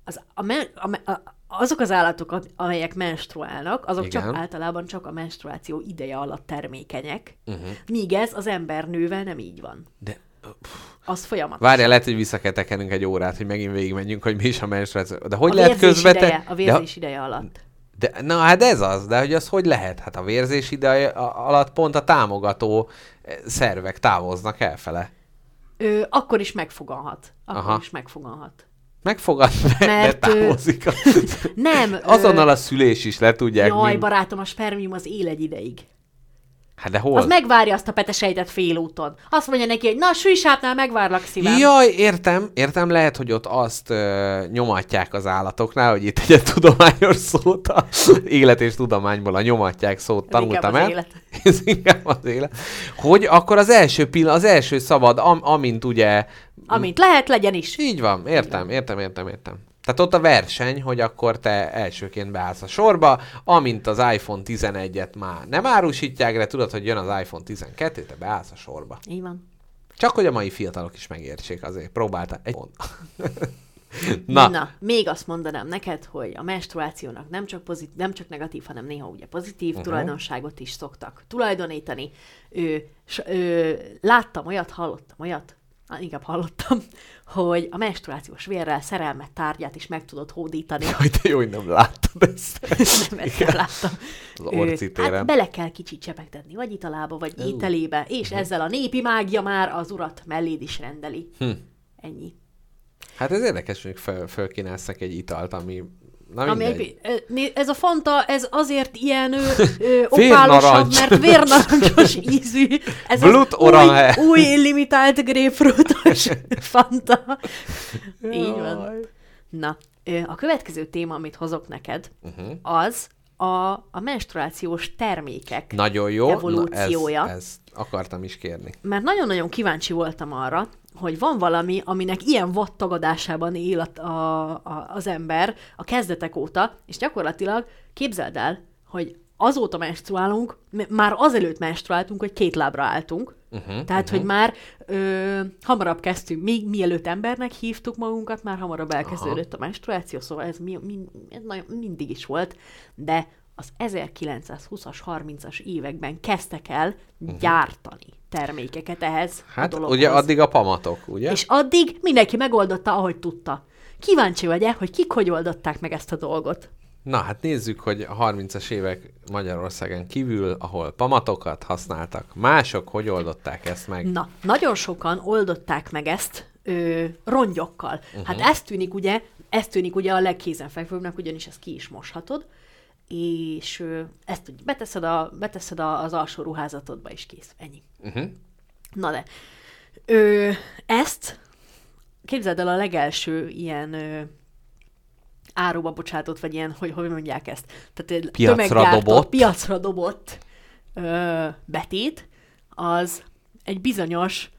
az, a, men, a, a, azok az állatok, amelyek menstruálnak, azok Igen. csak általában csak a menstruáció ideje alatt termékenyek, Uh-huh. míg ez az embernővel nem így van. De Az folyamatos. Várja, lehet, hogy vissza kell tekernünk egy órát, hogy megint végigmenjünk, hogy mi is a menstruáció. De hogy a lehet közvetlen... ideje, a vérzés ideje alatt. De, de, na hát ez az, de hogy az hogy lehet? Hát a vérzés ide alatt pont a támogató eh, szervek távoznak elfele. ö, akkor is megfoganhat. Akkor Aha. is megfoganhat. Megfogad, de, de Mert, távozik. Nem. Azonnal ö, a szülés is le tudják. Jaj, mind- barátom, a spermium az él egy ideig. Hát de hol? Az megvárja azt a petesejtet félúton. Azt mondja neki, hogy na, sűsápnál megvárlak szívem. Jaj, értem, értem, lehet, hogy ott azt ö, nyomatják az állatoknál, hogy itt egy tudományos szót, a élet és tudományból a nyomatják szót tanultam el. élet. Ez inkább az élet. Hogy akkor az első pillanat, az első szabad, am, amint ugye... Amint lehet, legyen is. Így van, értem, értem, értem, értem. Tehát ott a verseny, hogy akkor te elsőként beállsz a sorba, amint az iPhone 11-et már nem árusítják, de tudod, hogy jön az iPhone 12, te beállsz a sorba. Így van. Csak hogy a mai fiatalok is megértsék azért. Próbálta egy. Na, Na. Még azt mondanám neked, hogy a menstruációnak nem csak, pozit- nem csak negatív, hanem néha ugye pozitív uh-huh. tulajdonságot is szoktak tulajdonítani. Ö, s, ö, láttam olyat, hallottam olyat, inkább hallottam, hogy a menstruációs vérrel szerelmet tárgyát is meg tudod hódítani. hogy te jó, hogy nem láttad ezt. nem ezt nem láttam. Az orcitéren. Hát bele kell kicsit csepegtetni, vagy italába, vagy ételébe, és ezzel a népi mágia már az urat melléd is rendeli. Hm. Ennyi. Hát ez érdekes, hogy föl, fölkínálsz egy italt, ami... Na Ami egy, né- ez a Fanta, ez azért ilyen ö, ö, opálosabb, mert vérnarancsos ízű. Ez Blut új, új limitált grapefruitos Fanta. Így van. Na, a következő téma, amit hozok neked, uh-huh. az a, a menstruációs termékek. Nagyon jó. evolúciója. Na, ez, ezt akartam is kérni. Mert nagyon-nagyon kíváncsi voltam arra, hogy van valami, aminek ilyen vattagadásában él a, a, a, az ember a kezdetek óta, és gyakorlatilag képzeld el, hogy azóta menstruálunk, már azelőtt menstruáltunk, hogy két lábra álltunk, uh-huh, Tehát, uh-huh. hogy már ö, hamarabb kezdtünk, még mielőtt embernek hívtuk magunkat, már hamarabb elkezdődött Aha. a menstruáció, szóval ez, mi, mi, ez nagyon, mindig is volt, de az 1920-as, 30-as években kezdtek el uh-huh. gyártani termékeket ehhez Hát a dologhoz. ugye addig a pamatok, ugye? És addig mindenki megoldotta, ahogy tudta. Kíváncsi vagy-e, hogy kik hogy oldották meg ezt a dolgot? Na, hát nézzük, hogy a 30-as évek Magyarországon kívül, ahol pamatokat használtak, mások hogy oldották ezt meg? Na, nagyon sokan oldották meg ezt ö, rongyokkal. Uh-huh. Hát ez tűnik ugye, ez tűnik ugye a legkézenfekvőbbnek, ugyanis ezt ki is moshatod, és ezt úgy beteszed, a, beteszed a, az alsó ruházatodba, és kész. Ennyi. Uh-huh. Na de, ö, ezt képzeld el a legelső ilyen ö, áruba bocsátott, vagy ilyen, hogy hogy mondják ezt? Tehát egy Piacra dobott. Piacra dobott ö, betét, az egy bizonyos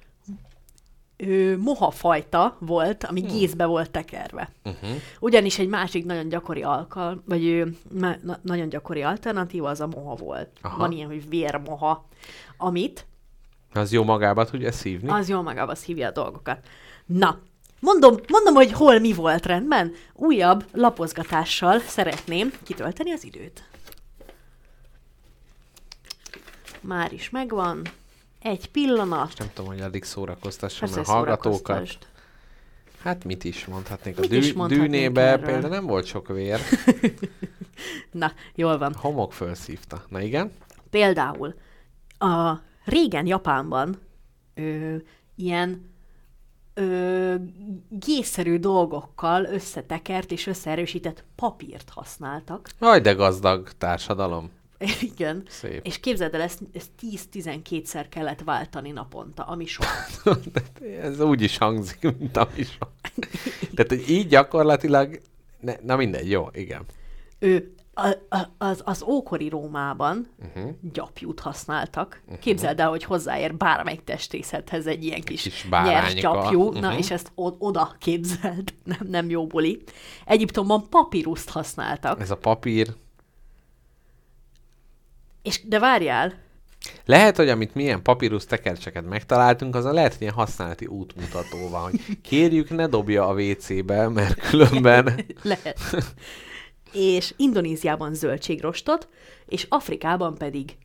ö, mohafajta volt, ami hmm. gézbe volt tekerve. Uh-huh. Ugyanis egy másik nagyon gyakori alkal, vagy ö, na, na, nagyon gyakori alternatíva az a moha volt. Aha. Van ilyen, hogy vérmoha, amit Az jó magába tudja szívni? az jól magába szívja a dolgokat. Na, mondom, mondom, hogy hol mi volt rendben. Újabb lapozgatással szeretném kitölteni az időt. Már is megvan. Egy pillanat. Nem tudom, hogy addig szórakoztassam Persze a hallgatókat. Hát mit is mondhatnék? A dű, is dűnébe erről? például nem volt sok vér. Na, jól van. Homok felszívta. Na igen? Például a régen Japánban ö, ilyen ö, gészerű dolgokkal összetekert és összeerősített papírt használtak. Aj, de gazdag társadalom. Igen. Szép. És képzeld el, ezt, ezt 10-12-szer kellett váltani naponta, ami sok. Ez úgy is hangzik, mint a is. Tehát, hogy így gyakorlatilag... Ne, na mindegy, jó, igen. Ő, a, a, az, az ókori Rómában uh-huh. gyapjút használtak. Uh-huh. Képzeld el, hogy hozzáér bármelyik testészethez egy ilyen kis, kis nyers gyapjú, uh-huh. na Mhm. és ezt o- oda képzeld, nem, nem jó buli. Egyiptomban papíruszt használtak, Ez a papír... és de várjál, Lehet, hogy amit milyen papírus tekercseket megtaláltunk, az a lehet, hogy ilyen használati útmutató van, hogy kérjük, ne dobja a WC-be, mert különben... lehet. és Indonéziában zöldségrostot, és Afrikában pedig,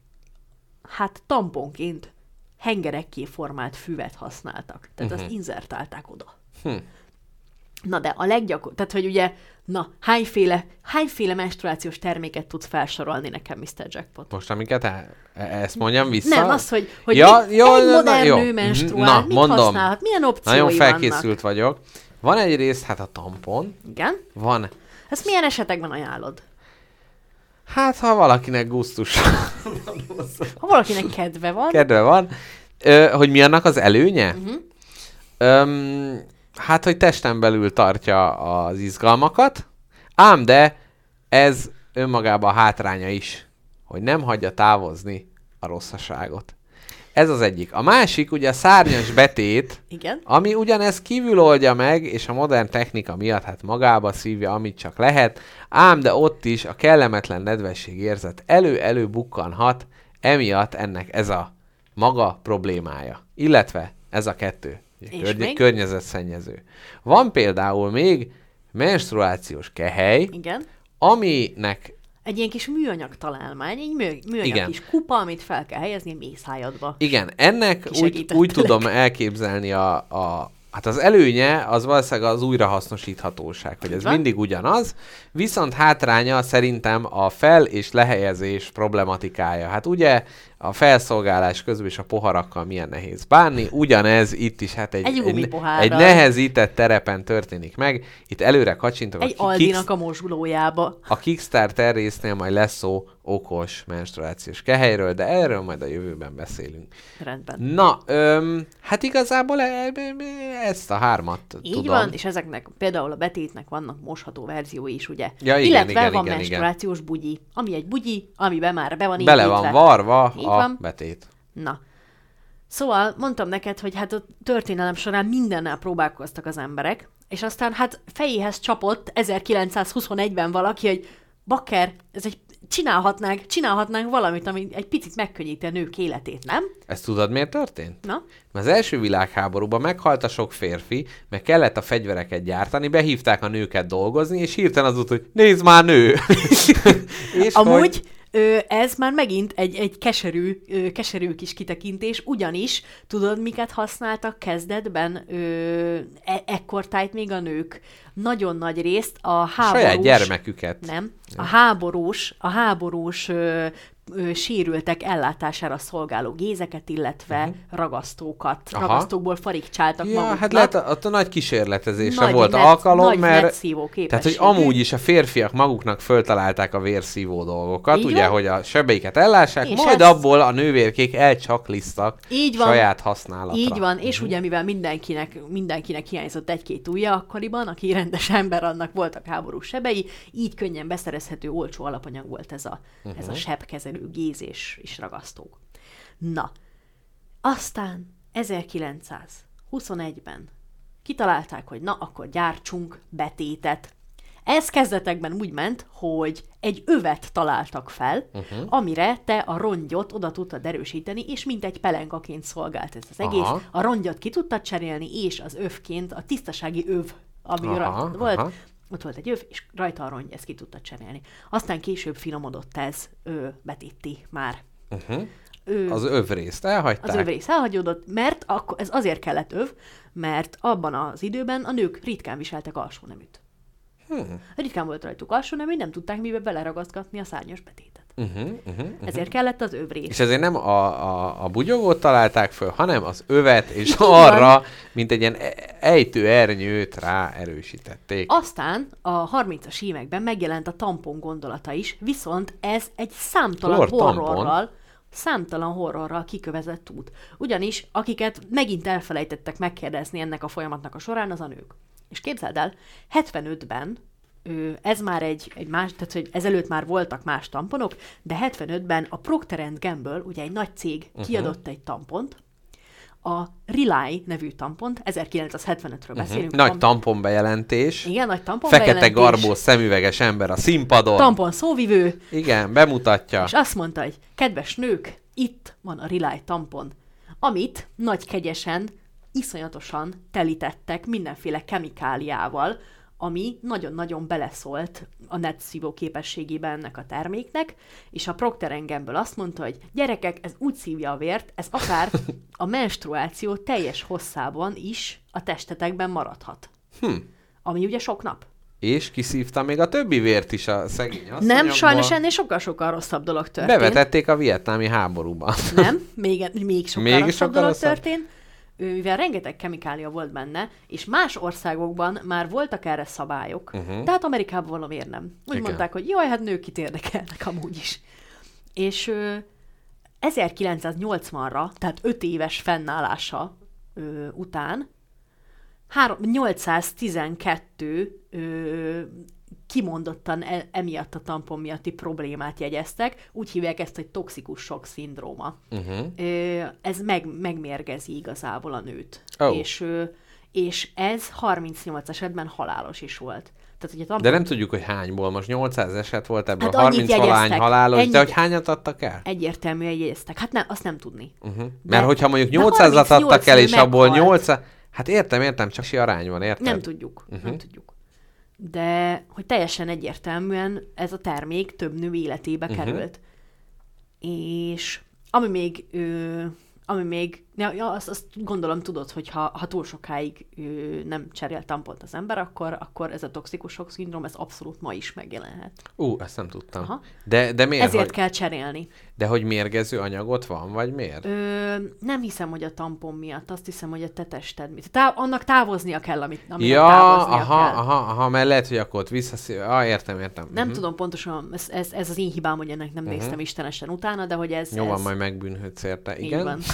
hát tamponként hengerekké formált füvet használtak. Tehát uh-huh. azt inzertálták oda. Hm. Na de a leggyakor... Tehát, hogy ugye Na, hányféle, hányféle menstruációs terméket tudsz felsorolni nekem, Mr. Jackpot? Most amiket el, e- ezt mondjam vissza? Nem, az, hogy, hogy Ja, egy, jó, egy na, modern jó. nő menstruál, Na, mit mondom. használhat, milyen opciói Nagyon vannak? felkészült vagyok. Van egyrészt, hát a tampon, Igen? van, Ezt milyen esetekben ajánlod? hát ha valakinek gusztus Ha valakinek kedve van, kedve van, ö, hogy mi annak az előnye? Mhm. Uh-huh. Öm, hát, hogy testen belül tartja az izgalmakat, ám de ez önmagában hátránya is, hogy nem hagyja távozni a rosszaságot. Ez az egyik. A másik, ugye a szárnyas betét, igen, ami ugyanezt kívül oldja meg, és a modern technika miatt hát magába szívja, amit csak lehet, ám de ott is a kellemetlen nedvesség érzet elő-elő bukkanhat, emiatt ennek ez a maga problémája. Illetve ez a kettő. Környe- még? környezetszennyező. Van például még menstruációs kehely, igen. aminek Egy ilyen kis műanyag találmány, egy mű, műanyag Igen. kis kupa, amit fel kell helyezni a mészájadba. Igen, ennek úgy, úgy tudom elképzelni a, a, hát az előnye az valószínűleg az újrahasznosíthatóság, hogy ez mindig ugyanaz, viszont hátránya szerintem a fel- és lehelyezés problematikája. Hát ugye a felszolgálás közben is a poharakkal milyen nehéz bánni, ugyanez itt is hát egy, Egy egy, egy nehezített terepen történik meg, itt előre kacsintok Egy a, Aldinak a mozsulójába. a Kickstarter résznél majd lesz szó okos menstruációs kehelyről, de erről majd a jövőben beszélünk. Rendben. Na, öm, hát igazából e- e- ezt a hármat Így tudom. van, és ezeknek például a betétnek vannak mosható verziói is, ugye? Ja, igen, Illetve igen, van igen, menstruációs bugyi, ami egy bugyi, amiben már be van Bele építve. van varva Így a van. betét. Na. Szóval mondtam neked, hogy hát a történelem során mindennel próbálkoztak az emberek, és aztán hát fejéhez csapott 1921-ben valaki, hogy bakker, ez egy csinálhatnánk, csinálhatnánk valamit, ami egy picit megkönnyíti a nők életét, nem? Ezt tudod, miért történt? Na? Mert az első világháborúban meghalt a sok férfi, meg kellett a fegyvereket gyártani, behívták a nőket dolgozni, és hirtelen az volt, hogy nézd már nő! és Amúgy hogy... ez már megint egy, egy keserű, keserű kis kitekintés, ugyanis tudod, miket használtak kezdetben e- ekkortájt még a nők? Nagyon nagy részt a háborús... Saját gyermeküket. Nem. A háborús, a háborús ö, sérültek ellátására szolgáló gézeket, illetve uh-huh. ragasztókat. Aha. Ragasztókból farigcsáltak Ja, maguknak. hát lehet, ott a nagy kísérletezésre Nagy volt net- alkalom, nagy mert... Tehát, hogy amúgy is a férfiak maguknak föltalálták a vérszívó dolgokat, Így ugye, van. hogy a sebeiket ellássák, És majd ezt- abból a nővérkék elcsaklisztak Így van. saját használatra. Így van, és Mhm. ugye mivel mindenkinek, mindenkinek hiányzott egy-két ujja akkoriban, aki rendes ember, annak voltak háborús sebei, így könnyen beszerezhető olcsó alapanyag volt ez a, uh-huh. ez Mhm. a sebkezelő géz és, és ragasztók. Na, aztán 1921-ben kitalálták, hogy na, akkor gyártsunk betétet. Ez kezdetekben úgy ment, hogy egy övet találtak fel, uh-huh. amire te a rongyot oda tudtad erősíteni, és mint egy pelenkaként szolgált ez az egész. Aha. A rongyot ki tudtad cserélni, és az övként a tisztasági öv, ami Aha, volt, aha. Ott volt egy öv, és rajta a rongy, ezt ki tudtad cserélni. Aztán később finomodott ez ö, betéti már. Uh-huh. Ö, Az övrészt elhagyták. az övrész elhagyódott, mert akkor, ez azért kellett öv, mert abban az időben a nők ritkán viseltek alsó neműt. Hmm. Ritkán volt rajtuk alsó nemű, nem tudták mibe beleragasztgatni a szárnyas betétet. Uh-huh, uh-huh, uh-huh. Ezért kellett az övrész. És ezért nem a, a, a bugyogót találták föl, hanem az övet, és arra, mint egy ilyen e- ejtő ernyőt rá erősítették. Aztán a 30-as években megjelent a tampon gondolata is, viszont ez egy számtalan Lord tampon. horrorral, számtalan horrorral kikövezett út. Ugyanis, akiket megint elfelejtettek megkérdezni ennek a folyamatnak a során, az a nők. És képzeld el, 75-ben ö, ez már egy, egy más, tehát hogy ezelőtt már voltak más tamponok, de 75-ben a Procter Gamble, ugye egy nagy cég, Mhm. uh-huh. kiadott egy tampont, a Rely nevű tampont, 1975-ről beszélünk. Nagy tam- tampon bejelentés. Igen, nagy tampon Fekete bejelentés. garbó szemüveges ember a színpadon. Tampon szóvivő, Igen, bemutatja. és azt mondta, hogy kedves nők, itt van a Rely tampon, amit nagy kegyesen, iszonyatosan telítettek mindenféle kemikáliával, ami nagyon-nagyon beleszólt a netszívó képességébe ennek a terméknek, és a Procter Gamble azt mondta, hogy gyerekek, ez úgy szívja a vért, ez akár a menstruáció teljes hosszában is a testetekben maradhat. Hm. Ami ugye sok nap. És kiszívta még a többi vért is a szegény Nem, asszonyokból. sajnos ennél sokkal-sokkal rosszabb dolog történt. Bevetették a vietnámi háborúba. Nem, még, még sokkal Még rosszabb sokkal dolog rosszabb? történt. Mivel rengeteg kemikália volt benne, és más országokban már voltak erre szabályok, uh-huh. de hát Amerikában valamiért nem. Úgy. Igen. mondták, hogy jaj, hát nők kit érdekelnek amúgy is. És ö, 1980-ra, tehát 5 éves fennállása ö, után három- 812 ö, kimondottan e, emiatt a tampon miatti problémát jegyeztek. Úgy hívják ezt, hogy toxikus sok szindróma. Uh-huh. Ez meg, megmérgezi igazából a nőt. Ó. És, és ez 38 esetben halálos is volt. Tehát, hogy a tampon De nem tudjuk, hogy hányból. Most 800 eset volt ebből, Hát hát annyit 30 valány jegyeztek. halálos, Ennyit- de hogy hányat adtak el? egyértelműen jegyeztek. Hát nem, azt nem tudni. Uh-huh. De- Mert hogyha mondjuk de 800-at 38 adtak el, és abból meghalt. 800... Hát értem, értem, csak si arány van, érted? Nem tudjuk, uh-huh. nem tudjuk. De hogy teljesen egyértelműen ez a termék több nő életébe Mhm. uh-huh. került. És ami még, ö, ami még, ja, ja, azt, azt gondolom tudod, hogy ha, ha túl sokáig ö, nem cserél tampont az ember, akkor, akkor ez a toxikus sok szindróma, ez abszolút ma is megjelenhet. Ú, ezt nem tudtam. Aha. De, de miért? Ezért hogy, kell cserélni. De hogy mérgező anyagot van, vagy miért? Ö, nem hiszem, hogy a tampon miatt, azt hiszem, hogy a te tested miatt. Tá- annak távoznia kell, amit, aminek Ja, távoznia aha, kell. aha, aha, mert lehet, hogy akkor ott visszaszív... Ah, értem, értem. Nem Mhm. tudom pontosan, ez, ez, ez az én hibám, hogy ennek nem néztem istenesen utána, de hogy ez... Jó van, ez... majd megbűnhődsz érte. Így Igen? van.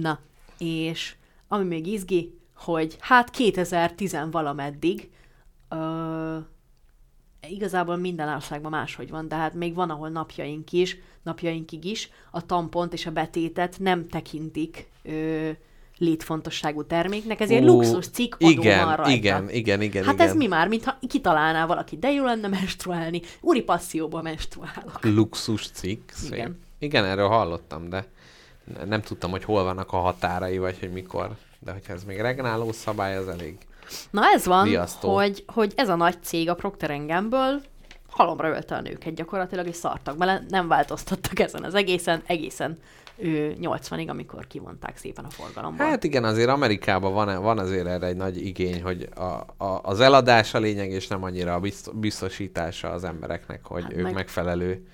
Na, és ami még izgi, hogy hát 2010 valameddig, ö, igazából minden országban máshogy van, de hát még van, ahol napjaink is, napjainkig is a tampont és a betétet nem tekintik ö, létfontosságú terméknek, ezért Ú, luxus cikk igen, van rajta. igen, igen, igen, Hát igen. ez mi már, mintha kitalálná valaki, de jó lenne menstruálni. Úri passzióban menstruálok. Luxus cikk. Szép. Igen. Igen. Erről hallottam, de nem tudtam, hogy hol vannak a határai, vagy hogy mikor. De hogyha ez még regnáló szabály, az elég. Na ez van, Riasztó. hogy, hogy ez a nagy cég a Procter Gamble halomra ölte a nőket gyakorlatilag, és szartak bele, nem változtattak ezen az egészen, egészen ő 80-ig, amikor kivonták szépen a forgalomból. Hát igen, azért Amerikában van, van azért erre egy nagy igény, hogy a, a, az eladás a lényeg, és nem annyira a bizt- biztosítása az embereknek, hogy Hát ők meg- megfelelő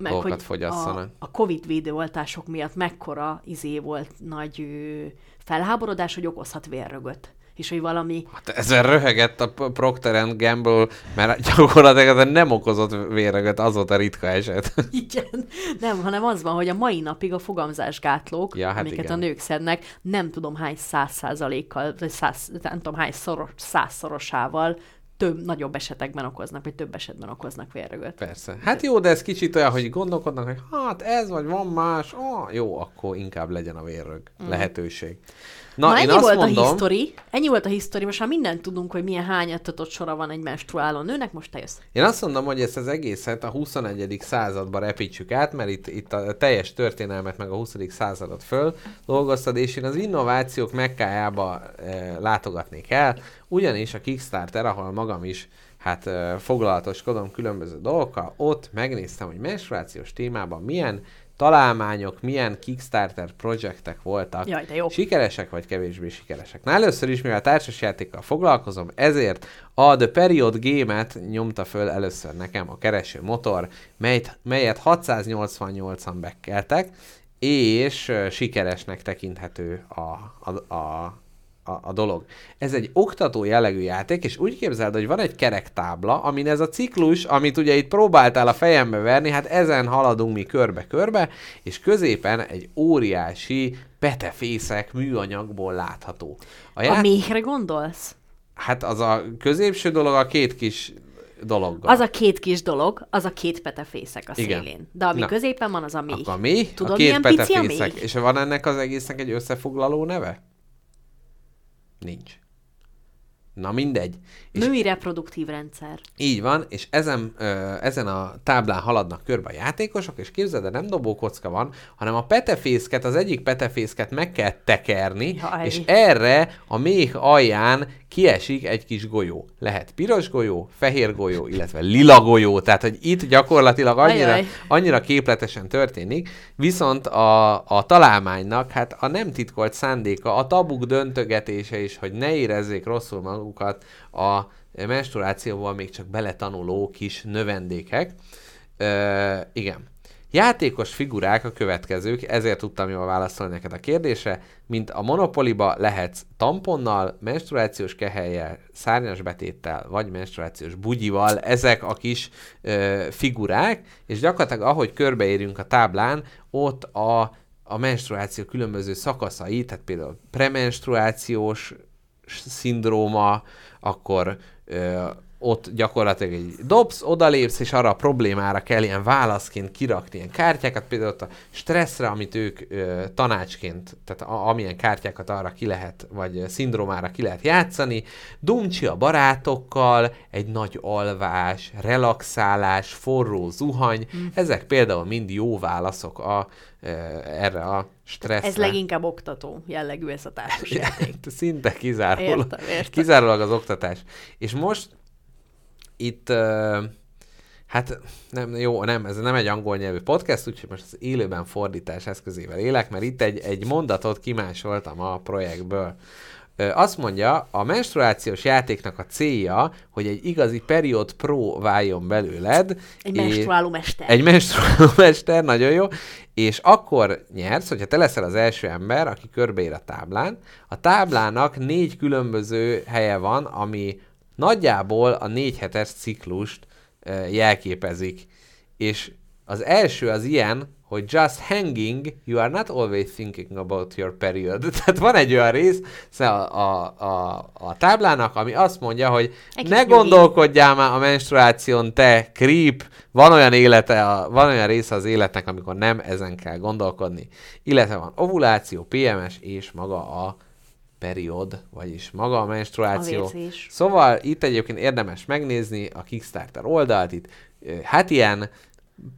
meg hogy fogyasszanak. a, a Covid védőoltások miatt mekkora izé volt nagy ö, felháborodás, hogy okozhat vérrögöt. És hogy valami Hát ezen röhegett a Procter Gamble, mert gyakorlatilag ezen nem okozott vérögöt, az volt a ritka eset. Igen. Nem, hanem az van, hogy a mai napig a fogamzásgátlók, Ja, hát amiket igen. a nők szednek, nem tudom hány száz százalékkal, vagy száz, nem tudom hány szoros, százszorosával több, nagyobb esetekben okoznak, vagy több esetben okoznak vérrögöt. Persze. Hát jó, de ez kicsit olyan, hogy gondolkodnak, hogy hát ez vagy van más, ah, jó, akkor inkább legyen a vérrög lehetőség. Na, Na, ennyi volt mondom, a history. Ennyi volt a history. Most már mindent tudunk, hogy milyen hányattatott sora van egy menstruáló nőnek. Most te jössz. Én azt mondom, hogy ezt az egészet a 21. századba repítsük át, mert itt, itt a teljes történelmet meg a 20. századot föl dolgoztad, és én az innovációk mekkájába e, látogatnék el, ugyanis a Kickstarter, ahol magam is hát e, foglalatoskodom különböző dolgokkal, ott megnéztem, hogy menstruációs témában milyen találmányok, milyen Kickstarter projektek voltak. Jaj, de jó. Sikeresek vagy kevésbé sikeresek. Na először is, mivel társasjátékkal foglalkozom, ezért a The Period Game-et nyomta föl először nekem a kereső motor, melyet, melyet 688-an bekkeltek, és sikeresnek tekinthető a, a, a, a, a dolog. Ez egy oktató jellegű játék, és úgy képzeld, hogy van egy kerektábla, amin ez a ciklus, amit ugye itt próbáltál a fejembe verni, hát ezen haladunk mi körbe-körbe, és középen egy óriási petefészek műanyagból látható. A A já- méhre gondolsz? Hát az a középső dolog a két kis dologgal. Az a két kis dolog, az a két petefészek a Igen. szélén. De ami Na. középen van, az a méh. Akkor a méh, Tudod, a két a petefészek. És van ennek az egésznek egy összefoglaló neve? Nincs. Na mindegy. Női reproduktív rendszer. Így van, és ezen, ezen a táblán haladnak körbe a játékosok, és képzeld, de nem dobókocka van, hanem a petefészket, az egyik petefészket meg kell tekerni, Jaj. és erre a méh alján kiesik egy kis golyó. Lehet piros golyó, fehér golyó, illetve lila golyó, tehát hogy itt gyakorlatilag annyira, annyira képletesen történik, viszont a, a találmánynak hát a nem titkolt szándéka, a tabuk döntögetése is, hogy ne érezzék rosszul magukat a menstruációval még csak beletanuló kis növendékek. Ö, igen. Játékos figurák a következők, ezért tudtam jól válaszolni neked a kérdésre, mint a Monopoliba lehetsz tamponnal, menstruációs kehelyel, szárnyas betéttel, vagy menstruációs bugyival, ezek a kis ö, figurák, és gyakorlatilag ahogy körbeérünk a táblán, ott a, a menstruáció különböző szakaszai, tehát például premenstruációs szindróma, akkor ott gyakorlatilag egy dobsz, odalépsz, és arra a problémára kell ilyen válaszként kirakni ilyen kártyákat, például ott a stresszre, amit ők ö, tanácsként, tehát a, amilyen kártyákat arra ki lehet, vagy ö, szindrómára ki lehet játszani, dumcsi a barátokkal, egy nagy alvás, relaxálás, forró zuhany, mm. ezek például mind jó válaszok a, ö, erre a stresszre. Ez leginkább oktató jellegű ez a társasjáték. Szinte kizárólag, Értem, értem. kizárólag az oktatás. És most itt, uh, hát nem, jó, nem, ez nem egy angol nyelvű podcast, úgyhogy most az élőben fordítás eszközével élek, mert itt egy, egy mondatot kimásoltam a projektből. Azt mondja, a menstruációs játéknak a célja, hogy egy igazi period pro váljon belőled. Egy és- menstruáló mester. egy menstruáló mester, nagyon jó, és akkor nyersz, hogyha te leszel az első ember, aki körbeír a táblán. A táblának négy különböző helye van, ami nagyjából a négy hetes ciklust jelképezik. És az első az ilyen, hogy just hanging, you are not always thinking about your period. Tehát van egy olyan rész szóval a, a, a, a táblának, ami azt mondja, hogy Egy ne gondolkodjál már a menstruáción, te creep, van olyan élete, van olyan része az életnek, amikor nem ezen kell gondolkodni. Illetve van ovuláció, PMS és maga a period, vagyis maga a menstruáció. A vérzés. Szóval itt egyébként érdemes megnézni a Kickstarter oldalt, itt hát ilyen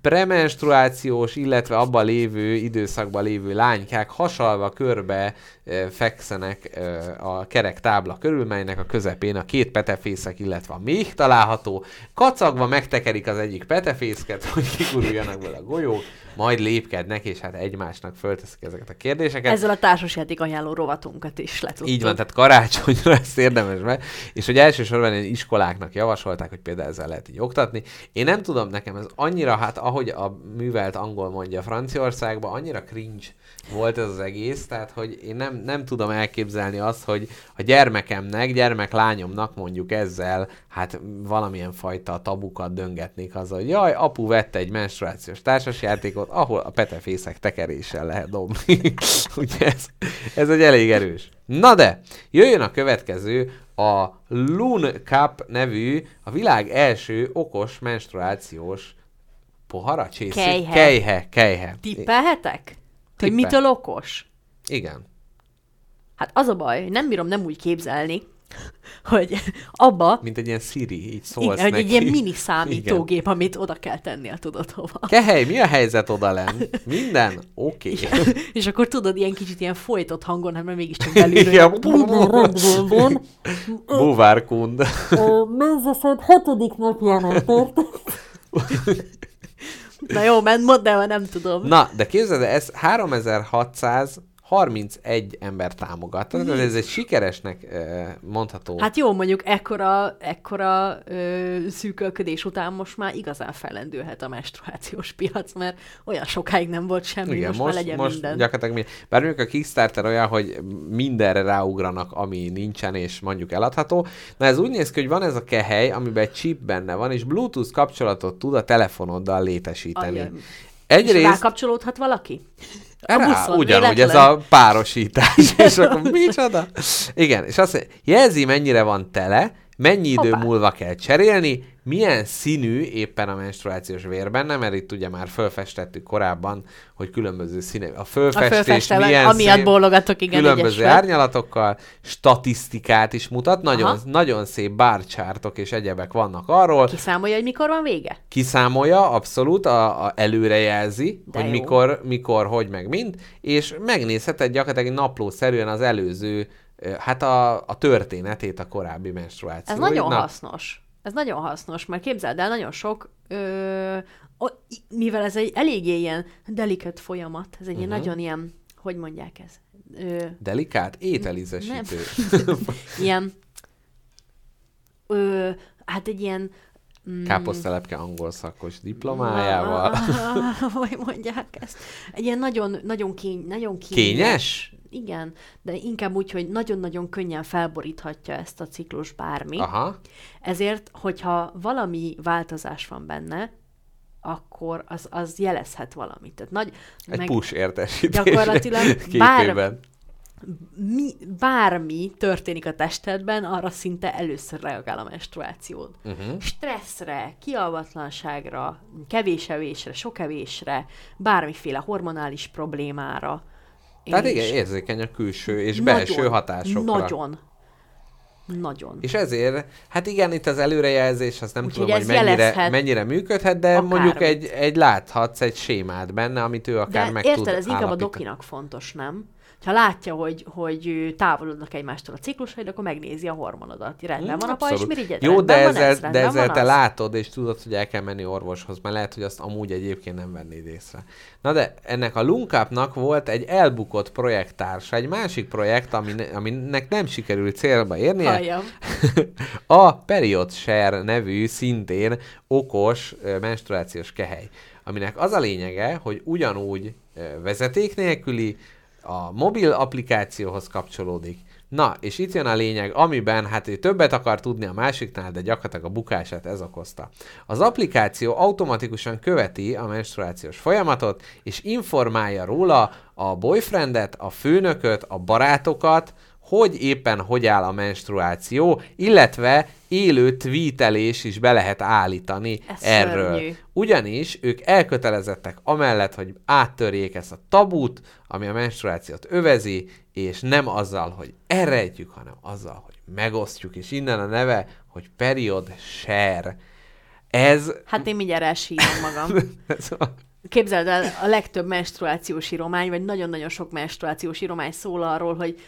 premenstruációs, illetve abban lévő időszakban lévő lánykák hasalva körbe fekszenek a kerek tábla körül, melynek a közepén a két petefészek, illetve a még található. Kacagva megtekerik az egyik petefészket, hogy kiguruljanak vele a golyók, majd lépkednek, és hát egymásnak fölteszik ezeket a kérdéseket. Ezzel a társasjáték ajánló rovatunkat is letudtuk. Így van, tehát karácsonyra ezt érdemes meg, és hogy elsősorban ilyen iskoláknak javasolták, hogy például ezzel lehet így oktatni. Én nem tudom, nekem ez annyira, hát ahogy a művelt angol mondja Franciaországban, annyira cringe volt ez az egész, tehát hogy én nem, nem tudom elképzelni azt, hogy a gyermekemnek, gyermeklányomnak mondjuk ezzel, hát valamilyen fajta tabukat döngetnék azzal, hogy jaj, apu vette egy menstruációs társasjátékot, ahol a petefészek tekeréssel lehet dobni. Ugye ez, ez egy elég erős. Na de, jöjjön a következő, a Loon Cup nevű, a világ első okos menstruációs pohara? Csészi? Kejhe. Kejhe, kejhe. Tippelhetek? Hogy Tippel. mitől okos? Igen. Hát az a baj, hogy nem bírom nem úgy képzelni, hogy abba, Mint egy ilyen Siri, így szólsz igen, hogy neki. egy ilyen mini számítógép, amit oda kell tennél, tudod hova. Kehely, mi a helyzet oda Minden? Oké. Okay. És akkor tudod, ilyen kicsit ilyen folytott hangon, hát mert mégiscsak belülről. Igen. Búvárkund. A menzeszed hatodik napjánál tart. Na jó, mert mondd el, nem tudom. Na, de képzeld, ez 3600 31 ember támogat. Tehát mm. ez egy sikeresnek mondható. Hát jó, mondjuk ekkora, ekkora ö, szűkölködés után most már igazán fellendülhet a menstruációs piac, mert olyan sokáig nem volt semmi, Igen, most, most legyen most minden. Gyakorlatilag minden. Bár mondjuk a Kickstarter olyan, hogy mindenre ráugranak, ami nincsen, és mondjuk eladható. Na ez úgy néz ki, hogy van ez a kehely, amiben egy chip benne van, és Bluetooth kapcsolatot tud a telefonoddal létesíteni. Ajaj. Egyrészt... És rákapcsolódhat valaki? A Rá, buszon, ugyanúgy ez véletlen? a párosítás, és akkor micsoda? Igen, és azt mondja, jelzi mennyire van tele, mennyi idő Hoppá. múlva kell cserélni, milyen színű éppen a menstruációs vér benne, mert itt ugye már fölfestettük korábban, hogy különböző színe, a A fölfestés fölfestelek, milyen amiatt szín, bólogatok, igen, különböző árnyalatokkal, statisztikát is mutat, nagyon, Aha. nagyon szép bárcsártok és egyebek vannak arról, Kiszámolja, hogy mikor van vége? kiszámolja, abszolút, a, a előrejelzi, De hogy jó. mikor, mikor, hogy, meg mind, és megnézheted gyakorlatilag naplószerűen az előző, hát a, a történetét a korábbi menstruáció. Ez nagyon hasznos. Ez nagyon hasznos, mert képzeld el, nagyon sok, ö, o, mivel ez egy eléggé ilyen delikat folyamat, ez egy uh-huh. nagyon ilyen, hogy mondják ez? Ö, Delikát ételízesítő. ilyen ö, hát egy ilyen mm, Káposztelepke angol szakos diplomájával. hogy mondják ezt? Egy ilyen nagyon, nagyon, kény, nagyon kényes. Kényes? Igen, de inkább úgy, hogy nagyon-nagyon könnyen felboríthatja ezt a ciklus bármi. Aha. Ezért, hogyha valami változás van benne, akkor az, az jelezhet valamit. Tehát nagy, Egy push értesítés gyakorlatilag bár- mi, bármi történik a testedben, arra szinte először reagál a menstruációd. Uh-huh. Stresszre, kialvatlanságra, kevés evésre, sok evésre, bármiféle hormonális problémára. Tehát igen, érzékeny a külső és belső nagyon, hatásokra. Nagyon. Nagyon. És ezért, hát igen, itt az előrejelzés, azt nem Úgyhogy tudom, hogy mennyire, mennyire működhet, de akármit. mondjuk egy, egy láthatsz egy sémát benne, amit ő akár De meg érted, tud ez inkább a dokinak fontos, nem? Ha látja, hogy, hogy távolodnak egymástól a ciklusaid, akkor megnézi a hormonodat. Rendben van a pajzsmirigyed? Jó, de ezzel, ez? de ezzel te az? látod, és tudod, hogy el kell menni orvoshoz, mert lehet, hogy azt amúgy egyébként nem vennéd észre. Na de ennek a Lunkapnak volt egy elbukott projekttársa, egy másik projekt, ami, aminek nem sikerült célba érnie. A Period Share nevű szintén okos menstruációs kehely, aminek az a lényege, hogy ugyanúgy vezeték nélküli, a mobil applikációhoz kapcsolódik. Na, és itt jön a lényeg, amiben hát ő többet akar tudni a másiknál, de gyakorlatilag a bukását ez okozta. Az applikáció automatikusan követi a menstruációs folyamatot, és informálja róla a boyfriendet, a főnököt, a barátokat, hogy éppen hogy áll a menstruáció, illetve élő tweetelés is be lehet állítani Ez erről. szörnyű. Ugyanis ők elkötelezettek amellett, hogy áttörjék ezt a tabut, ami a menstruációt övezi, és nem azzal, hogy elrejtjük, hanem azzal, hogy megosztjuk, és innen a neve, hogy period share. Ez, Hát én mindjárt elsírom magam. Képzeld el, a legtöbb menstruációs íromány, vagy nagyon-nagyon sok menstruációs íromány szól arról, hogy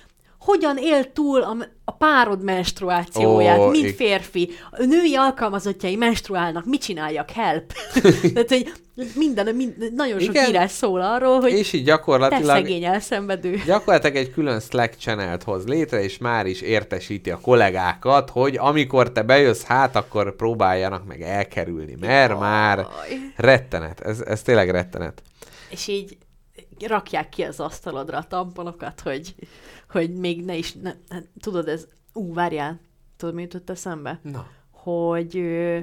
hogyan él túl a, a párod menstruációját, oh, mint férfi. A női alkalmazottjai menstruálnak, mit csináljak, help. Tehát, hogy minden, minden nagyon sok Igen. írás szól arról, hogy és így te gyakorlatilag szegény elszenvedő. Gyakorlatilag egy külön Slack channelt hoz létre, és már is értesíti a kollégákat, hogy amikor te bejössz, hát akkor próbáljanak meg elkerülni, mert már rettenet. Ez, ez tényleg rettenet. És így rakják ki az asztalodra a tamponokat, hogy, hogy még ne is, ne, hát, tudod, ez, ú, várjál, tudod, mi jutott eszembe? Na. Hogy ö,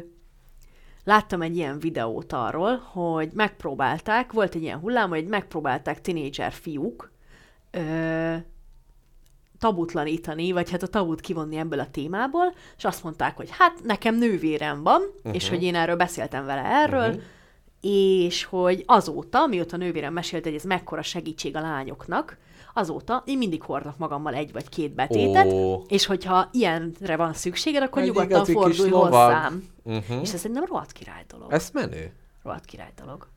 láttam egy ilyen videót arról, hogy megpróbálták, volt egy ilyen hullám, hogy megpróbálták tinédzser fiúk ö, tabutlanítani, vagy hát a tabut kivonni ebből a témából, és azt mondták, hogy hát nekem nővérem van, uh-huh. és hogy én erről beszéltem vele erről, uh-huh. És hogy azóta, mióta a nővérem mesélt, hogy ez mekkora segítség a lányoknak, azóta én mindig hordok magammal egy vagy két betétet, Ó. és hogyha ilyenre van szükséged, akkor Egy nyugodtan fordulj hozzám. Uh-huh. És ez egy nem rohadt király dolog. Ez menő. Rohadt király dolog.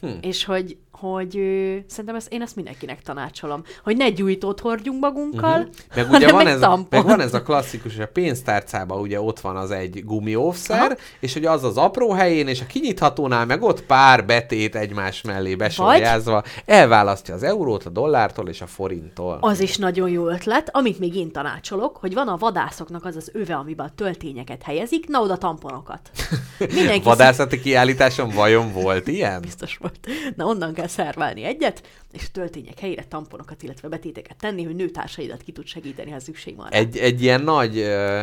Hm. És hogy, hogy ö, szerintem ezt, én ezt mindenkinek tanácsolom, hogy ne gyújtót hordjunk magunkkal, Mhm. Meg ugye van ez, meg van ez a klasszikus, hogy a pénztárcában ugye ott van az egy gumióvszer, Aha. és hogy az az apró helyén, és a kinyithatónál meg ott pár betét egymás mellé besorjázva, elválasztja az eurót a dollártól és a forinttól. Az is nagyon jó ötlet, amit még én tanácsolok, hogy van a vadászoknak az az öve, amiben a töltényeket helyezik, na oda tamponokat. Mindenki Vadászati kiállításon vajon volt ilyen? biztos volt. Na onnan kell szerválni egyet, és töltények helyére tamponokat, illetve betéteket tenni, hogy nőtársaidat ki tud segíteni, ha szükség van rá. Egy, egy ilyen nagy, ö,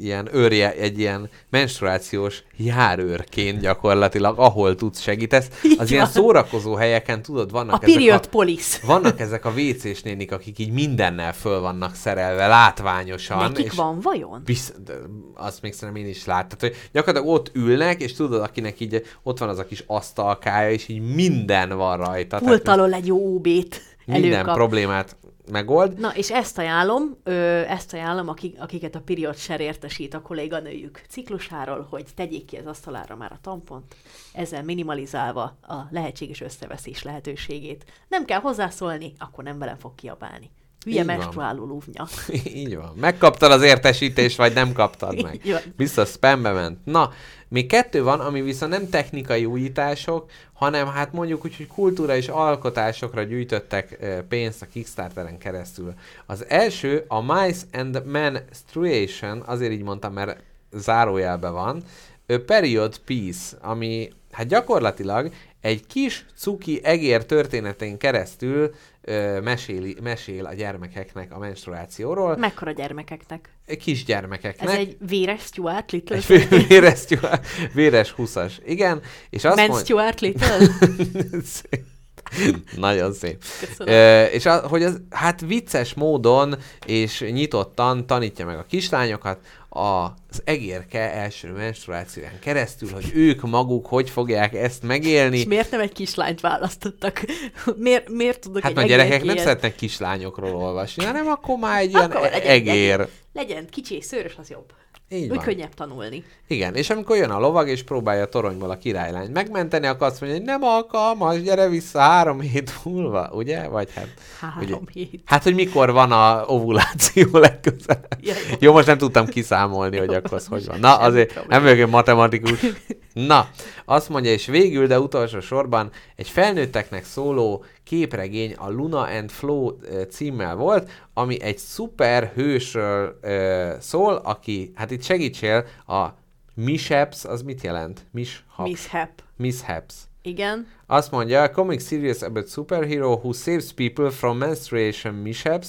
ilyen őrje, egy ilyen menstruációs járőrként gyakorlatilag, ahol tudsz segítesz. Így Az ilyen szórakozó helyeken, tudod, vannak A ezek period a, police. vannak ezek a WC-s nénik, akik így mindennel föl vannak szerelve, látványosan. Nekik és van vajon? Bisz, de azt még szerintem én is láttam. Tehát, hogy gyakorlatilag ott ülnek, és tudod, akinek így ott van az a kis asztalkája, és így minden van rajta. Pult alól egy jó OB-t minden előkap. problémát megold. Na, és ezt ajánlom, ö, ezt ajánlom, akik, akiket a period share értesít a kolléganőjük ciklusáról, hogy tegyék ki az asztalára már a tampont, ezzel minimalizálva a lehetséges összeveszés lehetőségét. Nem kell hozzászólni, akkor nem velem fog kiabálni. Hülye Így menstruáló lúvnya. Így van. Megkaptad az értesítést, vagy nem kaptad meg. Biztos spambe ment. Na, még kettő van, ami viszont nem technikai újítások, hanem hát mondjuk úgy, hogy kultúra és alkotásokra gyűjtöttek pénzt a Kickstarteren keresztül. Az első a Mice and Menstruation, azért így mondtam, mert zárójelben van, a Period Piece, ami hát gyakorlatilag egy kis cuki egér történetén keresztül meséli, mesél a gyermekeknek a menstruációról, Mekkora gyermekeknek? kisgyermekeknek. Ez egy véres Stuart Little? Egy véres, véres 20-as. Igen, és azt Men mondja... Stuart Little? Nagyon szép. Köszönöm. És a, hogy az, hát vicces módon és nyitottan tanítja meg a kislányokat az egérke első menstruációján keresztül, hogy ők maguk hogy fogják ezt megélni. És miért nem egy kislányt választottak? Miért, miért tudok Hát a gyerekek nem szeretnek kislányokról olvasni, hanem akkor már egy ilyen Akkor legyen- egér. Legyen, legyen kicsi szőrös, az jobb. Így Úgy van. könnyebb tanulni. Igen, és amikor jön a lovag, és próbálja a toronyból a királylányt megmenteni, akkor azt mondja, hogy nem alkalmas, gyere vissza három hét múlva, ugye? Vagy hát... Három ugye, hét. Hát, hogy mikor van a ovuláció legközelebb. Ja, jó. Jó, most nem tudtam kiszámolni, hogy Jó, akkor az hogy van. Na, azért nem vagyok egy matematikus. Na, azt mondja, és végül, de utolsó sorban egy felnőtteknek szóló képregény a Luna and Flow címmel volt, ami egy szuper hősről ö, szól, aki, hát itt segítsél, a mishaps, az mit jelent? Mishap. Mishap. Mishaps. Igen. Azt mondja, a comic series about superhero who saves people from menstruation mishaps.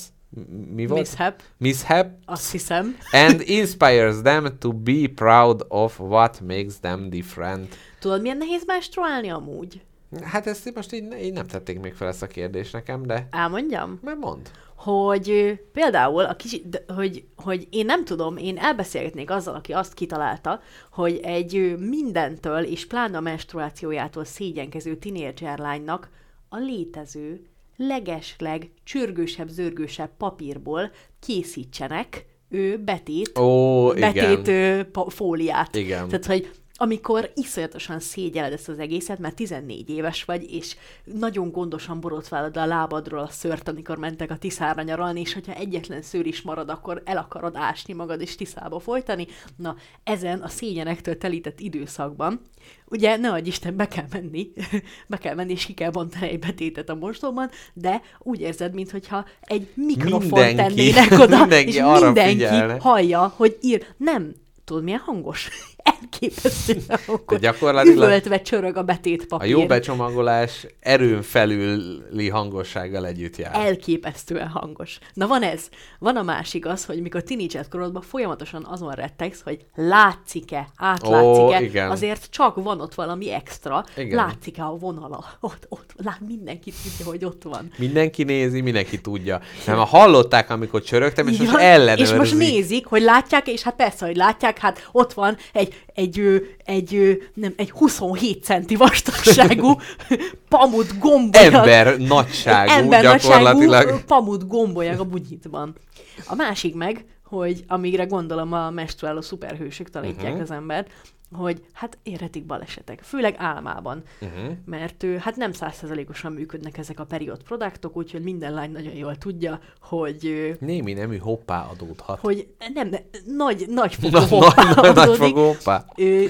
Mi volt? Mishap. Mishap. Azt hiszem. And inspires them to be proud of what makes them different. Tudod, milyen nehéz menstruálni amúgy? Hát ezt most így, így nem tették még fel ezt a kérdést nekem, de Elmondjam? mert mond. hogy például, a kicsi, de, hogy, hogy én nem tudom, én elbeszélgetnék azzal, aki azt kitalálta, hogy egy mindentől, és pláne a menstruációjától szégyenkező tinédzser lánynak a létező, legesleg csörgősebb, zörgősebb papírból készítsenek ő betét, Ó, betét igen. ö, fóliát. Igen. Tehát, hogy amikor iszonyatosan szégyeled ezt az egészet, mert 14 éves vagy, és nagyon gondosan borotválod a lábadról a szőrt, amikor mentek a Tiszára nyaralni, és hogyha egyetlen szőr is marad, akkor el akarod ásni magad és Tiszába folytani. Na, ezen a szégyenektől telített időszakban, ugye ne adj Isten, be kell menni, be kell menni, és ki kell bontani egy betétet a mosdóban, de úgy érzed, mintha egy mikrofon Mindenki- tennének oda, mindenki és mindenki figyelne. hallja, hogy ír. Nem, tudod milyen hangos? Elképesztően hangos. gyakorlatilag Üvöltve csörög a betét A papír. jó becsomagolás erőn felüli hangossággal együtt jár. Elképesztően hangos. Na van ez. Van a másik az, hogy mikor tinédzser korodban folyamatosan azon rettegsz, hogy látszik-e, átlátszik-e, Ó, igen. azért csak van ott valami extra, Igen. látszik-e a vonala, ott, ott, lát, mindenki tudja, hogy ott van. Mindenki nézi, mindenki tudja. Nem, ha hallották, amikor csörögtem, és Így most ellenőrzik. És most nézik, hogy látják, és hát persze, hogy látják, hát ott van egy, egy, egy, nem, egy 27 centi vastagságú pamut gombolya. Ember nagyságú, ember gyakorlatilag. pamut gombolya a bugyitban. A másik meg, hogy amígre gondolom a menstruáló szuperhősök tanítják Mhm. uh-huh. az embert, hogy hát érhetik balesetek, főleg álmában, Uh-huh. mert ő, hát nem százszerzalékosan működnek ezek a period produktok, úgyhogy minden lány nagyon jól tudja, hogy Némi nemű hoppá adódhat. hogy nem, nagy, nagy Na, fogó nagy, hoppá nagy, nagy adódik. fogó hoppá. Ő,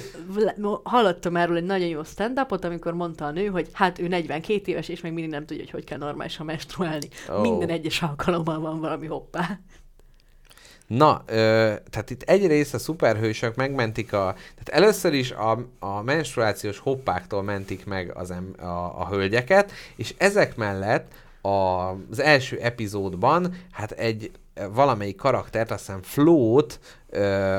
hallottam erről egy nagyon jó stand amikor mondta a nő, hogy hát ő 42 éves, és még mindig nem tudja, hogy hogy kell normálisan menstruálni. Oh. Minden egyes alkalommal van valami hoppá. Na, ö, tehát itt egyrészt a szuperhősök megmentik a... Tehát először is a, a menstruációs hoppáktól mentik meg az em, a, a hölgyeket, és ezek mellett a, az első epizódban hát egy valamelyik karaktert, azt hiszem Flót,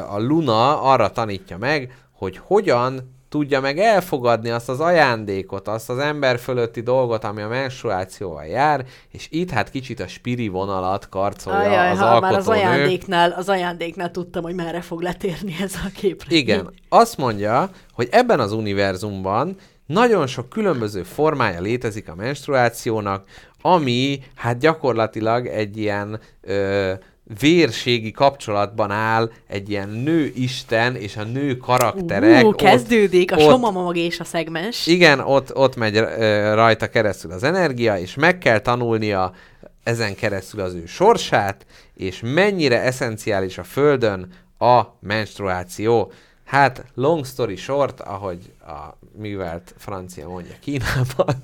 a Luna arra tanítja meg, hogy hogyan tudja meg elfogadni azt az ajándékot, azt az ember fölötti dolgot, ami a menstruációval jár, és itt hát kicsit a spiri vonalat karcolja Ajaj, az ha már az ajándéknál, az ajándéknál tudtam, hogy merre fog letérni ez a képre. Igen, azt mondja, hogy ebben az univerzumban nagyon sok különböző formája létezik a menstruációnak, ami hát gyakorlatilag egy ilyen ö, vérségi kapcsolatban áll egy ilyen nőisten és a nő karakterek. Ú, ott- kezdődik a ott- somamamag és a szegmens. igen, ott, ott megy rajta keresztül az energia, és meg kell tanulnia ezen keresztül az ő sorsát, és mennyire eszenciális a Földön a menstruáció. Hát, long story short, ahogy a művelt francia mondja Kínában,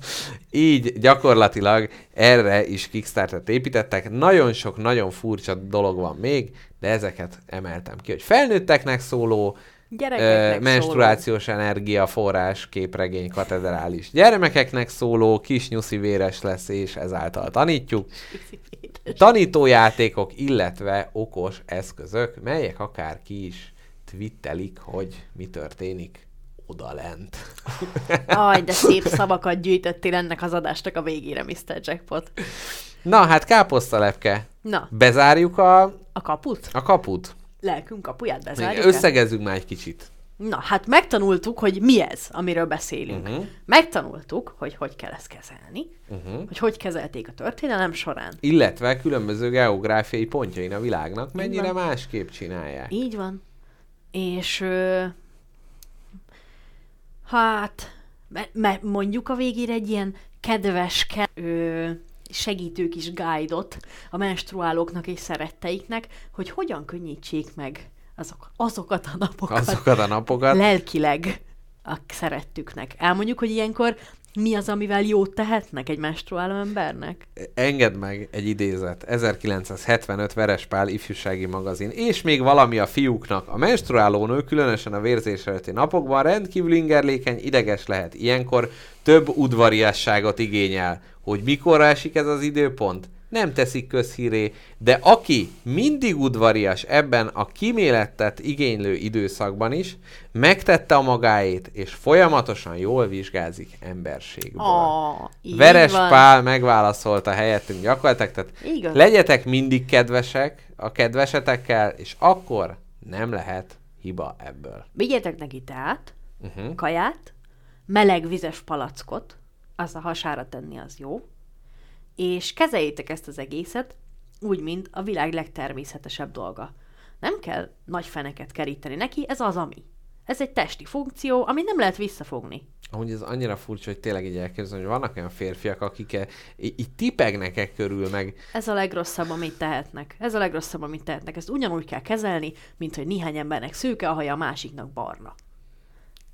így gyakorlatilag erre is Kickstarter-t építettek. Nagyon sok, nagyon furcsa dolog van még, de ezeket emeltem ki, hogy felnőtteknek szóló, Gyerekeknek ö, menstruációs energiaforrás, képregény, katedrális. Gyermekeknek szóló, kis nyuszi véres lesz, és ezáltal tanítjuk. Tanítójátékok, illetve okos eszközök, melyek akár ki is twittelik, hogy mi történik odalent. Aj, de szép szavakat gyűjtöttél ennek az adásnak a végére, Mr. Jackpot. Na, hát káposztalepke. Na, Bezárjuk a, a kaput? a kaput. Lelkünk kapuját bezárjuk Összegezzük már egy kicsit. Na, hát megtanultuk, hogy mi ez, amiről beszélünk. Uh-huh. Megtanultuk, hogy hogy kell ezt kezelni, uh-huh. hogy hogy kezelték a történelem során. Illetve különböző geográfiai pontjain a világnak mennyire másképp csinálják. Így van. És ö, hát, me, me, mondjuk a végére egy ilyen kedves, ke, ö, segítő kis guide-ot a menstruálóknak és szeretteiknek, hogy hogyan könnyítsék meg azok, azokat a napokat Azokat a napokat. lelkileg a szerettüknek. Elmondjuk, hogy ilyenkor mi az, amivel jót tehetnek egy menstruáló embernek? Engedd meg egy idézet. 1975 Verespál ifjúsági magazin. És még valami a fiúknak. A menstruáló nő, különösen a vérzés előtti napokban rendkívül ingerlékeny, ideges lehet. Ilyenkor több udvariasságot igényel. Hogy mikorra esik ez az időpont? Nem teszik közhíré, de aki mindig udvarias ebben a kimélettet igénylő időszakban is, megtette a magáét, és folyamatosan jól vizsgázik emberségből. Így Veres van. Pál megválaszolta helyettünk gyakorlatilag, tehát Igaz. legyetek mindig kedvesek a kedvesetekkel, és akkor nem lehet hiba ebből. Vigyetek neki teát, Uh-huh. kaját, meleg vizes palackot, azt a hasára tenni az jó, és kezeljétek ezt az egészet úgy, mint a világ legtermészetesebb dolga. Nem kell nagy feneket keríteni neki, ez az ami. Ez egy testi funkció, amit nem lehet visszafogni. Amúgy ez annyira furcsa, hogy tényleg így elképzelni, hogy vannak olyan férfiak, akik e- így tipegnek e körül, meg Ez a legrosszabb, amit tehetnek. Ez a legrosszabb, amit tehetnek. Ezt ugyanúgy kell kezelni, mint hogy néhány embernek szőke a haja, a másiknak barna.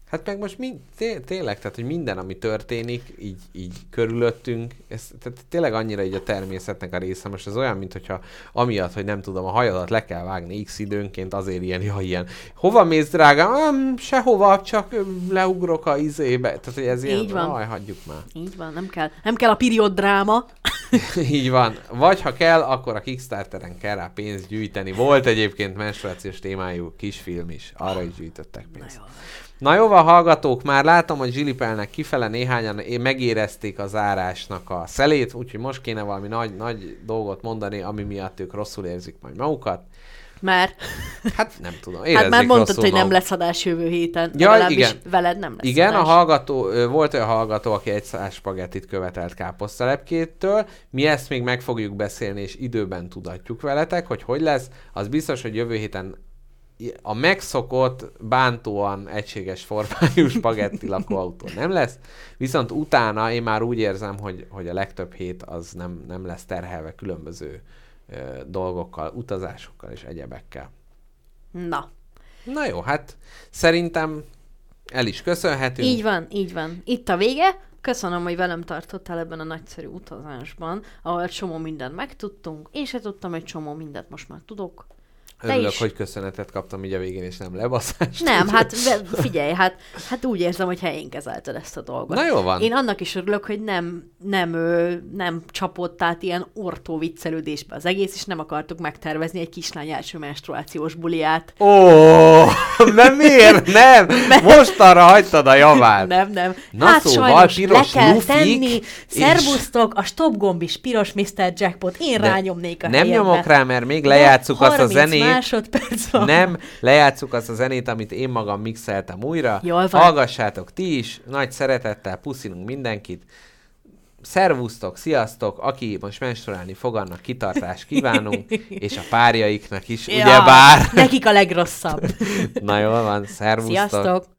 Hát meg most mind, té- tényleg, tehát hogy minden, ami történik, így, így körülöttünk, ez tehát tényleg annyira így a természetnek a része. Most ez olyan, mint hogyha amiatt, hogy nem tudom, a hajadat le kell vágni x időnként, azért ilyen, ja, ilyen. Hova mész, drágám? Um, sehova, csak leugrok a izébe. Tehát, hogy ez ilyen, Így van. Aj, hagyjuk már. Így van, nem kell, nem kell a period dráma. Így van. Vagy ha kell, akkor a Kickstarteren kell rá pénzt gyűjteni. Volt egyébként menstruációs témájú kisfilm is. Arra is gyűjtöttek pénzt. Na jó van, hallgatók, már látom, hogy zsilipelnek kifele, néhányan megérezték a zárásnak a szelét, úgyhogy most kéne valami nagy, nagy dolgot mondani, ami miatt ők rosszul érzik majd magukat. Mert Hát nem tudom, hát érezzék már mondtad, hogy nem lesz adás jövő héten. Ja, igen. veled nem lesz Igen, a adás. hallgató, ö, volt olyan hallgató, aki egy száz spagettit követelt káposztalepkétől. Mi ezt még meg fogjuk beszélni, és időben tudatjuk veletek, hogy hogy lesz. Az biztos, hogy jövő héten a megszokott, bántóan egységes formájú spagetti lakóautó nem lesz, viszont utána én már úgy érzem, hogy, hogy a legtöbb hét az nem, nem lesz terhelve különböző ö, dolgokkal, utazásokkal és egyebekkel. Na, Na jó, hát szerintem el is köszönhetünk. így van, így van. Itt a vége. Köszönöm, hogy velem tartottál ebben a nagyszerű utazásban, ahol csomó mindent megtudtunk. Én se tudtam egy csomó mindent, most már tudok. Örülök, is. hogy köszönetet kaptam így a végén, és nem lebaszást. Nem, hát figyelj, hát, hát úgy érzem, hogy helyén kezelted ezt a dolgot. Na jó van. Én annak is örülök, hogy nem, nem, nem csapott át ilyen ortó viccelődésbe az egész, és nem akartuk megtervezni egy kislány első menstruációs buliát. Ó, nem miért? Nem! Most arra hagytad a javát. Nem, nem. Na hát szóval, sajnos piros le kell lufik, tenni. és- Szervusztok, a stop gomb is piros Mr. Jackpot. Én rányomnék a Nem helyembe. nyomok rá, mert még lejátszuk azt a 30 zenét. Másodperc van. Nem, lejátszuk azt a zenét, amit én magam mixeltem újra. Jól van. Hallgassátok ti is, nagy szeretettel puszilunk mindenkit. Szervusztok, sziasztok, aki most menstruálni fog, annak kitartást kívánunk, és a párjaiknak is, Ja, ugyebár. Nekik a legrosszabb. Na jól van, szervusztok. Sziasztok.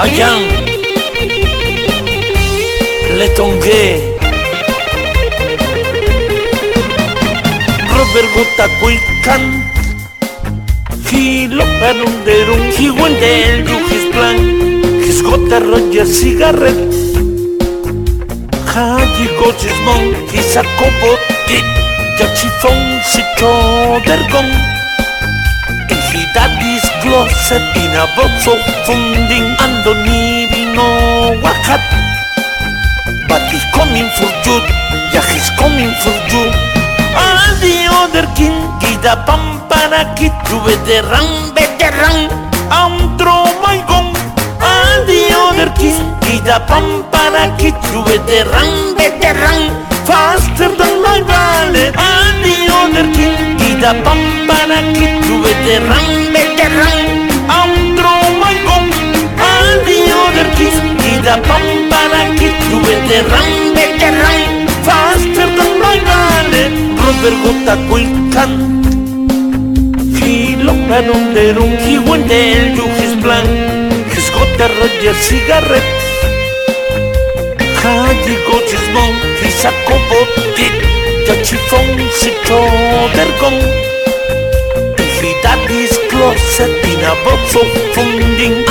Allan, Letongue, Robert Gotacuican, Gilo Perunderun, Giguendel, Yujis Plan, Gisgota Roger Cigarret, Haji Gochismon, Gisacobo, Yachifón, Sicho Dergón, Gidadis closet in a box of funding and don't even know what had. But he's coming for you, yeah, he's coming for you. All the other king, get a pampana kid to veteran, veteran, I'm throw my gun. All the other king, get a pampana kid to veteran, veteran, faster than my ballet. All the other king, da pampara ki tuve te ram be te ram andro mai gom adio der kis ki da pampara ki tuve te ram be te ram faster than my vale rober gota kuikan ki lokranum derum ki wendel you his plan his gota roger cigarette Kaji go to smoke, he's a cobalt cobotit. The chiffon, sito, dergon. He daddy's closet in a box of funding.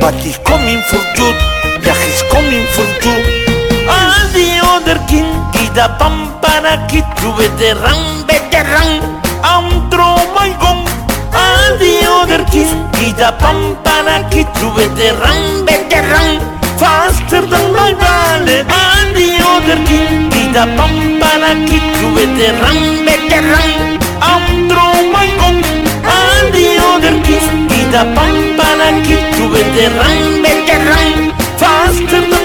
But he's coming for you, yeah, he's coming for you. King, get a pampana kid to veteran, veteran, I'm throw my gun. All the other king, get a pampana kid to veteran, veteran, Faster than my ballet and the other kid Did a pump and a kick with a rum, back a rum Up through my gong and the other kid Did a pump and a kick with a rum, back a rum Faster than